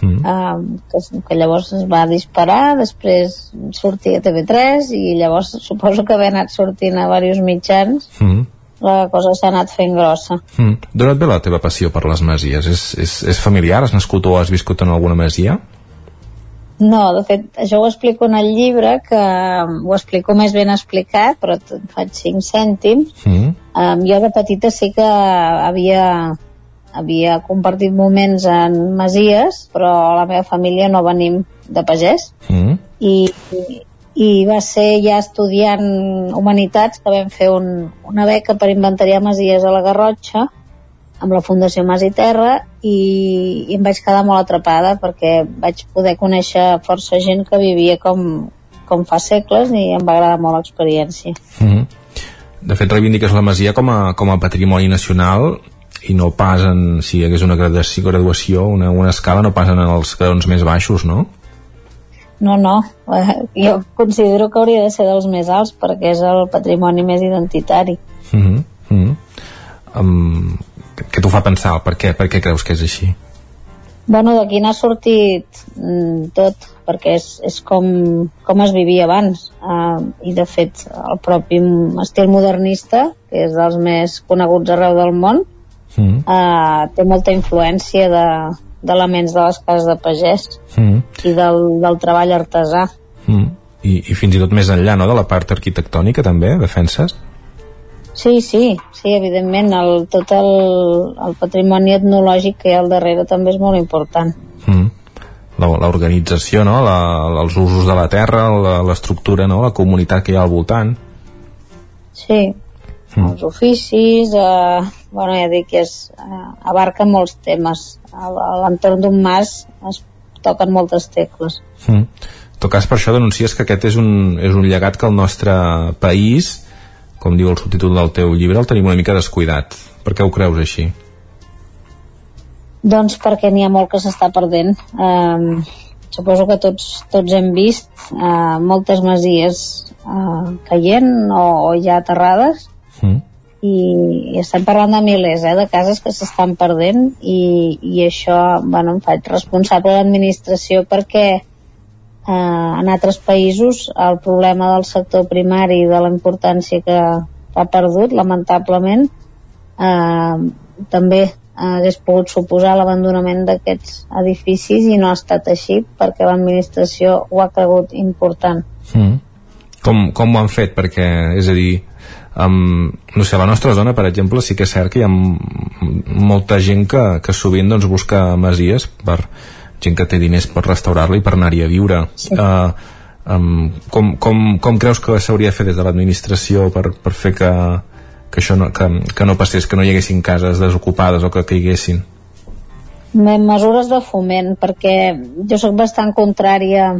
mm. uh, que, que llavors es va disparar, després sortir a TV3 i llavors suposo que havia anat sortint a diversos mitjans, mm. La cosa s'ha anat fent grossa. Mm. D'on et ve la teva passió per les masies? És, és, és familiar? Has nascut o has viscut en alguna masia? No, de fet, això ho explico en el llibre, que ho explico més ben explicat, però faig 5 cèntims. Mm. Um, jo de petita sí que havia, havia compartit moments en masies, però la meva família no venim de pagès. Mm. I, i va ser ja estudiant Humanitats que vam fer un, una beca per inventariar masies a la Garrotxa, amb la Fundació Mas i Terra i, i em vaig quedar molt atrapada perquè vaig poder conèixer força gent que vivia com, com fa segles i em va agradar molt l'experiència. Mm -hmm. De fet, reivindiques la Masia com a, com a patrimoni nacional i no pas en, si hi hagués una graduació, una, una escala, no pas en els graons més baixos, no? No, no, jo considero que hauria de ser dels més alts perquè és el patrimoni més identitari. Mm -hmm. Mm -hmm. Um, què t'ho fa pensar? Per què, per què creus que és així? Bueno, d'aquí n'ha sortit mm, tot, perquè és, és com, com es vivia abans. Uh, I, de fet, el propi estil modernista, que és dels més coneguts arreu del món, mm. uh, té molta influència de d'elements de les cases de pagès mm. i del, del treball artesà. Mm. I, I fins i tot més enllà, no?, de la part arquitectònica, també, defenses? Sí, sí, sí, evidentment, el, tot el, el patrimoni etnològic que hi ha al darrere també és molt important. Mm. L'organització, no? La, els usos de la terra, l'estructura, no? la comunitat que hi ha al voltant. Sí, mm. els oficis, eh, bueno, ja dic que és, eh, abarca molts temes. A, a l'entorn d'un mas es toquen moltes tecles. Mm. En tot cas, per això denuncies que aquest és un, és un llegat que el nostre país com diu el subtítol del teu llibre, el tenim una mica descuidat. Per què ho creus així? Doncs perquè n'hi ha molt que s'està perdent. Um, suposo que tots, tots hem vist uh, moltes masies uh, caient o, o ja aterrades mm. i, i estem parlant de milers eh, de cases que s'estan perdent i, i això bueno, em faig responsable de l'administració perquè eh, en altres països el problema del sector primari de la importància que, ha perdut lamentablement eh, també hagués pogut suposar l'abandonament d'aquests edificis i no ha estat així perquè l'administració ho ha cregut important mm. com, com ho han fet? perquè, és a dir um, no sé, a la nostra zona per exemple sí que és cert que hi ha molta gent que, que sovint doncs, busca masies per, gent que té diners per restaurar-la i per anar-hi a viure sí. uh, um, com, com, com creus que s'hauria de fer des de l'administració per, per fer que, que això no, que, que no passés, que no hi haguessin cases desocupades o que caiguessin? Mesures de foment, perquè jo sóc bastant contrària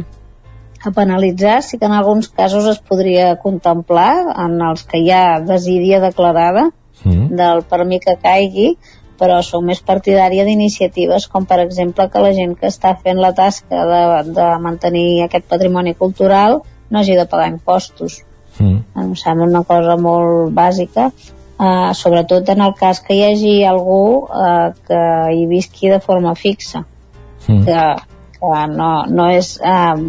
a penalitzar, sí que en alguns casos es podria contemplar en els que hi ha desídia declarada mm. del per mi que caigui, però sou més partidària d'iniciatives com per exemple que la gent que està fent la tasca de, de mantenir aquest patrimoni cultural no hagi de pagar impostos. Mm. Em sembla una cosa molt bàsica, uh, sobretot en el cas que hi hagi algú uh, que hi visqui de forma fixa, mm. que, que no, no és um,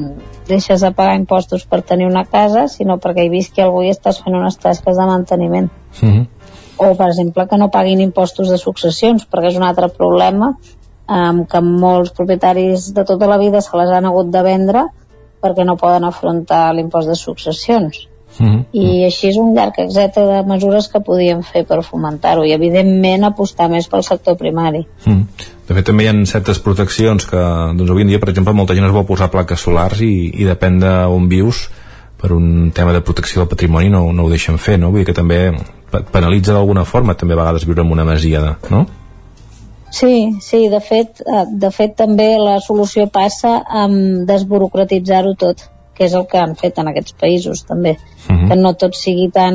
deixes de pagar impostos per tenir una casa, sinó perquè hi visqui algú i estàs fent unes tasques de manteniment. Mm o per exemple que no paguin impostos de successions perquè és un altre problema eh, que molts propietaris de tota la vida se les han hagut de vendre perquè no poden afrontar l'impost de successions mm -hmm. i així és un llarg etcètera de mesures que podíem fer per fomentar-ho i evidentment apostar més pel sector primari mm. De fet, també hi ha certes proteccions que, doncs, avui en dia, per exemple, molta gent es vol posar plaques solars i, i depèn d'on vius, per un tema de protecció del patrimoni no, no ho deixen fer, no? Vull dir que també penalitza d'alguna forma també a vegades viure en una masia, no? Sí, sí, de fet, eh, de fet també la solució passa amb desburocratitzar-ho tot, que és el que han fet en aquests països també, uh -huh. que no tot sigui tan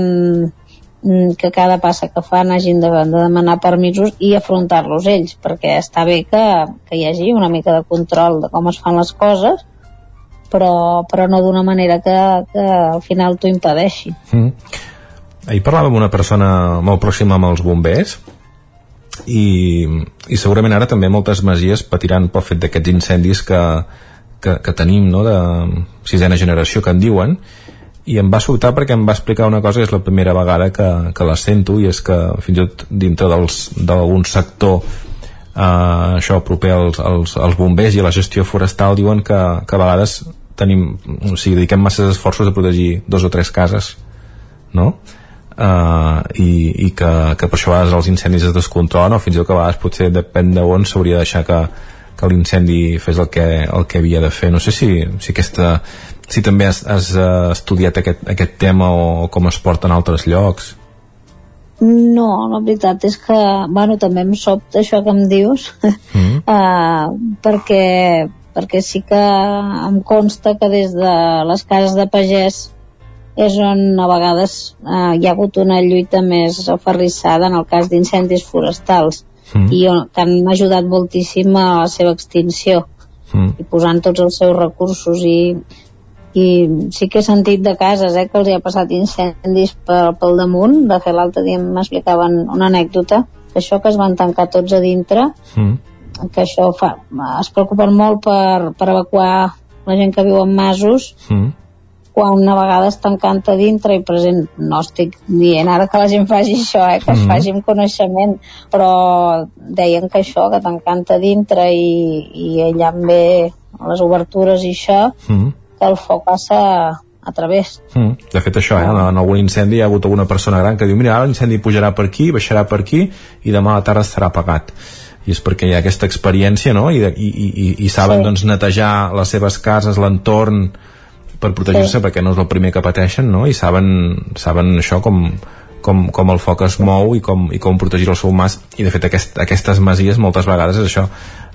mm, que cada passa que fan hagin de, de demanar permisos i afrontar-los ells, perquè està bé que, que hi hagi una mica de control de com es fan les coses, però, però no d'una manera que, que al final t'ho impedeixi. Mm. Ahir parlava amb una persona molt pròxima amb els bombers i, i segurament ara també moltes masies patiran pel fet d'aquests incendis que, que, que tenim no, de sisena generació que en diuen i em va sobtar perquè em va explicar una cosa que és la primera vegada que, que la sento i és que fins i tot dintre d'algun sector eh, això proper als, als, als bombers i a la gestió forestal diuen que, que a vegades tenim, o sigui, dediquem masses esforços a protegir dos o tres cases no? Uh, i, i que, que per això a vegades els incendis es descontrolen o fins i tot que a vegades potser depèn d'on s'hauria de deixar que, que l'incendi fes el que, el que havia de fer. No sé si, si aquesta si també has, has uh, estudiat aquest, aquest tema o com es porta en altres llocs. No, la veritat és que, bueno, també em sobta això que em dius, (laughs) mm. uh, perquè, perquè sí que em consta que des de les cases de pagès és on a vegades eh, hi ha hagut una lluita més aferrissada en el cas d'incendis forestals mm. i han ajudat moltíssim a la seva extinció mm. i posant tots els seus recursos i, i sí que he sentit de cases eh, que els hi ha passat incendis pel, pel damunt de fet l'altre dia m'explicaven una anècdota que això que es van tancar tots a dintre mm. que això fa, es preocupen molt per, per evacuar la gent que viu en masos mm quan una vegada es tancant a dintre i present, no estic dient ara que la gent faci això, eh, que mm -hmm. es mhm. faci amb coneixement, però deien que això, que tancant a dintre i, i aïllant bé les obertures i això, mm -hmm. que el foc passa a través. Mm. De fet, això, eh? en algun incendi hi ha hagut alguna persona gran que diu mira, ara l'incendi pujarà per aquí, baixarà per aquí i demà a la tarda estarà apagat i és perquè hi ha aquesta experiència no? I, i, i, i saben sí. doncs, netejar les seves cases, l'entorn per protegir-se sí. perquè no és el primer que pateixen no? i saben, saben això com, com, com el foc es mou i com, i com protegir el seu mas i de fet aquest, aquestes masies moltes vegades és això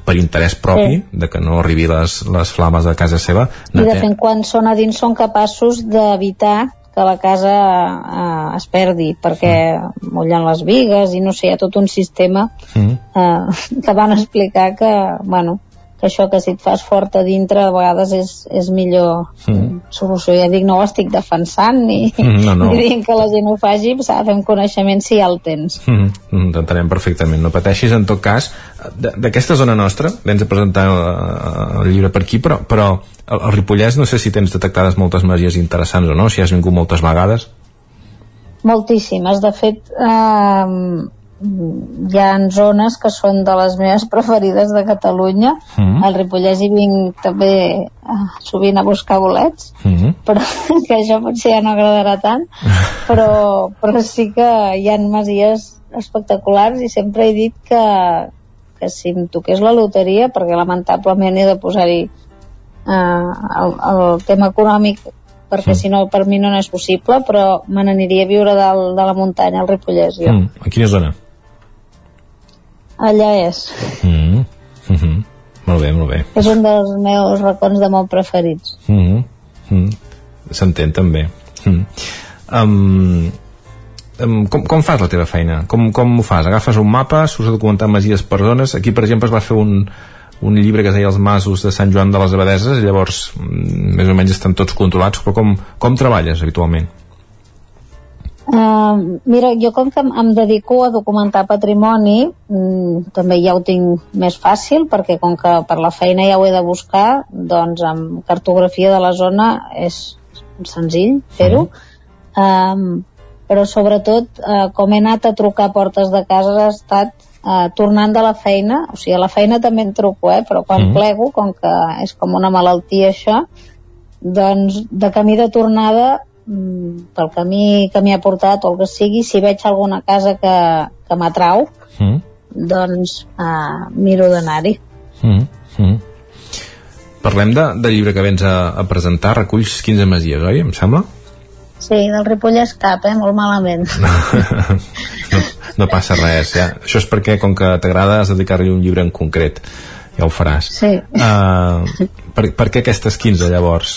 per interès propi, sí. de que no arribi les, les flames de casa seva. I de fet, quan són a dins són capaços d'evitar que la casa eh, es perdi perquè mm. mullen les vigues i no sé, hi ha tot un sistema mm. eh, (laughs) que van explicar que, bueno, això que si et fas fort a dintre a vegades és, és millor mm. solució. Ja dic, no ho estic defensant ni, mm, no, no. ni dient que la gent ho faci, s'ha de fer un coneixement si ja el tens. Mm, mm, T'entenem perfectament. No pateixis, en tot cas, d'aquesta zona nostra, vens a presentar el, eh, el llibre per aquí, però, però el, el Ripollès no sé si tens detectades moltes masies interessants o no, si has vingut moltes vegades. Moltíssimes. De fet, eh, hi ha zones que són de les meves (laughs) preferides de Catalunya mm. al Ripollès hi vinc també uh, sovint a buscar bolets mm -hmm. però (laughs) que això potser ja no agradarà tant (laughs) però, però sí que hi ha masies espectaculars i sempre he dit que, que si em toqués la loteria perquè lamentablement he de posar-hi uh, el, el tema econòmic perquè si no per mi no és possible però me n'aniria a viure dalt de la muntanya al Ripollès jo. Mm. A quina zona? Allà és. Mm -hmm. Molt bé, molt bé. És un dels meus racons de molt preferits. Mm -hmm. Mm -hmm. S'entén també. Mm. Um, um, com, com fas la teva feina? Com, com ho fas? Agafes un mapa, surts a documentar masies per zones. Aquí, per exemple, es va fer un, un llibre que es deia Els masos de Sant Joan de les Abadeses, i llavors mm, més o menys estan tots controlats, però com, com treballes habitualment? Uh, mira, jo com que em dedico a documentar patrimoni, mm, també ja ho tinc més fàcil, perquè com que per la feina ja ho he de buscar, doncs amb cartografia de la zona és senzill fer-ho. Uh, però sobretot, uh, com he anat a trucar a portes de casa, ha estat uh, tornant de la feina, o sigui, a la feina també en truco, eh, però quan mm. plego, com que és com una malaltia això, doncs de camí de tornada Mm, pel camí que m'hi ha portat o el que sigui, si veig alguna casa que, que m'atrau, mm. doncs uh, miro d'anar-hi. Mm. Mm. Parlem de, del llibre que vens a, a presentar, reculls 15 masies, oi? Em sembla? Sí, del Ripollès cap, eh? Molt malament. (laughs) no, no passa res ja. això és perquè com que t'agrada has de dedicar-li un llibre en concret ja ho faràs Sí. uh, per, per què aquestes 15 llavors?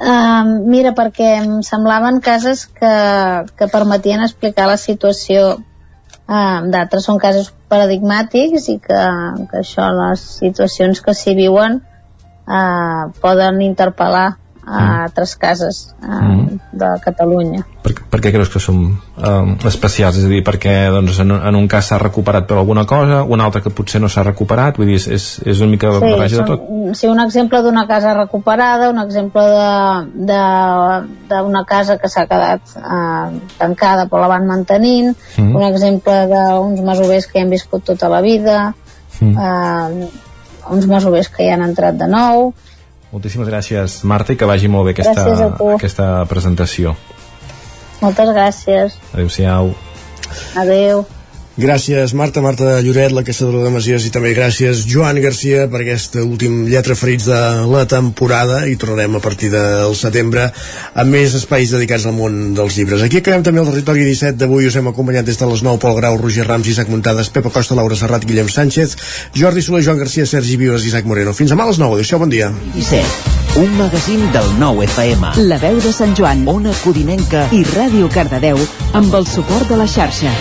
Uh, mira, perquè em semblaven cases que, que permetien explicar la situació uh, d'altres. Són casos paradigmàtics i que, que això, les situacions que s'hi viuen uh, poden interpel·lar a altres cases uh, de Catalunya. Per, per què creus que són um, especials? És a dir, perquè doncs, en, en un cas s'ha recuperat per alguna cosa, un altre que potser no s'ha recuperat, vull dir, és, és una mica Sí, barreja de tot. sí, un exemple d'una casa recuperada, un exemple d'una casa que s'ha quedat eh, tancada però la van mantenint, Mm. un exemple d'uns masovers que hi han viscut tota la vida, Mm. eh, uns masovers que hi han entrat de nou, Moltíssimes gràcies, Marta, i que vagi molt bé aquesta, aquesta presentació. moltes gràcies, Adéu-siau. adeu. Gràcies, Marta, Marta Lloret, la caçadora de Masies, i també gràcies, Joan Garcia, per aquest últim lletra ferits de la temporada, i tornarem a partir del setembre amb més espais dedicats al món dels llibres. Aquí acabem també el territori 17 d'avui, us hem acompanyat des de les 9, Pol Grau, Roger Rams, Isaac Muntades, Pepa Costa, Laura Serrat, Guillem Sánchez, Jordi Soler, Joan Garcia, Sergi Vives, Isaac Moreno. Fins demà a les 9, adéu bon dia. 17. Un magazín del nou FM. La veu de Sant Joan. Ona Codinenca I Ràdio Cardedeu amb el suport de la xarxa.